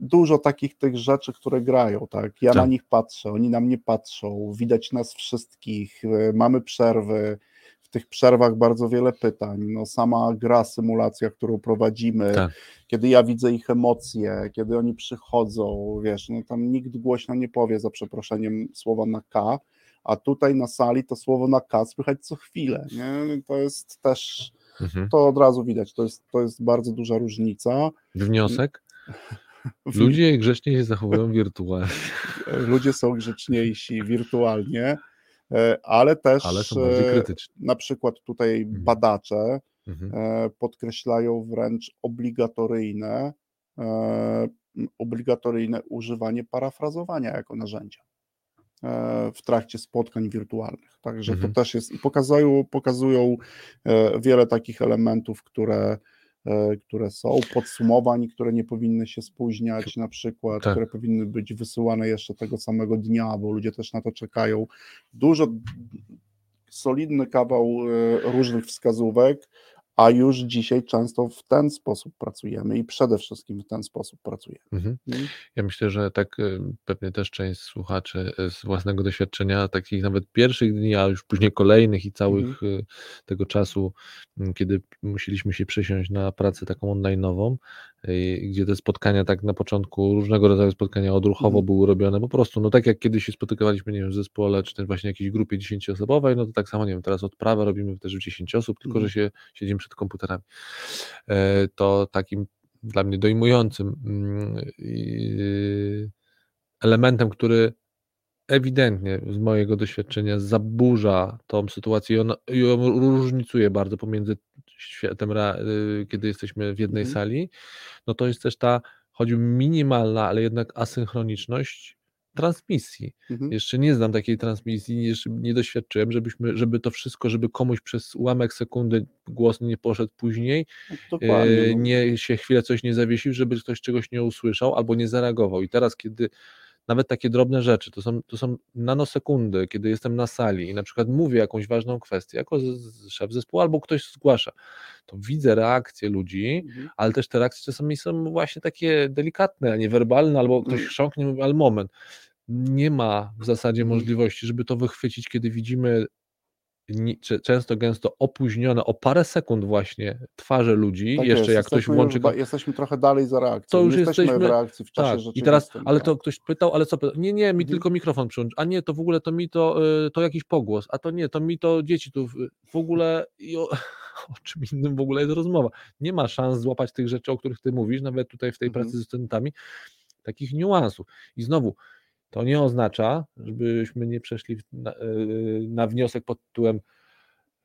Speaker 1: Dużo takich tych rzeczy, które grają, tak? Ja na
Speaker 2: Tak.
Speaker 1: nich patrzę, oni na mnie patrzą, widać nas wszystkich, e, mamy przerwy. W tych przerwach bardzo wiele pytań. No, sama gra, symulacja, którą prowadzimy,
Speaker 2: Tak.
Speaker 1: kiedy ja widzę ich emocje, kiedy oni przychodzą, wiesz, no tam nikt głośno nie powie za przeproszeniem słowa na K, a tutaj na sali to słowo na K słychać co chwilę, nie? To jest też,
Speaker 2: Mhm.
Speaker 1: to od razu widać, to jest, to jest bardzo duża różnica.
Speaker 2: Wniosek? <laughs> <laughs> Ludzie grzeczniej się zachowują wirtualnie, <laughs>
Speaker 1: ludzie są grzeczniejsi wirtualnie, e, ale też
Speaker 2: ale
Speaker 1: e,
Speaker 2: krytyczni.
Speaker 1: na przykład tutaj badacze
Speaker 2: Mhm.
Speaker 1: e, podkreślają wręcz obligatoryjne, obligatoryjne używanie parafrazowania jako narzędzia w trakcie spotkań wirtualnych. Także
Speaker 2: Mhm.
Speaker 1: to też jest i pokazują, pokazują wiele takich elementów, które, które są, podsumowań, które nie powinny się spóźniać, na przykład,
Speaker 2: Tak.
Speaker 1: które powinny być wysyłane jeszcze tego samego dnia, bo ludzie też na to czekają. Dużo solidny kawał e, różnych wskazówek, a już dzisiaj często w ten sposób pracujemy i przede wszystkim w ten sposób pracujemy.
Speaker 2: Mhm.
Speaker 1: Mm.
Speaker 2: Ja myślę, że tak y, pewnie też część słuchaczy y, z własnego doświadczenia, takich nawet pierwszych dni, a już później kolejnych i całych y, tego czasu, kiedy musieliśmy się przesiąść na pracę taką online'ową, gdzie te spotkania tak na początku, różnego rodzaju spotkania odruchowo
Speaker 1: Mhm.
Speaker 2: były robione, po prostu, no tak jak kiedyś się spotykaliśmy, nie wiem, w zespole, czy też właśnie jakiejś grupie dziesięcioosobowej, no to tak samo, nie wiem, teraz odprawę robimy też w 10 osób, tylko że
Speaker 1: Mhm.
Speaker 2: się siedzimy przed komputerami. E, To takim dla mnie dojmującym mm, elementem, który ewidentnie z mojego doświadczenia zaburza tą sytuację i on i ją różnicuje bardzo pomiędzy światem, y, kiedy jesteśmy w jednej
Speaker 1: Mhm.
Speaker 2: sali, no to jest też ta, choć minimalna, ale jednak asynchroniczność transmisji.
Speaker 1: Mhm.
Speaker 2: Jeszcze nie znam takiej transmisji, jeszcze nie doświadczyłem, żebyśmy, żeby to wszystko, żeby komuś przez ułamek sekundy głos nie poszedł później,
Speaker 1: No, Dokładnie.
Speaker 2: e,
Speaker 1: no.
Speaker 2: nie się chwilę coś nie zawiesił, żeby ktoś czegoś nie usłyszał albo nie zareagował. I teraz, kiedy nawet takie drobne rzeczy, to są, to są nanosekundy, kiedy jestem na sali i na przykład mówię jakąś ważną kwestię, jako z, z szef zespołu albo ktoś zgłasza, to widzę reakcje ludzi,
Speaker 1: Mhm.
Speaker 2: ale też te reakcje czasami są właśnie takie delikatne, a nie werbalne, albo ktoś
Speaker 1: Mm.
Speaker 2: chrząknie, ale moment. Nie ma w zasadzie
Speaker 1: Mhm.
Speaker 2: możliwości, żeby to wychwycić, kiedy widzimy często gęsto opóźnione o parę sekund właśnie twarze ludzi,
Speaker 1: Tak
Speaker 2: jeszcze
Speaker 1: jest,
Speaker 2: jak ktoś
Speaker 1: jesteśmy
Speaker 2: włączy
Speaker 1: już jesteśmy trochę dalej za reakcją.
Speaker 2: To już
Speaker 1: Nie jesteśmy w
Speaker 2: jesteśmy-
Speaker 1: reakcji w czasie
Speaker 2: tak, i teraz, ale to
Speaker 1: tak.
Speaker 2: ktoś pytał, ale co pytał? Nie, nie, mi
Speaker 1: Mhm.
Speaker 2: tylko mikrofon przyłącz, a nie, to w ogóle to mi to, y, to jakiś pogłos, a to nie, to mi to dzieci tu w, w ogóle i o, <laughs> o czym innym w ogóle jest rozmowa. Nie ma szans złapać tych rzeczy, o których ty mówisz, nawet tutaj w tej
Speaker 1: Mhm.
Speaker 2: pracy z studentami, takich niuansów. I znowu, to nie oznacza, żebyśmy nie przeszli na, y, na wniosek pod tytułem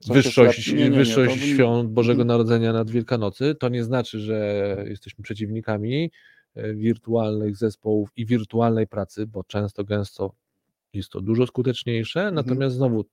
Speaker 2: wyższość.
Speaker 1: Nie, nie, nie,
Speaker 2: wyższość
Speaker 1: to-
Speaker 2: świąt Bożego
Speaker 1: Mhm.
Speaker 2: Narodzenia nad Wielkanocy, to nie znaczy, że jesteśmy przeciwnikami e, wirtualnych zespołów i wirtualnej pracy, bo często, gęsto jest to dużo skuteczniejsze,
Speaker 1: Mhm.
Speaker 2: natomiast znowu,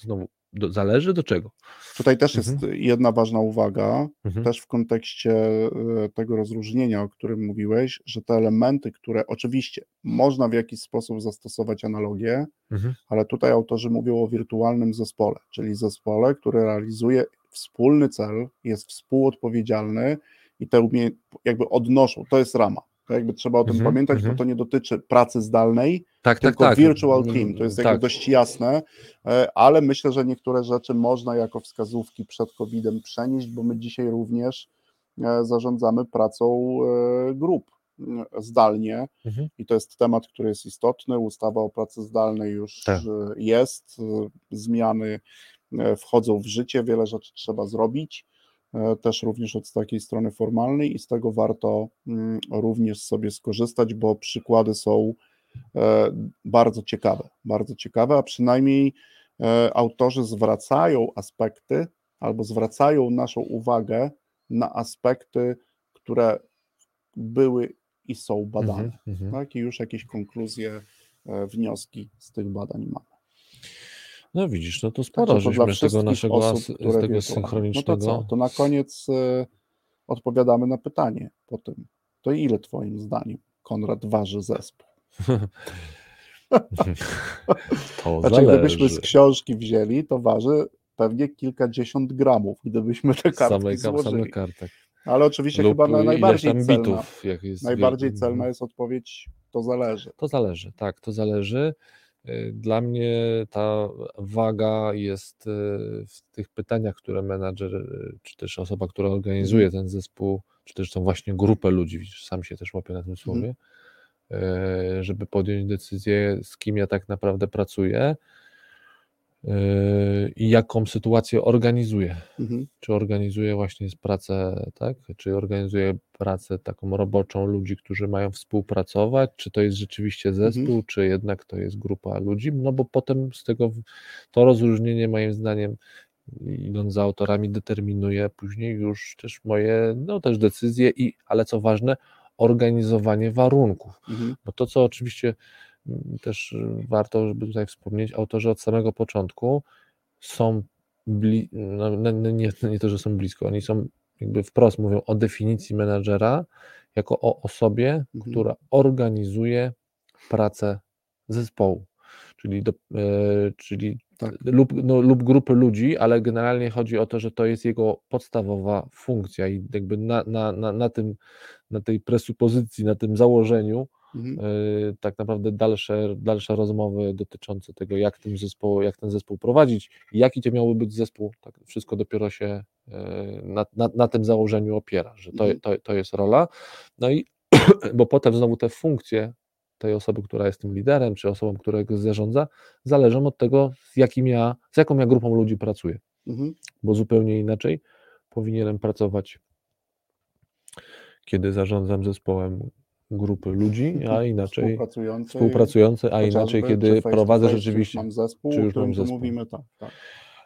Speaker 2: znowu do, zależy do czego.
Speaker 1: Tutaj też jest
Speaker 2: Mhm.
Speaker 1: jedna ważna uwaga,
Speaker 2: Mhm.
Speaker 1: też w kontekście e, tego rozróżnienia, o którym mówiłeś, że te elementy, które oczywiście można w jakiś sposób zastosować analogię,
Speaker 2: Mhm.
Speaker 1: ale tutaj autorzy mówią o wirtualnym zespole, czyli zespole, który realizuje wspólny cel, jest współodpowiedzialny i te jakby odnoszą, to jest rama. To jakby trzeba o tym
Speaker 2: Mhm,
Speaker 1: pamiętać,
Speaker 2: mhm.
Speaker 1: bo to nie dotyczy pracy zdalnej,
Speaker 2: Tak, tak,
Speaker 1: tylko
Speaker 2: tak.
Speaker 1: virtual
Speaker 2: Mm,
Speaker 1: team. To jest
Speaker 2: tak.
Speaker 1: jakby dość jasne, e, ale myślę, że niektóre rzeczy można jako wskazówki przed COVID-em przenieść, bo my dzisiaj również e, zarządzamy pracą e, grup zdalnie
Speaker 2: Mhm.
Speaker 1: i to jest temat, który jest istotny. Ustawa o pracy zdalnej już
Speaker 2: Tak.
Speaker 1: jest, zmiany wchodzą w życie, wiele rzeczy trzeba zrobić, też również od takiej strony formalnej i z tego warto mm, również sobie skorzystać, bo przykłady są e, bardzo ciekawe, bardzo ciekawe, a przynajmniej e, autorzy zwracają aspekty albo zwracają naszą uwagę na aspekty, które były i są badane.
Speaker 2: Mhm, mhm.
Speaker 1: Tak? I już jakieś konkluzje, e, wnioski z tych badań mamy.
Speaker 2: No widzisz, no to sporo
Speaker 1: dla
Speaker 2: żeśmy z tego naszego
Speaker 1: osób,
Speaker 2: as- z tego synchronicznego.
Speaker 1: No to co? To na koniec e, odpowiadamy na pytanie po tym. To ile twoim zdaniem Konrad waży zespół? <laughs>
Speaker 2: To <laughs>
Speaker 1: Znaczy, gdybyśmy z
Speaker 2: zależy.
Speaker 1: książki wzięli, to waży pewnie kilkadziesiąt gramów, gdybyśmy te kartki
Speaker 2: Samej,
Speaker 1: złożyli.
Speaker 2: kartek.
Speaker 1: Ale oczywiście
Speaker 2: Lub
Speaker 1: chyba na najbardziej celna,
Speaker 2: bitów, jak jest.
Speaker 1: najbardziej
Speaker 2: wiel-
Speaker 1: celna jest odpowiedź, to zależy.
Speaker 2: To zależy, tak, to zależy. Y, Dla mnie ta waga jest y, w tych pytaniach, które menadżer, y, czy też osoba, która organizuje ten zespół, czy też tą właśnie grupę ludzi, sam się też łapię na tym słowie, y, żeby podjąć decyzję, z kim ja tak naprawdę pracuję i jaką sytuację organizuję
Speaker 1: Mhm.
Speaker 2: czy organizuje właśnie pracę, tak? Czy organizuje pracę taką roboczą ludzi, którzy mają współpracować, czy to jest rzeczywiście zespół,
Speaker 1: Mhm.
Speaker 2: czy jednak to jest grupa ludzi, no bo potem z tego to rozróżnienie moim zdaniem idąc za autorami determinuje później już też moje, no też decyzje i, ale co ważne, organizowanie warunków.
Speaker 1: Mhm.
Speaker 2: Bo to, co oczywiście też y, warto, żeby tutaj wspomnieć, autorzy od samego początku są bli, no, no, no, nie, nie to, że są blisko, oni są jakby wprost mówią o definicji menadżera jako o osobie,
Speaker 1: Mhm.
Speaker 2: która organizuje pracę zespołu. Czyli, do, e, czyli
Speaker 1: Tak.
Speaker 2: lub, no, lub grupy ludzi, ale generalnie chodzi o to, że to jest jego podstawowa funkcja i jakby na, na, na, na, tym, na tej presupozycji, na tym założeniu
Speaker 1: Mhm.
Speaker 2: y, tak naprawdę dalsze, dalsze rozmowy dotyczące tego, jak ten zespół, jak ten zespół prowadzić, jaki to miałby być zespół, tak wszystko dopiero się y, na, na, na tym założeniu opiera, że to,
Speaker 1: Mhm.
Speaker 2: to, to jest rola. No i <clears throat> bo potem znowu te funkcje tej osoby, która jest tym liderem, czy osobą, która go zarządza, zależą od tego, z, jakim ja, z jaką ja grupą ludzi pracuję
Speaker 1: Mhm.
Speaker 2: bo zupełnie inaczej powinienem pracować, kiedy zarządzam zespołem grupy ludzi, a inaczej
Speaker 1: Współpracujący,
Speaker 2: współpracujący, a inaczej, kiedy prowadzę
Speaker 1: face, czy już
Speaker 2: rzeczywiście.
Speaker 1: mam zespół,
Speaker 2: czy już mam zespół.
Speaker 1: mówimy, tak, tak.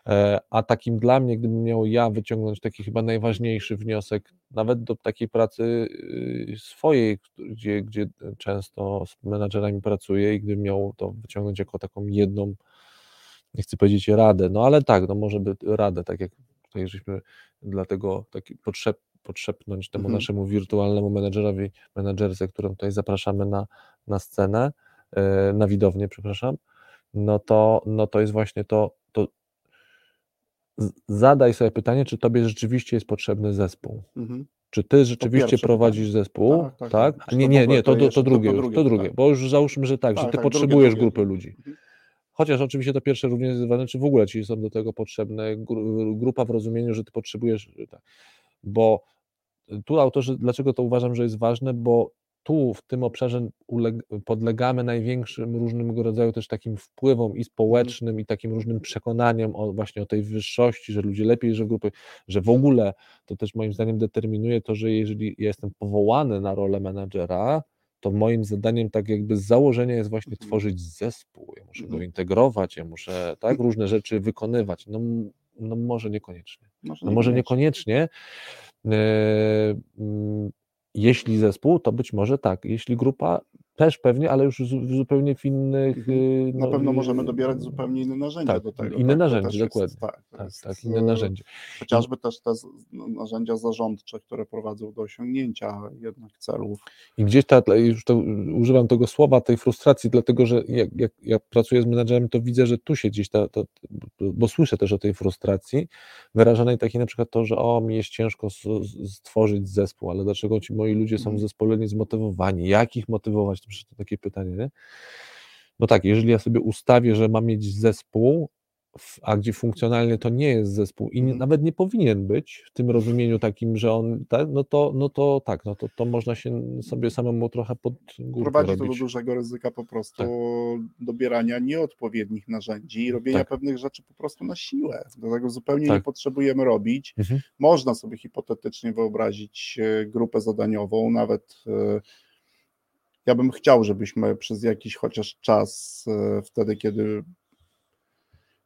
Speaker 2: E, A takim dla mnie, gdybym miał ja wyciągnąć taki chyba najważniejszy wniosek, nawet do takiej pracy y, swojej, gdzie, gdzie często z menadżerami pracuję i gdybym miał to wyciągnąć jako taką jedną, nie chcę powiedzieć radę, no ale tak, no może by radę, tak jak tutaj żeśmy dlatego taki podszep, podszepnąć temu
Speaker 1: Mhm.
Speaker 2: naszemu wirtualnemu menedżerowi, menedżerce, którą tutaj zapraszamy na, na scenę, e, na widownię, przepraszam, no to, no to jest właśnie to, to zadaj sobie pytanie, czy tobie rzeczywiście jest potrzebny zespół.
Speaker 1: Mhm.
Speaker 2: Czy ty rzeczywiście
Speaker 1: pierwsze
Speaker 2: prowadzisz
Speaker 1: pytanie.
Speaker 2: zespół?
Speaker 1: Tak, tak,
Speaker 2: Tak?
Speaker 1: tak.
Speaker 2: A nie, nie, nie,
Speaker 1: to
Speaker 2: to,
Speaker 1: jeszcze
Speaker 2: to drugie, już,
Speaker 1: drugie
Speaker 2: to drugie, bo już załóżmy, że tak, że
Speaker 1: Tak,
Speaker 2: ty
Speaker 1: tak, drugie,
Speaker 2: potrzebujesz
Speaker 1: drugie.
Speaker 2: grupy ludzi.
Speaker 1: Mhm.
Speaker 2: Chociaż oczywiście to pierwsze również jest ważne, czy w ogóle ci są do tego potrzebne gru- grupa w rozumieniu, że ty potrzebujesz, tak. bo tu autorzy, dlaczego to uważam, że jest ważne, bo tu w tym obszarze podlegamy największym różnego rodzaju też takim wpływom i społecznym, i takim różnym przekonaniom o właśnie o tej wyższości, że ludzie lepiej, że w grupy, że w ogóle to też moim zdaniem determinuje to, że jeżeli ja jestem powołany na rolę menadżera, to moim zadaniem tak jakby z założenia jest właśnie
Speaker 1: Mhm.
Speaker 2: tworzyć zespół, ja muszę go
Speaker 1: Mhm.
Speaker 2: integrować, ja muszę tak różne rzeczy wykonywać, no, no może niekoniecznie.
Speaker 1: Może
Speaker 2: No może niekoniecznie. E, mm, Jeśli zespół, to być może tak. Jeśli grupa, też pewnie, ale już zu- zupełnie w innych.
Speaker 1: Mhm.
Speaker 2: y,
Speaker 1: Na
Speaker 2: no,
Speaker 1: pewno
Speaker 2: y,
Speaker 1: możemy dobierać zupełnie inne narzędzia
Speaker 2: tak,
Speaker 1: do tego.
Speaker 2: inne
Speaker 1: tak?
Speaker 2: Narzędzie,
Speaker 1: też jest-
Speaker 2: dokładnie.
Speaker 1: tak, to
Speaker 2: tak,
Speaker 1: jest,
Speaker 2: tak, inne
Speaker 1: e,
Speaker 2: narzędzie.
Speaker 1: Chociażby też te no, narzędzia zarządcze, które prowadzą do osiągnięcia jednak celów.
Speaker 2: I gdzieś ta, już to, używam tego słowa, tej frustracji, dlatego że jak, jak ja pracuję z menedżerem, to widzę, że tu się gdzieś ta, ta, bo słyszę też o tej frustracji, wyrażanej takiej na przykład to, że o, mi jest ciężko stworzyć zespół, ale dlaczego ci moi ludzie są w
Speaker 1: Mhm.
Speaker 2: zespole niezmotywowani? Jak ich motywować? Przecież to takie pytanie, nie? No tak, jeżeli ja sobie ustawię, że mam mieć zespół, a gdzie funkcjonalnie to nie jest zespół i nie,
Speaker 1: Mhm.
Speaker 2: nawet nie powinien być w tym rozumieniu takim, że on, tak, no, to, no to tak, no to, to można się sobie samemu trochę pod górkę
Speaker 1: Prowadzi to do
Speaker 2: robić.
Speaker 1: dużego ryzyka po prostu
Speaker 2: Tak.
Speaker 1: dobierania nieodpowiednich narzędzi i robienia
Speaker 2: Tak.
Speaker 1: pewnych rzeczy po prostu na siłę. Do tego zupełnie nie
Speaker 2: Tak.
Speaker 1: potrzebujemy robić.
Speaker 2: Mhm.
Speaker 1: Można sobie hipotetycznie wyobrazić e, grupę zadaniową, nawet e, ja bym chciał, żebyśmy przez jakiś chociaż czas, e, wtedy kiedy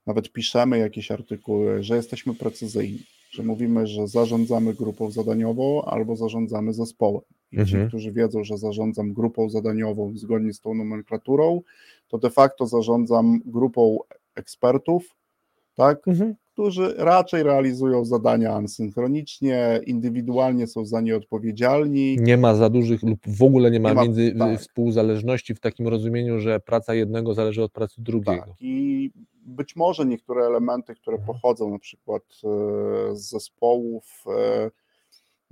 Speaker 1: nawet piszemy jakieś artykuły, że jesteśmy precyzyjni, że mówimy, że zarządzamy grupą zadaniową albo zarządzamy zespołem. I ci,
Speaker 2: Mhm.
Speaker 1: którzy wiedzą, że zarządzam grupą zadaniową zgodnie z tą nomenklaturą, to de facto zarządzam grupą ekspertów, tak,
Speaker 2: Mhm.
Speaker 1: Którzy raczej realizują zadania asynchronicznie, indywidualnie są za nie odpowiedzialni.
Speaker 2: Nie ma za dużych lub w ogóle nie ma,
Speaker 1: Nie ma-
Speaker 2: między
Speaker 1: tak.
Speaker 2: współzależności w takim rozumieniu, że praca jednego zależy od pracy drugiego.
Speaker 1: Tak, i być może niektóre elementy, które
Speaker 2: Mhm.
Speaker 1: pochodzą na przykład e, z zespołów, e,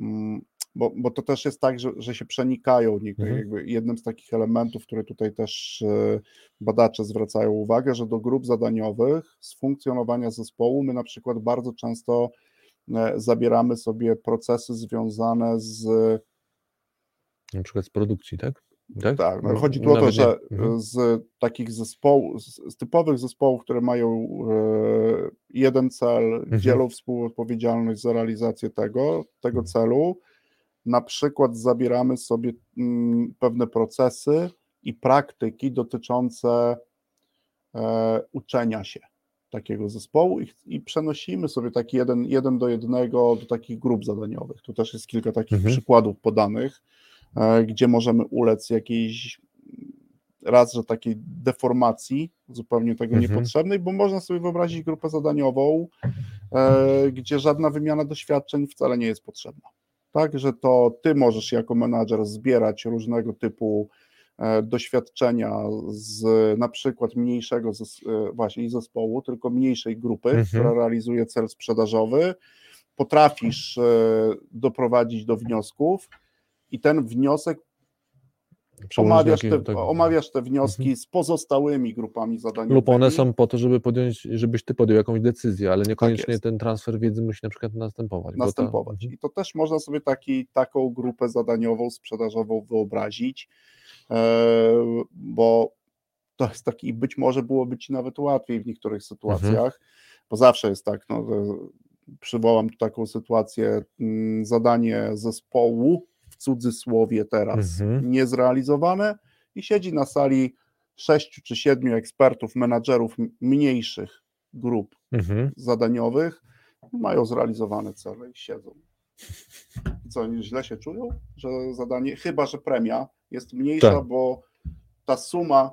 Speaker 1: mm, bo, bo to też jest tak, że, że się przenikają.
Speaker 2: Mhm.
Speaker 1: jednym z takich elementów, które tutaj też e, badacze zwracają uwagę, że do grup zadaniowych z funkcjonowania zespołu my na przykład bardzo często e, zabieramy sobie procesy związane z
Speaker 2: Na przykład z produkcji, tak? Tak,
Speaker 1: Tak, no,
Speaker 2: No,
Speaker 1: chodzi tu o to, że
Speaker 2: Mhm.
Speaker 1: z takich zespołów, z, typowych zespołów, które mają e, jeden cel,
Speaker 2: Mhm.
Speaker 1: dzielą współodpowiedzialność za realizację tego, tego celu, na przykład zabieramy sobie mm, pewne procesy i praktyki dotyczące e, uczenia się takiego zespołu i, i przenosimy sobie taki jeden, jeden do jednego do takich grup zadaniowych. Tu też jest kilka takich
Speaker 2: Mhm.
Speaker 1: przykładów podanych, e, gdzie możemy ulec jakiejś raz, że takiej deformacji zupełnie tego
Speaker 2: Mhm.
Speaker 1: niepotrzebnej, bo można sobie wyobrazić grupę zadaniową, e, gdzie żadna wymiana doświadczeń wcale nie jest potrzebna. Tak, że to ty możesz jako menadżer zbierać różnego typu e, doświadczenia z na przykład mniejszego e, właśnie zespołu, tylko mniejszej grupy,
Speaker 2: Mhm.
Speaker 1: która realizuje cel sprzedażowy, potrafisz e, doprowadzić do wniosków i ten wniosek omawiasz te,
Speaker 2: tak.
Speaker 1: omawiasz te wnioski z pozostałymi grupami zadaniowymi.
Speaker 2: Lub one są po to, żeby podjąć, żebyś ty podjął jakąś decyzję, ale niekoniecznie
Speaker 1: Tak
Speaker 2: ten transfer wiedzy musi na przykład następować.
Speaker 1: następować.
Speaker 2: Mhm.
Speaker 1: I to też można sobie taki, taką grupę zadaniową, sprzedażową wyobrazić, e, bo to jest taki, być może byłoby ci nawet łatwiej w niektórych sytuacjach,
Speaker 2: Mhm.
Speaker 1: bo zawsze jest tak, no, przywołam tu taką sytuację, mm, zadanie zespołu, cudzysłowie teraz,
Speaker 2: Mhm.
Speaker 1: niezrealizowane i siedzi na sali sześciu czy siedmiu ekspertów, menadżerów mniejszych grup
Speaker 2: Mhm.
Speaker 1: zadaniowych, mają zrealizowane cele i siedzą. I Co, źle się czują, że zadanie, chyba że premia jest mniejsza,
Speaker 2: Tak.
Speaker 1: bo ta suma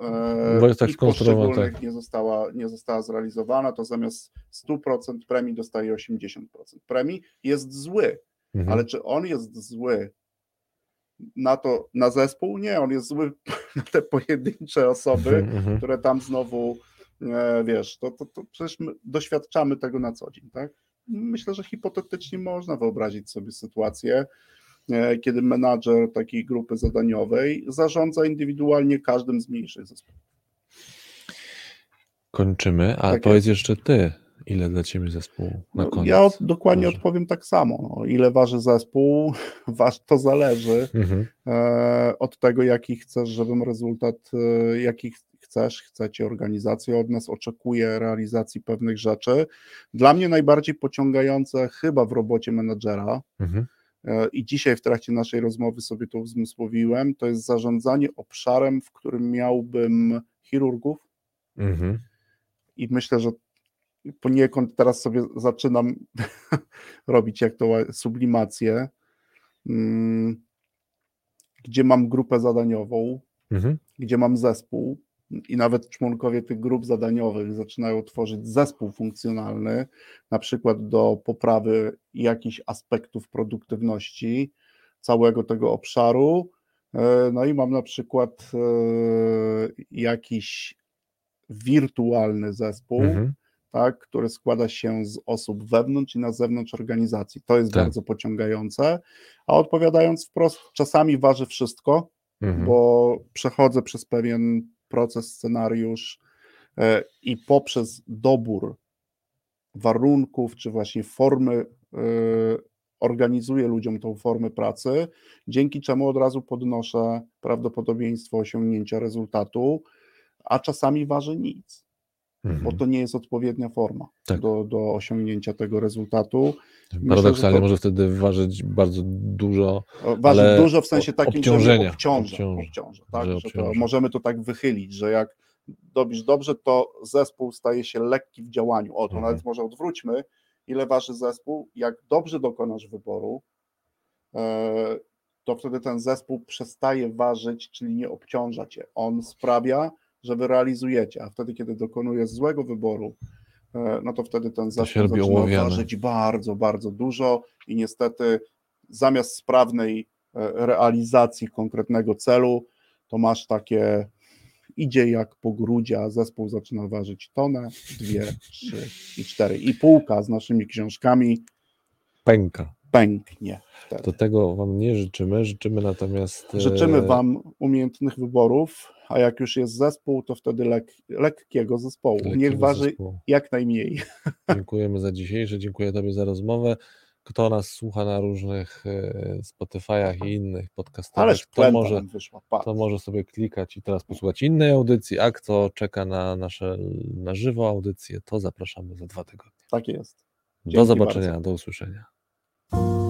Speaker 1: e,
Speaker 2: Bo tak
Speaker 1: poszczególnych nie, została, nie została zrealizowana, to zamiast 100% premii dostaje 80% premii. Jest zły,
Speaker 2: Mhm.
Speaker 1: ale czy on jest zły na to, na zespół? Nie, on jest zły <laughs> na te pojedyncze osoby,
Speaker 2: Mhm, mhm.
Speaker 1: które tam znowu, e, wiesz, to, to, to przecież my doświadczamy tego na co dzień, tak? Myślę, że hipotetycznie można wyobrazić sobie sytuację, e, kiedy menadżer takiej grupy zadaniowej zarządza indywidualnie każdym z mniejszych zespołów.
Speaker 2: Kończymy, a
Speaker 1: Tak
Speaker 2: powiedz jeszcze ty, ile dla ciebie zespół na
Speaker 1: No,
Speaker 2: koniec.
Speaker 1: ja od, dokładnie
Speaker 2: Może.
Speaker 1: odpowiem tak samo. No, ile waży zespół, <laughs> waż, to zależy
Speaker 2: Mhm.
Speaker 1: e, od tego, jaki chcesz, żebym rezultat, e, jaki ch- chcesz, chcecie organizacja od nas, oczekuje realizacji pewnych rzeczy. Dla mnie najbardziej pociągające chyba w robocie menedżera,
Speaker 2: Mhm.
Speaker 1: e, i dzisiaj w trakcie naszej rozmowy sobie to uzmysłowiłem, to jest zarządzanie obszarem, w którym miałbym chirurgów
Speaker 2: Mhm.
Speaker 1: i myślę, że poniekąd teraz sobie zaczynam <laughs> robić jak to sublimację, mm, gdzie mam grupę zadaniową,
Speaker 2: Mhm.
Speaker 1: gdzie mam zespół, i nawet członkowie tych grup zadaniowych zaczynają tworzyć zespół funkcjonalny, na przykład do poprawy jakichś aspektów produktywności całego tego obszaru. E, no i mam na przykład e, jakiś wirtualny zespół,
Speaker 2: Mhm.
Speaker 1: Tak, który składa się z osób wewnątrz i na zewnątrz organizacji. To jest
Speaker 2: Tak.
Speaker 1: bardzo pociągające. A odpowiadając wprost, czasami waży wszystko,
Speaker 2: Mhm.
Speaker 1: bo przechodzę przez pewien proces, scenariusz e, i poprzez dobór warunków, czy właśnie formy, e, organizuję ludziom tą formę pracy, dzięki czemu od razu podnoszę prawdopodobieństwo osiągnięcia rezultatu, a czasami waży nic, bo
Speaker 2: Mhm.
Speaker 1: to nie jest odpowiednia forma
Speaker 2: Tak.
Speaker 1: do, do osiągnięcia tego rezultatu.
Speaker 2: Paradoksalnie
Speaker 1: to-
Speaker 2: może wtedy ważyć bardzo dużo.
Speaker 1: O, Waży
Speaker 2: Ale
Speaker 1: dużo w sensie takim,
Speaker 2: obciążenia,
Speaker 1: że obciąża,
Speaker 2: obciąża,
Speaker 1: obciąża, tak?
Speaker 2: że
Speaker 1: że to
Speaker 2: obciąża.
Speaker 1: możemy to tak wychylić, że jak robisz dobrze, to zespół staje się lekki w działaniu. O, to
Speaker 2: Mhm.
Speaker 1: nawet może odwróćmy, ile waży zespół, jak dobrze dokonasz wyboru, e, to wtedy ten zespół przestaje ważyć, czyli nie obciąża cię. On sprawia, że wy realizujecie, a wtedy, kiedy dokonujesz złego wyboru, e, no to wtedy ten
Speaker 2: robi
Speaker 1: zaczyna
Speaker 2: ołowiane.
Speaker 1: ważyć bardzo, bardzo dużo i niestety zamiast sprawnej e, realizacji konkretnego celu, to masz takie idzie jak po grudzie, a zespół zaczyna ważyć tonę, dwie, trzy i cztery. I półka z naszymi książkami
Speaker 2: Pęka.
Speaker 1: Pęknie. wtedy.
Speaker 2: To tego Wam nie życzymy. Życzymy natomiast. e,
Speaker 1: Życzymy Wam umiejętnych wyborów, a jak już jest zespół, to wtedy lek, lekkiego zespołu.
Speaker 2: lekkiego
Speaker 1: Niech waży
Speaker 2: zespołu.
Speaker 1: jak najmniej. <laughs>
Speaker 2: Dziękujemy za dzisiejsze, dziękuję Tobie za rozmowę. Kto nas słucha na różnych e, Spotify'ach i innych podcastach, to może, to może sobie klikać i teraz posłuchać innej audycji, a kto czeka na nasze na żywo audycje, to zapraszamy za dwa tygodnie.
Speaker 1: Tak jest.
Speaker 2: Do
Speaker 1: Dzięki
Speaker 2: zobaczenia,
Speaker 1: bardzo.
Speaker 2: do usłyszenia. thank you